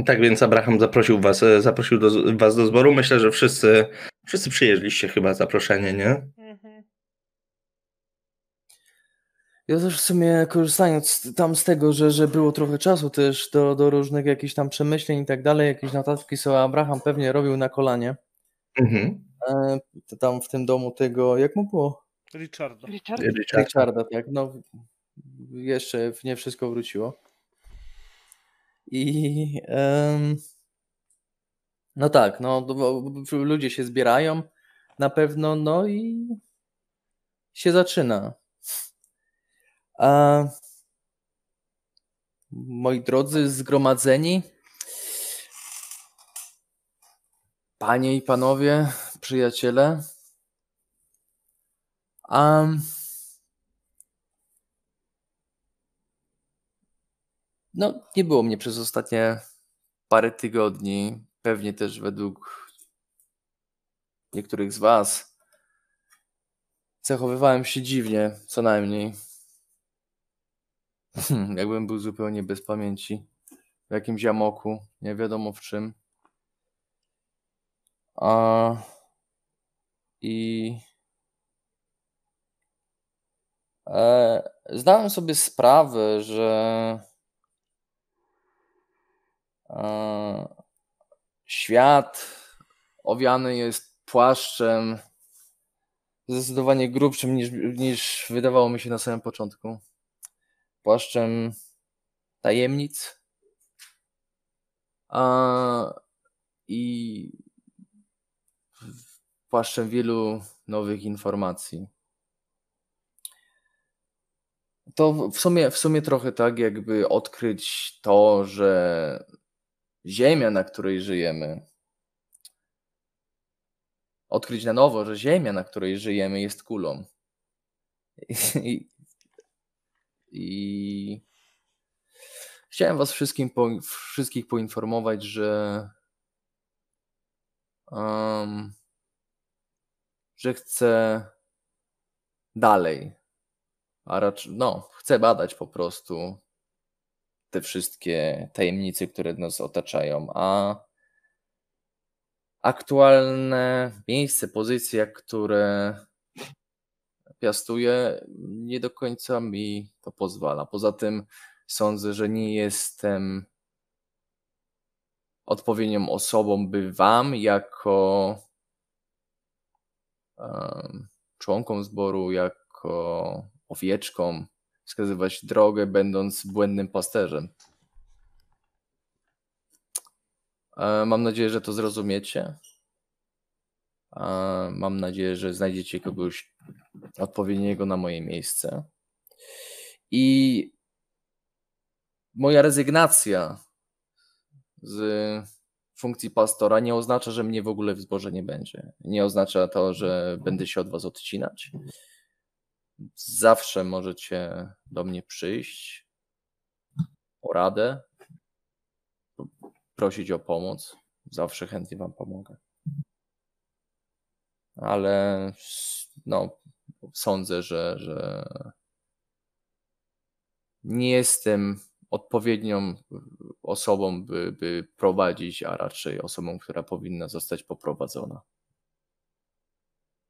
Tak więc Abraham zaprosił was, e, zaprosił do, was do zboru. Myślę, że wszyscy, wszyscy przyjeżdżliście chyba zaproszenie, nie? Mhm. Ja też w sumie korzystając tam z tego, że, że było trochę czasu też do, do różnych jakichś tam przemyśleń i tak dalej, jakieś notatki sobie Abraham pewnie robił na kolanie. Mhm. E, tam w tym domu tego, jak mu było? Richarda. Richard? Richard. Richarda, tak. No, jeszcze nie wszystko wróciło. I em, no tak, no ludzie się zbierają na pewno, no i się zaczyna. Moi drodzy zgromadzeni, panie i panowie, przyjaciele, no nie było mnie przez ostatnie parę tygodni, pewnie też według niektórych z was. Zachowywałem się dziwnie, co najmniej. Hmm, Jakbym był zupełnie bez pamięci. W jakimś amoku, nie wiadomo w czym. A i e, zdałem sobie sprawę, że e, świat owiany jest płaszczem zdecydowanie grubszym niż, niż wydawało mi się na samym początku. Płaszczem tajemnic a, i płaszczem wielu nowych informacji. To w- sumie, w sumie trochę tak, jakby odkryć to, że Ziemia, na której żyjemy, odkryć na nowo, że Ziemia, na której żyjemy, jest kulą. I, i chciałem Was wszystkim po, wszystkich poinformować, że em, że chcę dalej, a raczej, no, chcę badać po prostu te wszystkie tajemnice, które nas otaczają, a aktualne miejsce, pozycje, które piastuję, nie do końca mi to pozwala. Poza tym sądzę, że nie jestem odpowiednią osobą, by Wam jako em, członkom zboru, jako owieczkom wskazywać drogę, będąc błędnym pasterzem. E, Mam nadzieję, że to zrozumiecie. E, Mam nadzieję, że znajdziecie kogoś odpowiedniego na moje miejsce. I moja rezygnacja z funkcji pastora nie oznacza, że mnie w ogóle w zborze nie będzie. Nie oznacza to, że będę się od was odcinać. Zawsze możecie do mnie przyjść o radę, prosić o pomoc. Zawsze chętnie wam pomogę. Ale no, sądzę, że, że nie jestem odpowiednią osobą, by, by prowadzić, a raczej osobą, która powinna zostać poprowadzona.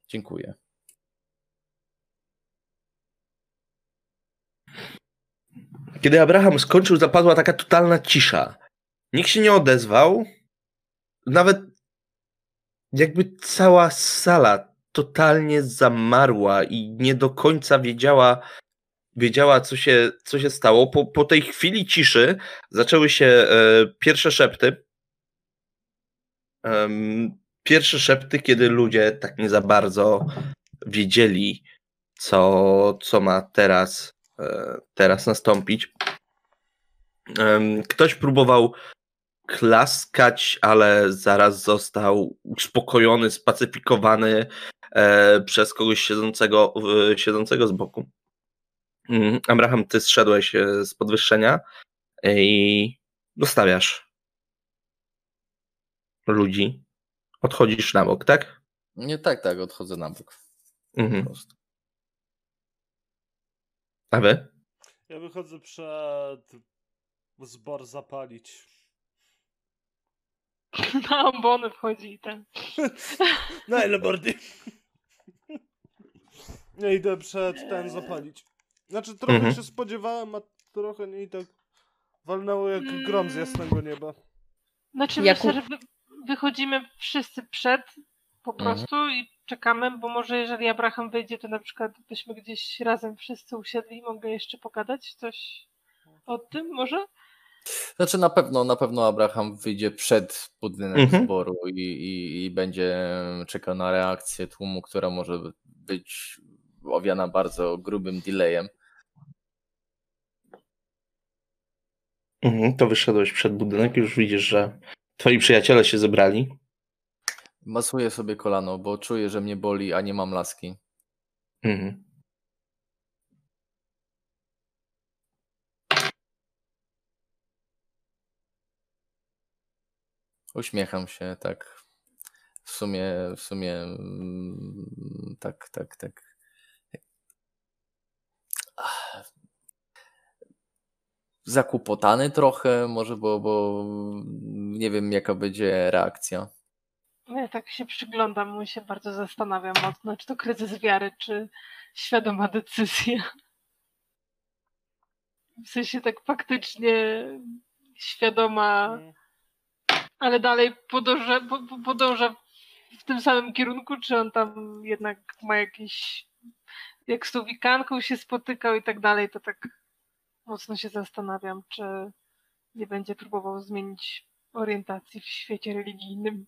Dziękuję. Kiedy Abraham skończył, zapadła taka totalna cisza. Nikt się nie odezwał. Nawet jakby cała sala totalnie zamarła i nie do końca wiedziała, wiedziała co, się, co się stało. Po, po tej chwili ciszy zaczęły się e, pierwsze szepty. Em, pierwsze szepty, kiedy ludzie tak nie za bardzo wiedzieli, co, co ma teraz, e, teraz nastąpić. Ktoś próbował klaskać, ale zaraz został uspokojony, spacyfikowany e, przez kogoś siedzącego, siedzącego z boku. Mm, Abraham, ty zszedłeś e, z podwyższenia i dostawiasz ludzi. Odchodzisz na bok, tak? Nie tak, tak, odchodzę na bok. Po Mhm. prostu. A wy? Ja wychodzę przed zbor zapalić. Na ambony wchodzi i ten. Na ile mordy? Ja idę przed ten zapalić. Znaczy trochę Mhm. się spodziewałem, a trochę nie i tak walnęło jak grom z jasnego nieba. Znaczy Jakub- myślę, że wy, wychodzimy wszyscy przed po Mhm. prostu i czekamy, bo może jeżeli Abraham wyjdzie, to na przykład byśmy gdzieś razem wszyscy usiedli i mogli jeszcze pogadać coś o tym może? Znaczy na pewno, na pewno Abraham wyjdzie przed budynek Mhm. zboru i, i, i będzie czekał na reakcję tłumu, która może być owiana bardzo grubym delayem. Mhm, to wyszedłeś przed budynek, już widzisz, że twoi przyjaciele się zebrali. Masuję sobie kolano, bo czuję, że mnie boli, a nie mam laski. Mhm. Uśmiecham się, tak. W sumie, w sumie, mm, tak, tak, tak. Zakłopotany trochę, może, bo, bo nie wiem, jaka będzie reakcja. No Ja tak się przyglądam i się bardzo zastanawiam mocno, czy to kryzys wiary, czy świadoma decyzja. W sensie tak faktycznie świadoma, ale dalej podąża, po, po- podąża w tym samym kierunku, czy on tam jednak ma jakieś, jak z tą wikanką się spotykał i tak dalej, to tak mocno się zastanawiam, czy nie będzie próbował zmienić orientacji w świecie religijnym.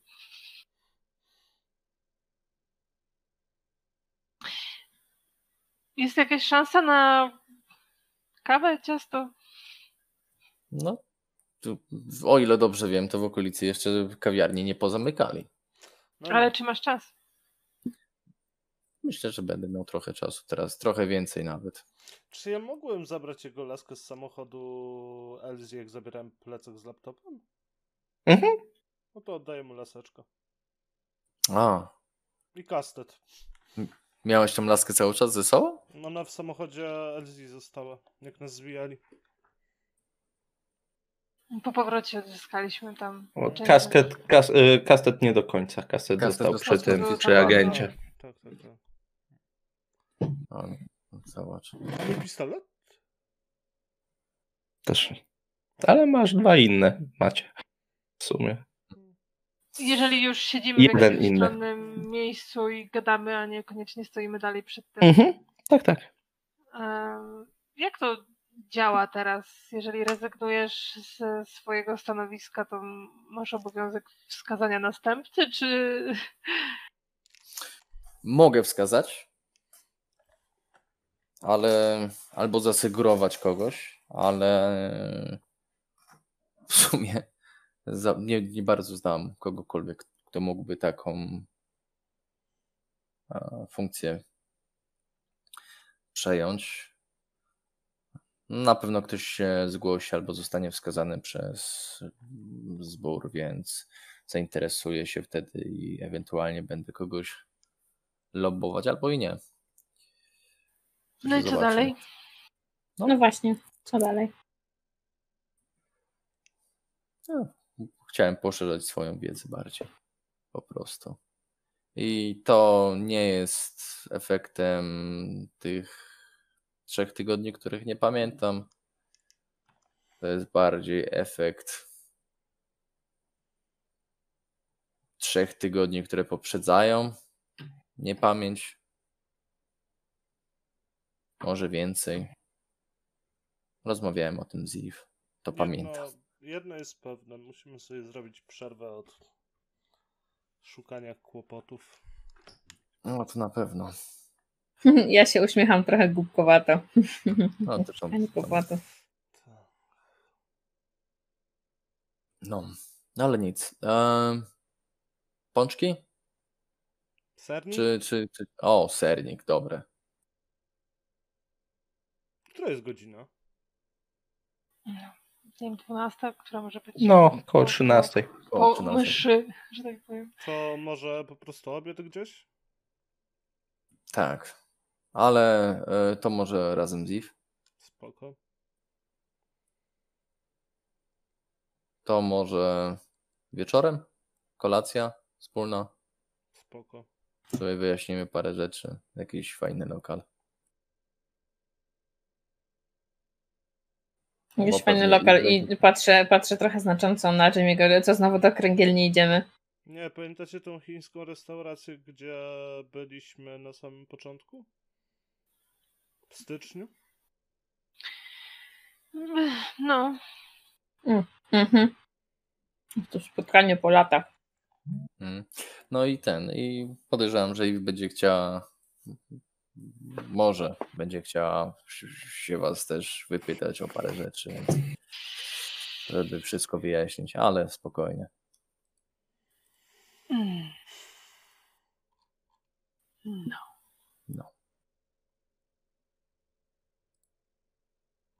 Jest jakaś szansa na kawę, ciasto? No, tu, o ile dobrze wiem, to w okolicy jeszcze kawiarni nie pozamykali. No, Ale czy masz czas? Myślę, że będę miał trochę czasu teraz, trochę więcej nawet. Czy ja mogłem zabrać jego laskę z samochodu Elzy, jak zabierałem plecak z laptopem? Mhm. No to oddaję mu laseczkę. A, I kastet. miałeś tą laskę cały czas ze sobą? Ona w samochodzie Elzy została, jak nas zwijali. Po powrocie odzyskaliśmy tam. O, część kasket, kas, y, kastet nie do końca. Kastet, Kastet został został przy tym, przy tam, agencie. Tak, tak, tak. A mój pistolet? Też. Ale masz dwa inne, macie. W sumie. Jeżeli już siedzimy Jeden w jakimś inny. stronnym miejscu i gadamy, a niekoniecznie stoimy dalej przed tym. Mhm. Tak, tak. Jak to działa teraz? Jeżeli rezygnujesz ze swojego stanowiska, to masz obowiązek wskazania następcy, czy Mogę wskazać, ale albo zasugerować kogoś, ale w sumie za, nie, nie bardzo znam kogokolwiek, kto mógłby taką e, funkcję przejąć. Na pewno ktoś się zgłosi albo zostanie wskazany przez zbór, więc zainteresuję się wtedy i ewentualnie będę kogoś lobbować albo i nie. No i co dalej? No właśnie. Co dalej? No, chciałem poszerzać swoją wiedzę bardziej. Po prostu. I to nie jest efektem tych trzech tygodni, których nie pamiętam. To jest bardziej efekt trzech tygodni, które poprzedzają niepamięć. Może więcej. Rozmawiałem o tym z Eve. To pamiętam. Jedno, jedno jest pewne, musimy sobie zrobić przerwę od szukania kłopotów. No to na pewno. Ja się uśmiecham trochę głupkowato. No, to głupkowato. Tak. No, no ale nic. Ehm, pączki? Sernik? Czy, czy, czy... O, sernik, dobre. Która jest godzina? Nie wiem, 12, która może być. No, koło 13. O, Po 13. myszy, że tak powiem. To może po prostu obiad gdzieś? Tak. Ale e, to może razem z Eve. Spoko. To może wieczorem? Kolacja wspólna. Spoko. Sobie wyjaśnimy parę rzeczy. Jakiś fajny lokal. Jakiś fajny lokal i patrzę, patrzę trochę znacząco na Jimmy'ego, co znowu do kręgielni idziemy. Nie, pamiętacie tą chińską restaurację, gdzie byliśmy na samym początku? W styczniu? No, Mhm. To spotkanie po latach. Mm. No i ten. I podejrzewam, że Eve będzie chciała. Może będzie chciała się was też wypytać o parę rzeczy, więc żeby wszystko wyjaśnić, ale spokojnie. Mm. No. No.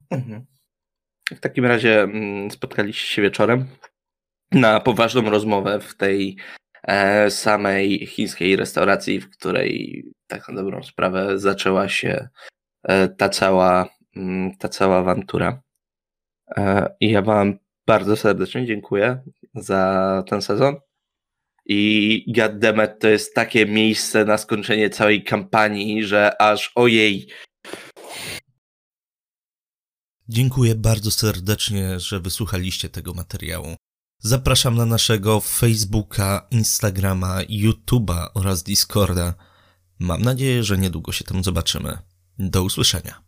Mhm. W takim razie mm, spotkaliście się wieczorem na poważną rozmowę w tej samej chińskiej restauracji, w której tak na dobrą sprawę zaczęła się e, ta cała mm, ta cała awantura. E, I ja wam bardzo serdecznie dziękuję za ten sezon. I goddammit, to jest takie miejsce na skończenie całej kampanii, że aż ojej, Dziękuję bardzo serdecznie, że wysłuchaliście tego materiału. Zapraszam na naszego Facebooka, Instagrama, YouTube'a oraz Discorda. Mam nadzieję, że niedługo się tam zobaczymy. Do usłyszenia.